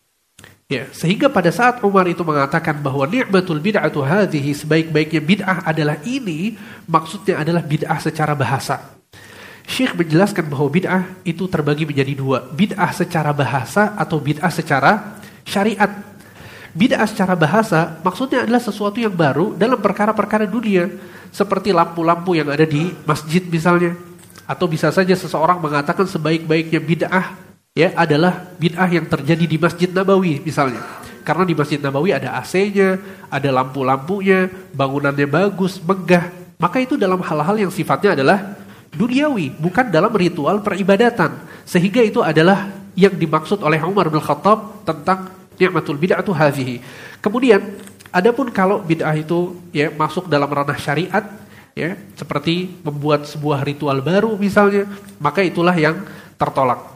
Ya, sehingga pada saat Umar itu mengatakan bahwa ni'matul bid'atu hadhihi sebaik-baiknya bid'ah adalah ini, maksudnya adalah bid'ah secara bahasa. Syekh menjelaskan bahwa bid'ah itu terbagi menjadi dua, bid'ah secara bahasa atau bid'ah secara syariat. Bid'ah secara bahasa maksudnya adalah sesuatu yang baru dalam perkara-perkara dunia, seperti lampu-lampu yang ada di masjid misalnya. Atau bisa saja seseorang mengatakan sebaik-baiknya bid'ah ya adalah bid'ah yang terjadi di Masjid Nabawi misalnya. Karena di Masjid Nabawi ada AC-nya, ada lampu-lampunya, bangunannya bagus, megah. Maka itu dalam hal-hal yang sifatnya adalah duniawi, bukan dalam ritual peribadatan. Sehingga itu adalah yang dimaksud oleh Umar bin Khattab tentang ni'matul bid'atu hadhihi. Kemudian, adapun kalau bid'ah itu ya masuk dalam ranah syariat, ya seperti membuat sebuah ritual baru misalnya, maka itulah yang tertolak.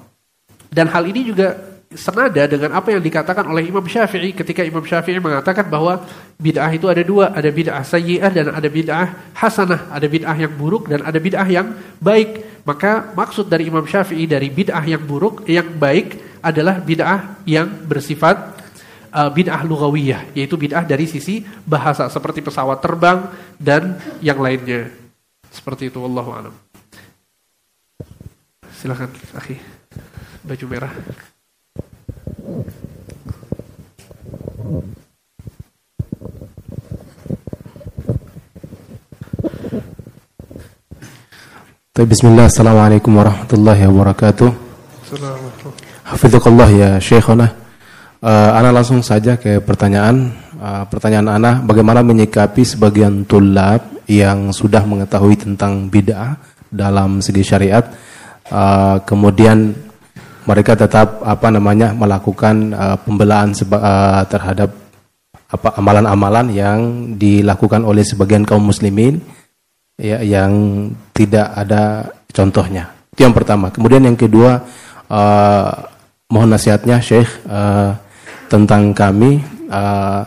Dan hal ini juga senada dengan apa yang dikatakan oleh Imam Syafi'i ketika Imam Syafi'i mengatakan bahwa bid'ah itu ada dua, ada bid'ah sayyi'ah dan ada bid'ah hasanah, ada bid'ah yang buruk dan ada bid'ah yang baik. Maka maksud dari Imam Syafi'i dari bid'ah yang buruk, yang baik adalah bid'ah yang bersifat uh, bid'ah lugawiyah, yaitu bid'ah dari sisi bahasa seperti pesawat terbang dan yang lainnya. Seperti itu wallahu alam. Silakan, akhi baju merah. Bismillah, Assalamualaikum warahmatullahi wabarakatuh. Hafidhukallah ya Syekhona. Uh, ana langsung saja ke pertanyaan. Uh, pertanyaan Ana, bagaimana menyikapi sebagian tulab yang sudah mengetahui tentang bid'ah dalam segi syariat, uh, kemudian mereka tetap apa namanya melakukan uh, pembelaan seba, uh, terhadap apa amalan-amalan yang dilakukan oleh sebagian kaum muslimin ya yang tidak ada contohnya. Itu yang pertama. Kemudian yang kedua uh, mohon nasihatnya Syekh uh, tentang kami uh,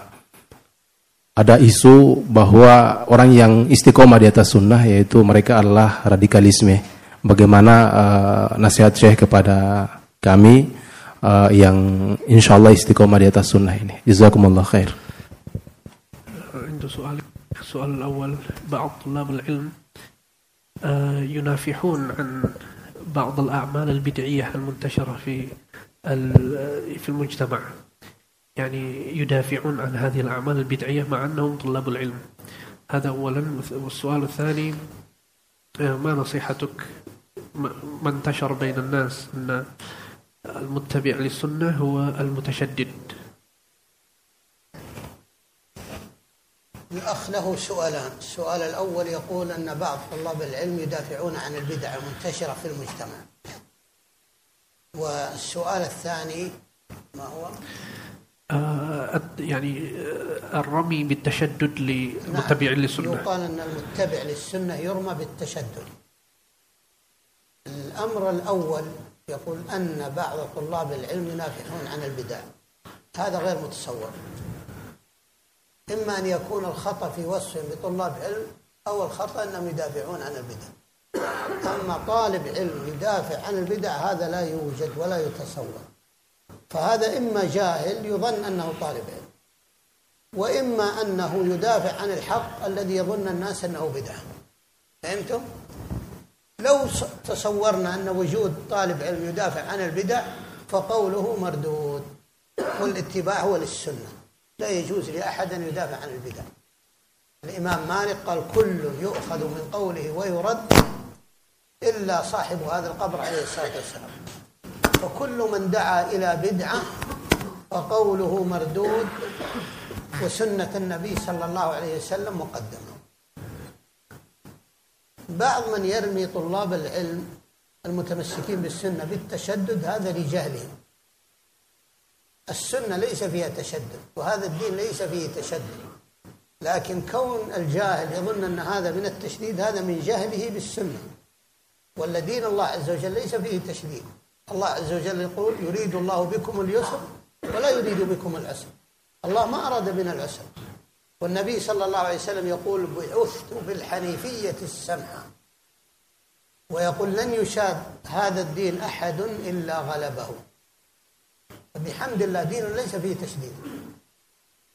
ada isu bahwa orang yang istiqomah di atas sunnah yaitu mereka adalah radikalisme. Bagaimana uh, nasihat Syekh kepada kami uh, yang insya Allah istiqomah di atas sunnah ini. Jazakumullah khair. Untuk soal soal awal, بعض طلاب العلم ينافحون عن بعض الأعمال البدعية المنتشرة في في المجتمع يعني يدافعون عن هذه الأعمال البدعية مع أنهم طلاب العلم هذا أولا والسؤال الثاني ما نصيحتك ما انتشر بين الناس أن المتبع للسنة هو المتشدد. الأخ له سؤالان. السؤال الأول يقول أن بعض طلاب العلم يدافعون عن البدع المنتشرة في المجتمع. والسؤال الثاني ما هو؟ آه يعني الرمي بالتشدد لمتبع نعم. للسنة. يقال أن المتبع للسنة يرمى بالتشدد. الأمر الأول يقول أن بعض طلاب العلم ينافحون عن البدع. هذا غير متصور. إما أن يكون الخطأ في وصفهم بطلاب علم أو الخطأ أنهم يدافعون عن البدع. أما طالب علم يدافع عن البدع هذا لا يوجد ولا يتصور. فهذا إما جاهل يظن أنه طالب علم وإما أنه يدافع عن الحق الذي يظن الناس أنه بدعة فهمتم؟ لو تصورنا أن وجود طالب علم يدافع عن البدع فقوله مردود والاتباع هو للسنة. لا يجوز لأحد أن يدافع عن البدع. الإمام مالك قال كل يؤخذ من قوله ويرد إلا صاحب هذا القبر عليه الصلاة والسلام. وكل من دعا إلى بدعة فقوله مردود وسنة النبي صلى الله عليه وسلم مقدمة. بعض من يرمي طلاب العلم المتمسكين بالسنة بالتشدد هذا لجهلهم. السنة ليس فيها تشدد وهذا الدين ليس فيه تشدد. لكن كون الجاهل يظن أن هذا من التشديد هذا من جهله بالسنة. ولا دين الله عز وجل ليس فيه تشديد. الله عز وجل يقول يريد الله بكم اليسر ولا يريد بكم العسر. الله ما أراد بنا العسر. والنبي صلى الله عليه وسلم يقول بعثت بالحنيفية السمحة ويقول لن يشاد هذا الدين أحد إلا غلبه. بحمد الله دين ليس فيه تشديد.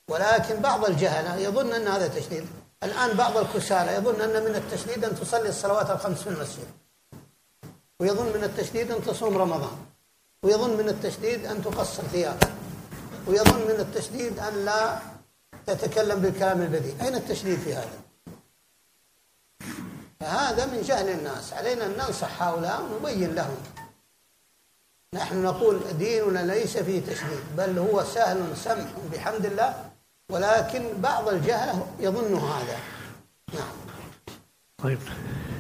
ولكن بعض الجهلة يظن أن هذا تشديد. الآن بعض الكسالى يظن أن من التشديد أن تصلي الصلوات الخمس في المسجد. ويظن من التشديد أن تصوم رمضان. ويظن من التشديد أن تقصر ثيابك. ويظن من التشديد أن لا تتكلم بالكلام البذيء أين التشديد في هذا فهذا من جهل الناس علينا أن ننصح هؤلاء ونبين لهم نحن نقول ديننا ليس فيه تشديد بل هو سهل سمح بحمد الله ولكن بعض الجهل يظن هذا نعم طيب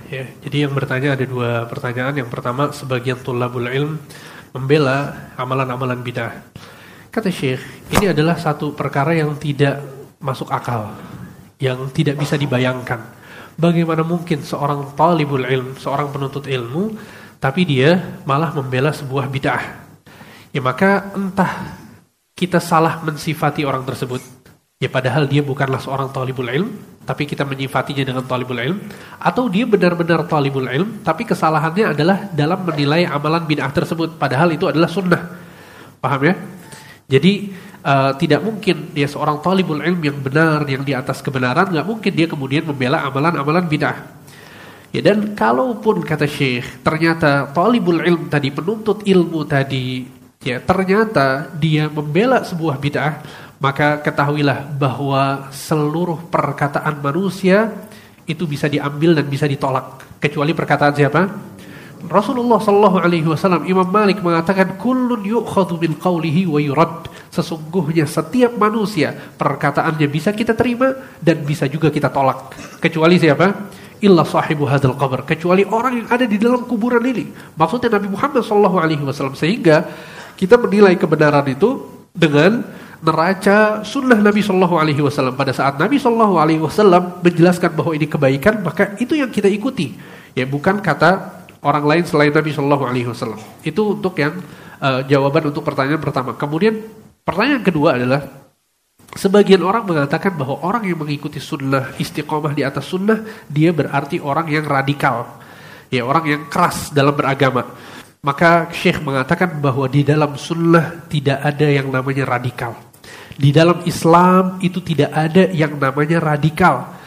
Ya, jadi yang bertanya ada dua pertanyaan. Yang pertama, sebagian tulabul ilm membela amalan-amalan bidah. Kata Syekh, ini adalah satu perkara yang tidak masuk akal, yang tidak bisa dibayangkan. Bagaimana mungkin seorang talibul ilm, seorang penuntut ilmu, tapi dia malah membela sebuah bid'ah. Ya maka entah kita salah mensifati orang tersebut, ya padahal dia bukanlah seorang talibul ilm, tapi kita menyifatinya dengan talibul ilm atau dia benar-benar talibul ilm tapi kesalahannya adalah dalam menilai amalan bid'ah tersebut padahal itu adalah sunnah paham ya jadi uh, tidak mungkin dia seorang talibul ilm yang benar yang di atas kebenaran. Nggak mungkin dia kemudian membela amalan-amalan bid'ah. Ya dan kalaupun kata syekh ternyata talibul ilm tadi penuntut ilmu tadi ya ternyata dia membela sebuah bid'ah maka ketahuilah bahwa seluruh perkataan manusia itu bisa diambil dan bisa ditolak. Kecuali perkataan siapa? Rasulullah Shallallahu Alaihi Wasallam Imam Malik mengatakan kullun yukhadu min qawlihi wa yurad. Sesungguhnya setiap manusia perkataannya bisa kita terima dan bisa juga kita tolak. Kecuali siapa? illa sahibu hadal qabr. Kecuali orang yang ada di dalam kuburan ini. Maksudnya Nabi Muhammad Shallallahu Alaihi Wasallam. Sehingga kita menilai kebenaran itu dengan neraca sunnah Nabi Shallallahu Alaihi Wasallam. Pada saat Nabi Shallallahu Alaihi Wasallam menjelaskan bahwa ini kebaikan maka itu yang kita ikuti. Ya bukan kata orang lain selain Nabi Shallallahu Alaihi Wasallam itu untuk yang uh, jawaban untuk pertanyaan pertama kemudian pertanyaan kedua adalah sebagian orang mengatakan bahwa orang yang mengikuti sunnah istiqomah di atas sunnah dia berarti orang yang radikal ya orang yang keras dalam beragama maka Syekh mengatakan bahwa di dalam sunnah tidak ada yang namanya radikal. Di dalam Islam itu tidak ada yang namanya radikal.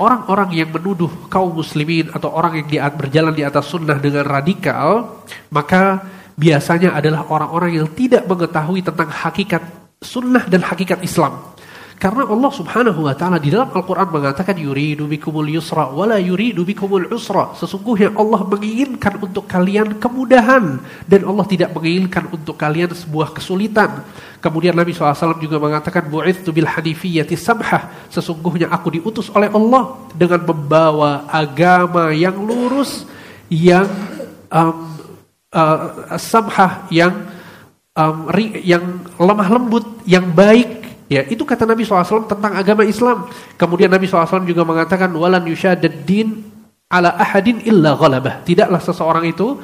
Orang-orang yang menuduh kaum muslimin atau orang yang berjalan di atas sunnah dengan radikal, maka biasanya adalah orang-orang yang tidak mengetahui tentang hakikat sunnah dan hakikat Islam. Karena Allah Subhanahu wa taala di dalam Al-Qur'an mengatakan yuridu bikumul yusra wala yuridu bikumul usra. Sesungguhnya Allah menginginkan untuk kalian kemudahan dan Allah tidak menginginkan untuk kalian sebuah kesulitan. Kemudian Nabi SAW juga mengatakan bu'ithu bil hanifiyyati samhah. Sesungguhnya aku diutus oleh Allah dengan membawa agama yang lurus yang um, uh, samhah yang um, yang lemah lembut, yang baik Ya, itu kata Nabi SAW tentang agama Islam. Kemudian Nabi SAW juga mengatakan walan yushadaddin ala ahadin illa ghalabah. Tidaklah seseorang itu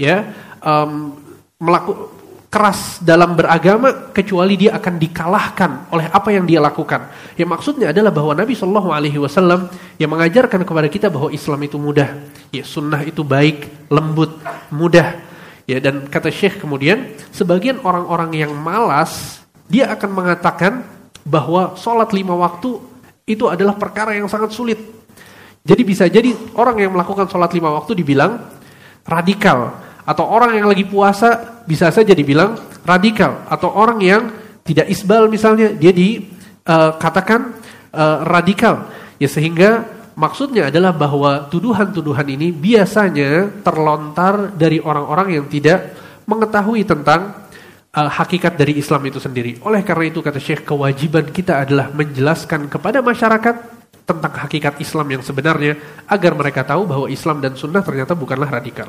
ya um, melaku, keras dalam beragama kecuali dia akan dikalahkan oleh apa yang dia lakukan. Ya maksudnya adalah bahwa Nabi Shallallahu Alaihi Wasallam yang mengajarkan kepada kita bahwa Islam itu mudah, ya sunnah itu baik, lembut, mudah. Ya dan kata Syekh kemudian sebagian orang-orang yang malas dia akan mengatakan bahwa sholat lima waktu itu adalah perkara yang sangat sulit. Jadi bisa jadi orang yang melakukan sholat lima waktu dibilang radikal. Atau orang yang lagi puasa bisa saja dibilang radikal. Atau orang yang tidak isbal misalnya dia dikatakan uh, uh, radikal. Ya sehingga maksudnya adalah bahwa tuduhan-tuduhan ini biasanya terlontar dari orang-orang yang tidak mengetahui tentang uh, hakikat dari Islam itu sendiri. Oleh karena itu kata Syekh kewajiban kita adalah menjelaskan kepada masyarakat tentang hakikat Islam yang sebenarnya agar mereka tahu bahwa Islam dan sunnah ternyata bukanlah radikal.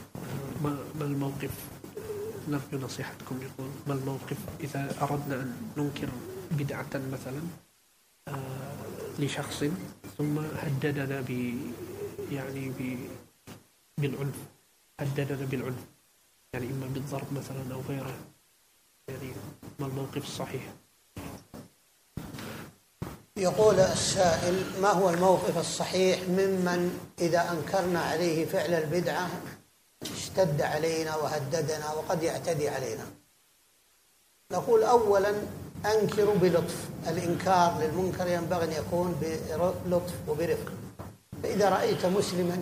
ما الموقف؟ نرجو نصيحتكم يقول ما الموقف إذا أردنا أن ننكر بدعة مثلا لشخص ثم هددنا ب يعني بالعنف هددنا بالعنف يعني إما بالضرب مثلا أو غيره يعني ما الموقف الصحيح؟ يقول السائل ما هو الموقف الصحيح ممن إذا أنكرنا عليه فعل البدعة؟ اشتد علينا وهددنا وقد يعتدي علينا. نقول أولا أنكر بلطف. الإنكار للمنكر ينبغي أن يكون بلطف وبرفق. فإذا رأيت مسلما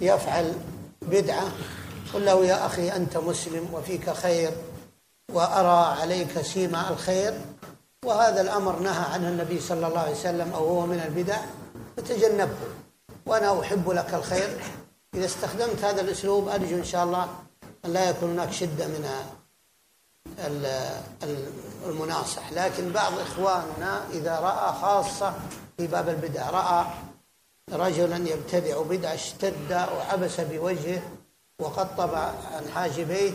يفعل بدعة قل له يا أخي أنت مسلم وفيك خير وأرى عليك سيما الخير. وهذا الأمر نهى عنه النبي صلى الله عليه وسلم أو هو من البدع فتجنبه. وأنا أحب لك الخير إذا استخدمت هذا الأسلوب أرجو إن شاء الله أن لا يكون هناك شدة من المناصح. لكن بعض إخواننا إذا رأى خاصة في باب البدع رأى رجلا يبتدع بدعة اشتد وعبس بوجهه وقطب عن حاجبيه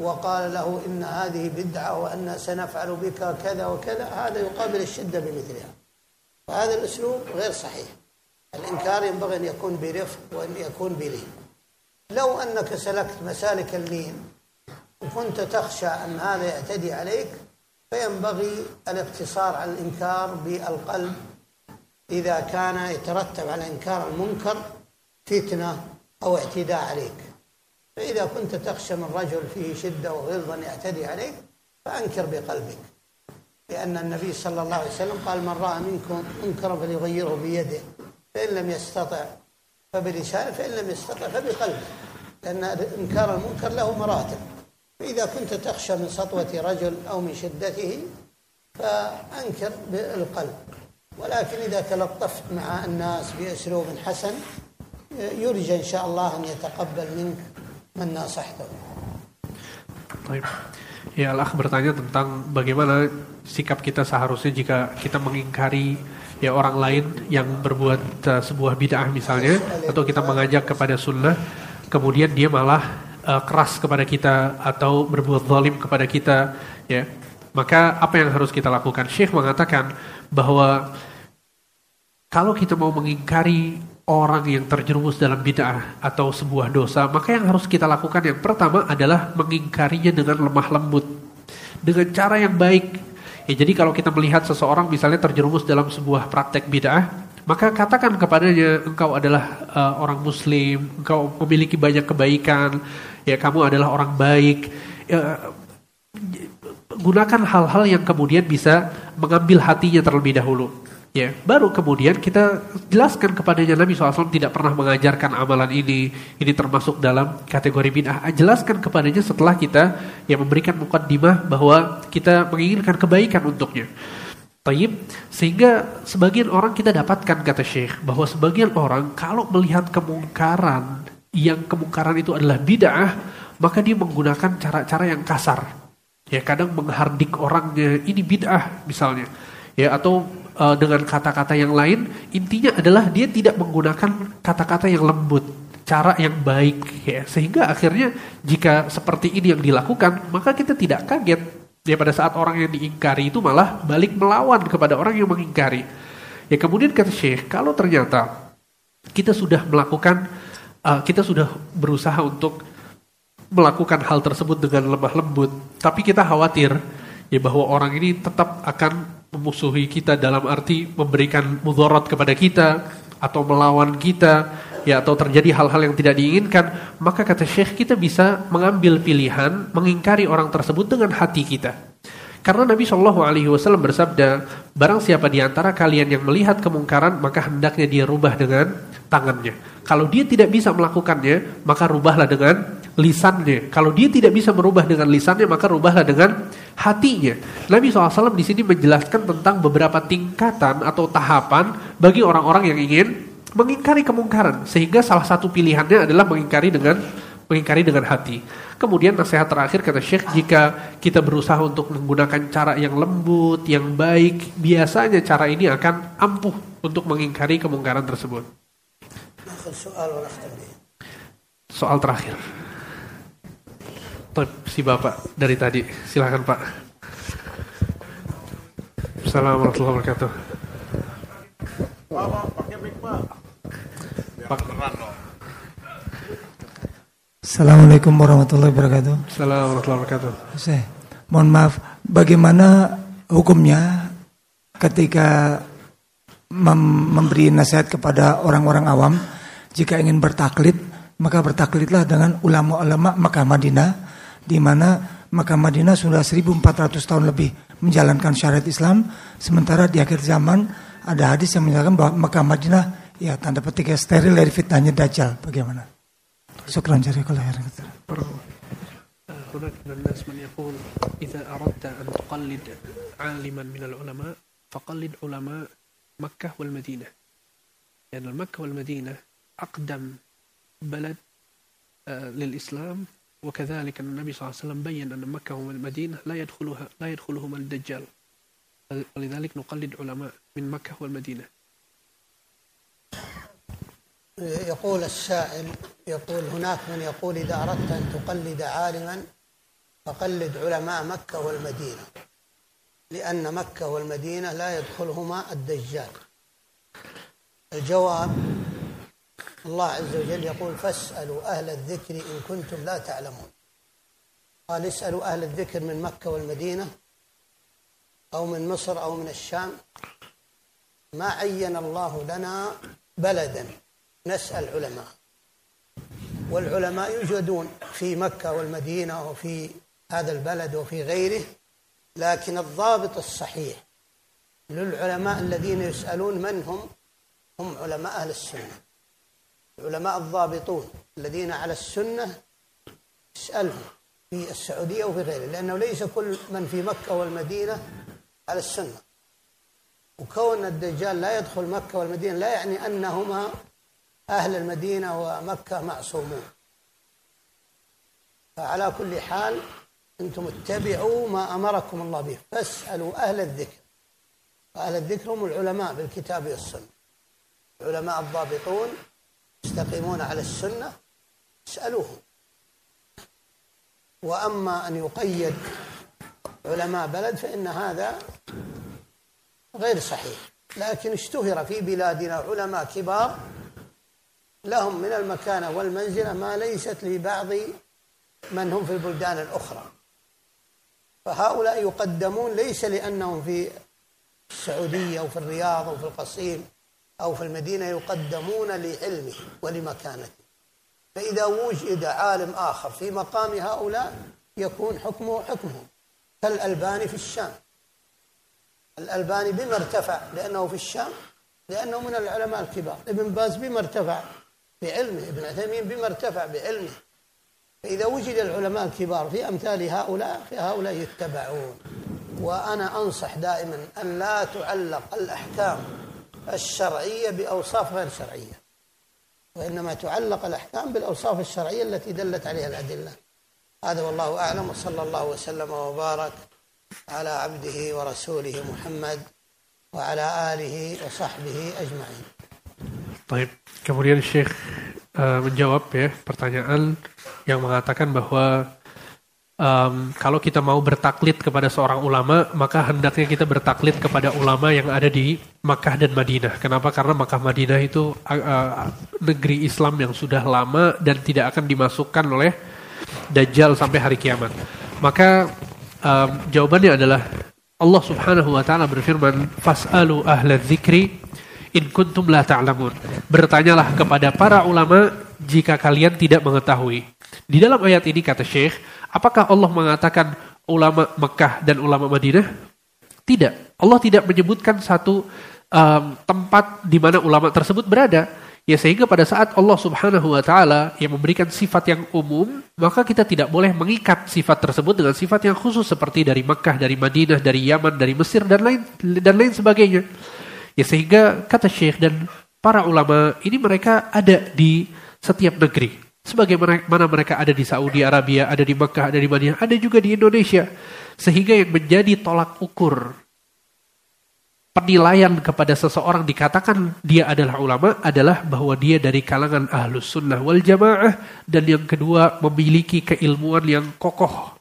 وقال له إن هذه بدعة وأن سنفعل بك كذا وكذا هذا يقابل الشدة بمثلها. وهذا الأسلوب غير صحيح. الإنكار ينبغي أن يكون برفق وأن يكون بلين لو أنك سلكت مسالك اللين وكنت تخشى أن هذا يعتدي عليك فينبغي الاقتصار على الإنكار بالقلب. إذا كان يترتب على إنكار المنكر فتنة أو اعتداء عليك. فإذا كنت تخشى من رجل فيه شدة وغلظا يعتدي عليك فأنكر بقلبك. لأن النبي صلى الله عليه وسلم قال من رأى منكم منكرا فليغيره بيده. فإن لم يستطع فبلسانه فإن لم يستطع فبقلبه لأن إنكار المنكر له مراتب. فإذا كنت تخشى من سطوة رجل أو من شدته فأنكر بالقلب. ولكن إذا تلطفت مع الناس بأسلوب حسن يرجى إن شاء الله أن يتقبل منك من ناصحته. طيب. Ya Allah bertanya tentang bagaimana sikap kita seharusnya jika kita mengingkari ya orang lain yang berbuat uh, sebuah bid'ah misalnya atau kita mengajak kepada sunnah kemudian dia malah uh, keras kepada kita atau berbuat zalim kepada kita ya. Maka apa yang harus kita lakukan? Syekh mengatakan bahwa kalau kita mau mengingkari orang yang terjerumus dalam bid'ah atau sebuah dosa, maka yang harus kita lakukan yang pertama adalah mengingkarinya dengan lemah lembut, dengan cara yang baik. Ya, jadi kalau kita melihat seseorang misalnya terjerumus dalam sebuah praktek bid'ah, maka katakan kepadanya engkau adalah uh, orang muslim, engkau memiliki banyak kebaikan, ya kamu adalah orang baik. Ya, gunakan hal-hal yang kemudian bisa mengambil hatinya terlebih dahulu. Ya, baru kemudian kita jelaskan kepadanya Nabi SAW tidak pernah mengajarkan amalan ini, ini termasuk dalam kategori bid'ah. Jelaskan kepadanya setelah kita ya memberikan mukaddimah bahwa kita menginginkan kebaikan untuknya. Taib, sehingga sebagian orang kita dapatkan kata Syekh bahwa sebagian orang kalau melihat kemungkaran yang kemungkaran itu adalah bid'ah, maka dia menggunakan cara-cara yang kasar. Ya, kadang menghardik orangnya ini bid'ah misalnya. Ya, atau uh, dengan kata-kata yang lain, intinya adalah dia tidak menggunakan kata-kata yang lembut, cara yang baik ya. Sehingga akhirnya jika seperti ini yang dilakukan, maka kita tidak kaget ya pada saat orang yang diingkari itu malah balik melawan kepada orang yang mengingkari. Ya kemudian kata Syekh, kalau ternyata kita sudah melakukan uh, kita sudah berusaha untuk melakukan hal tersebut dengan lemah lembut, tapi kita khawatir ya bahwa orang ini tetap akan memusuhi kita dalam arti memberikan mudarat kepada kita atau melawan kita ya atau terjadi hal-hal yang tidak diinginkan maka kata Syekh kita bisa mengambil pilihan mengingkari orang tersebut dengan hati kita karena Nabi Shallallahu Alaihi Wasallam bersabda barang siapa di antara kalian yang melihat kemungkaran maka hendaknya dia rubah dengan tangannya kalau dia tidak bisa melakukannya maka rubahlah dengan lisannya. Kalau dia tidak bisa merubah dengan lisannya, maka rubahlah dengan hatinya. Nabi SAW di sini menjelaskan tentang beberapa tingkatan atau tahapan bagi orang-orang yang ingin mengingkari kemungkaran. Sehingga salah satu pilihannya adalah mengingkari dengan mengingkari dengan hati. Kemudian nasihat terakhir kata Syekh, jika kita berusaha untuk menggunakan cara yang lembut, yang baik, biasanya cara ini akan ampuh untuk mengingkari kemungkaran tersebut. Soal terakhir si Bapak dari tadi. Silakan Pak. Assalamualaikum warahmatullahi wabarakatuh. Assalamualaikum warahmatullahi wabarakatuh. Assalamualaikum warahmatullahi wabarakatuh. Saya mohon maaf, bagaimana hukumnya ketika mem memberi nasihat kepada orang-orang awam jika ingin bertaklid maka bertaklidlah dengan ulama-ulama Makkah Madinah di mana Makkah Madinah sudah 1400 tahun lebih menjalankan syariat Islam sementara di akhir zaman ada hadis yang menyatakan bahwa Makkah Madinah ya tanda petik ya steril dari fitnahnya Dajjal bagaimana Syukran jazakallahu khairan هناك من الناس من يقول إذا أردت أن تقلد عالما من العلماء فقلد علماء مكة والمدينة لأن يعني مكة والمدينة أقدم بلد للإسلام وكذلك النبي صلى الله عليه وسلم بين أن مكة والمدينة لا يدخلها لا يدخلهما الدجال. ولذلك نقلد علماء من مكة والمدينة. يقول السائل يقول هناك من يقول إذا أردت أن تقلد عالما فقلد علماء مكة والمدينة لأن مكة والمدينة لا يدخلهما الدجال. الجواب الله عز وجل يقول فاسألوا أهل الذكر إن كنتم لا تعلمون. قال اسألوا أهل الذكر من مكة والمدينة أو من مصر أو من الشام. ما عين الله لنا بلدا. نسأل علماء. والعلماء يوجدون في مكة والمدينة وفي هذا البلد وفي غيره لكن الضابط الصحيح للعلماء الذين يسألون من هم؟ هم علماء أهل السنة. العلماء الضابطون الذين على السنة اسألهم في السعودية وفي غيره لأنه ليس كل من في مكة والمدينة على السنة. وكون الدجال لا يدخل مكة والمدينة لا يعني أنهما أهل المدينة ومكة معصومون. فعلى كل حال أنتم اتبعوا ما أمركم الله به. فاسألوا أهل الذكر. أهل الذكر هم العلماء بالكتاب والسنة. العلماء الضابطون يستقيمون على السنة اسألوهم. وأما أن يقيد علماء بلد فإن هذا غير صحيح. لكن اشتهر في بلادنا علماء كبار لهم من المكانة والمنزلة ما ليست لبعض من هم في البلدان الأخرى. فهؤلاء يقدمون ليس لأنهم في السعودية أو في الرياض أو في القصيم. أو في المدينة يقدمون لعلمه ولمكانته. فإذا وجد عالم آخر في مقام هؤلاء يكون حكمه حكمهم كالألباني في الشام. الألباني بما ارتفع لأنه في الشام لأنه من العلماء الكبار. ابن باز بما ارتفع بعلمه ابن عثيمين بما ارتفع بعلمه. فإذا وجد العلماء الكبار في أمثال هؤلاء فهؤلاء يتبعون. وأنا أنصح دائما أن لا تعلق الأحكام الشرعية بأوصاف غير شرعية وإنما تعلق الأحكام بالأوصاف الشرعية التي دلت عليها الأدلة. هذا والله أعلم وصلى الله وسلم وبارك على عبده ورسوله محمد وعلى آله وصحبه أجمعين. طيب kemudian Syekh uh, menjawab ya pertanyaan yang mengatakan bahwa um, kalau kita mau bertaklid kepada seorang ulama, maka hendaknya kita bertaklid kepada ulama yang ada di Makkah dan Madinah. Kenapa? Karena Makkah Madinah itu uh, negeri Islam yang sudah lama dan tidak akan dimasukkan oleh Dajjal sampai hari kiamat. Maka um, jawabannya adalah Allah Subhanahu wa taala berfirman, "Fas'alu ahla dzikri in kuntum la ta'lamun." Bertanyalah kepada para ulama jika kalian tidak mengetahui. Di dalam ayat ini kata Syekh, apakah Allah mengatakan ulama Mekah dan ulama Madinah? Tidak. Allah tidak menyebutkan satu um, tempat di mana ulama tersebut berada. Ya sehingga pada saat Allah Subhanahu wa taala yang memberikan sifat yang umum, maka kita tidak boleh mengikat sifat tersebut dengan sifat yang khusus seperti dari Mekah, dari Madinah, dari Yaman, dari Mesir dan lain dan lain sebagainya. Ya sehingga kata Syekh dan para ulama ini mereka ada di setiap negeri. Sebagaimana mereka ada di Saudi Arabia, ada di Mekah, ada di Madinah, ada juga di Indonesia. Sehingga yang menjadi tolak ukur penilaian kepada seseorang dikatakan dia adalah ulama adalah bahwa dia dari kalangan ahlus sunnah wal jamaah dan yang kedua memiliki keilmuan yang kokoh.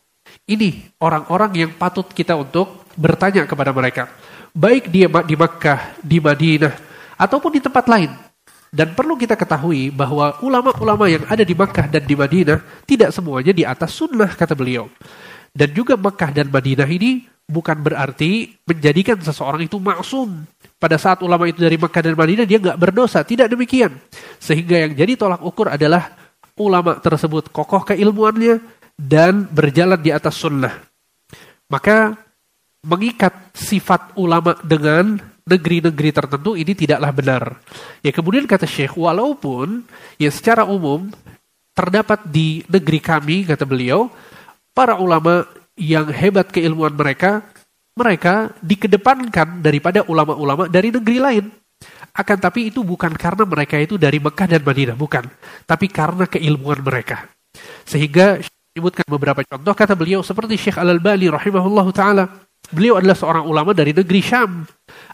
Ini orang-orang yang patut kita untuk bertanya kepada mereka. Baik dia di Makkah, di Madinah, ataupun di tempat lain. Dan perlu kita ketahui bahwa ulama-ulama yang ada di Makkah dan di Madinah tidak semuanya di atas sunnah kata beliau. Dan juga Makkah dan Madinah ini bukan berarti menjadikan seseorang itu maksum. Pada saat ulama itu dari Mekah dan Madinah dia nggak berdosa, tidak demikian. Sehingga yang jadi tolak ukur adalah ulama tersebut kokoh keilmuannya dan berjalan di atas sunnah. Maka mengikat sifat ulama dengan negeri-negeri tertentu ini tidaklah benar. Ya kemudian kata Syekh, walaupun ya secara umum terdapat di negeri kami kata beliau para ulama yang hebat keilmuan mereka, mereka dikedepankan daripada ulama-ulama dari negeri lain. Akan tapi itu bukan karena mereka itu dari Mekah dan Madinah, bukan. Tapi karena keilmuan mereka. Sehingga menyebutkan beberapa contoh kata beliau seperti Syekh Al-Albani rahimahullah taala. Beliau adalah seorang ulama dari negeri Syam.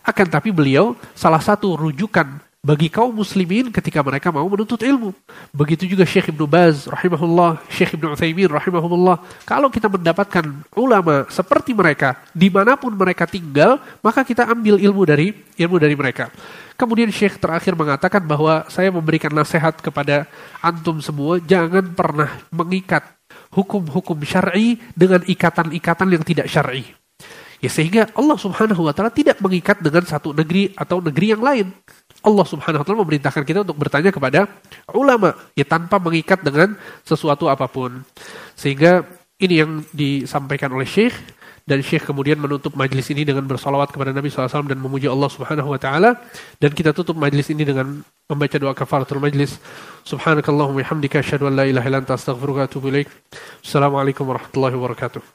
Akan tapi beliau salah satu rujukan bagi kaum muslimin ketika mereka mau menuntut ilmu. Begitu juga Syekh Ibnu Baz rahimahullah, Syekh Ibnu Utsaimin rahimahullah. Kalau kita mendapatkan ulama seperti mereka di mana pun mereka tinggal, maka kita ambil ilmu dari ilmu dari mereka. Kemudian Syekh terakhir mengatakan bahwa saya memberikan nasihat kepada antum semua, jangan pernah mengikat hukum-hukum syar'i dengan ikatan-ikatan yang tidak syar'i. Ya sehingga Allah Subhanahu wa taala tidak mengikat dengan satu negeri atau negeri yang lain. Allah Subhanahu wa taala memerintahkan kita untuk bertanya kepada ulama ya tanpa mengikat dengan sesuatu apa pun. Sehingga ini yang disampaikan oleh Syekh dan Syekh kemudian menutup majlis ini dengan bersolawat kepada Nabi SAW dan memuji Allah Subhanahu wa taala dan kita tutup majlis ini dengan membaca doa kafaratul majlis. Subhanakallahumma hamdika asyhadu an la ilaha illa anta wa atubu ilaik. Assalamualaikum warahmatullahi wabarakatuh.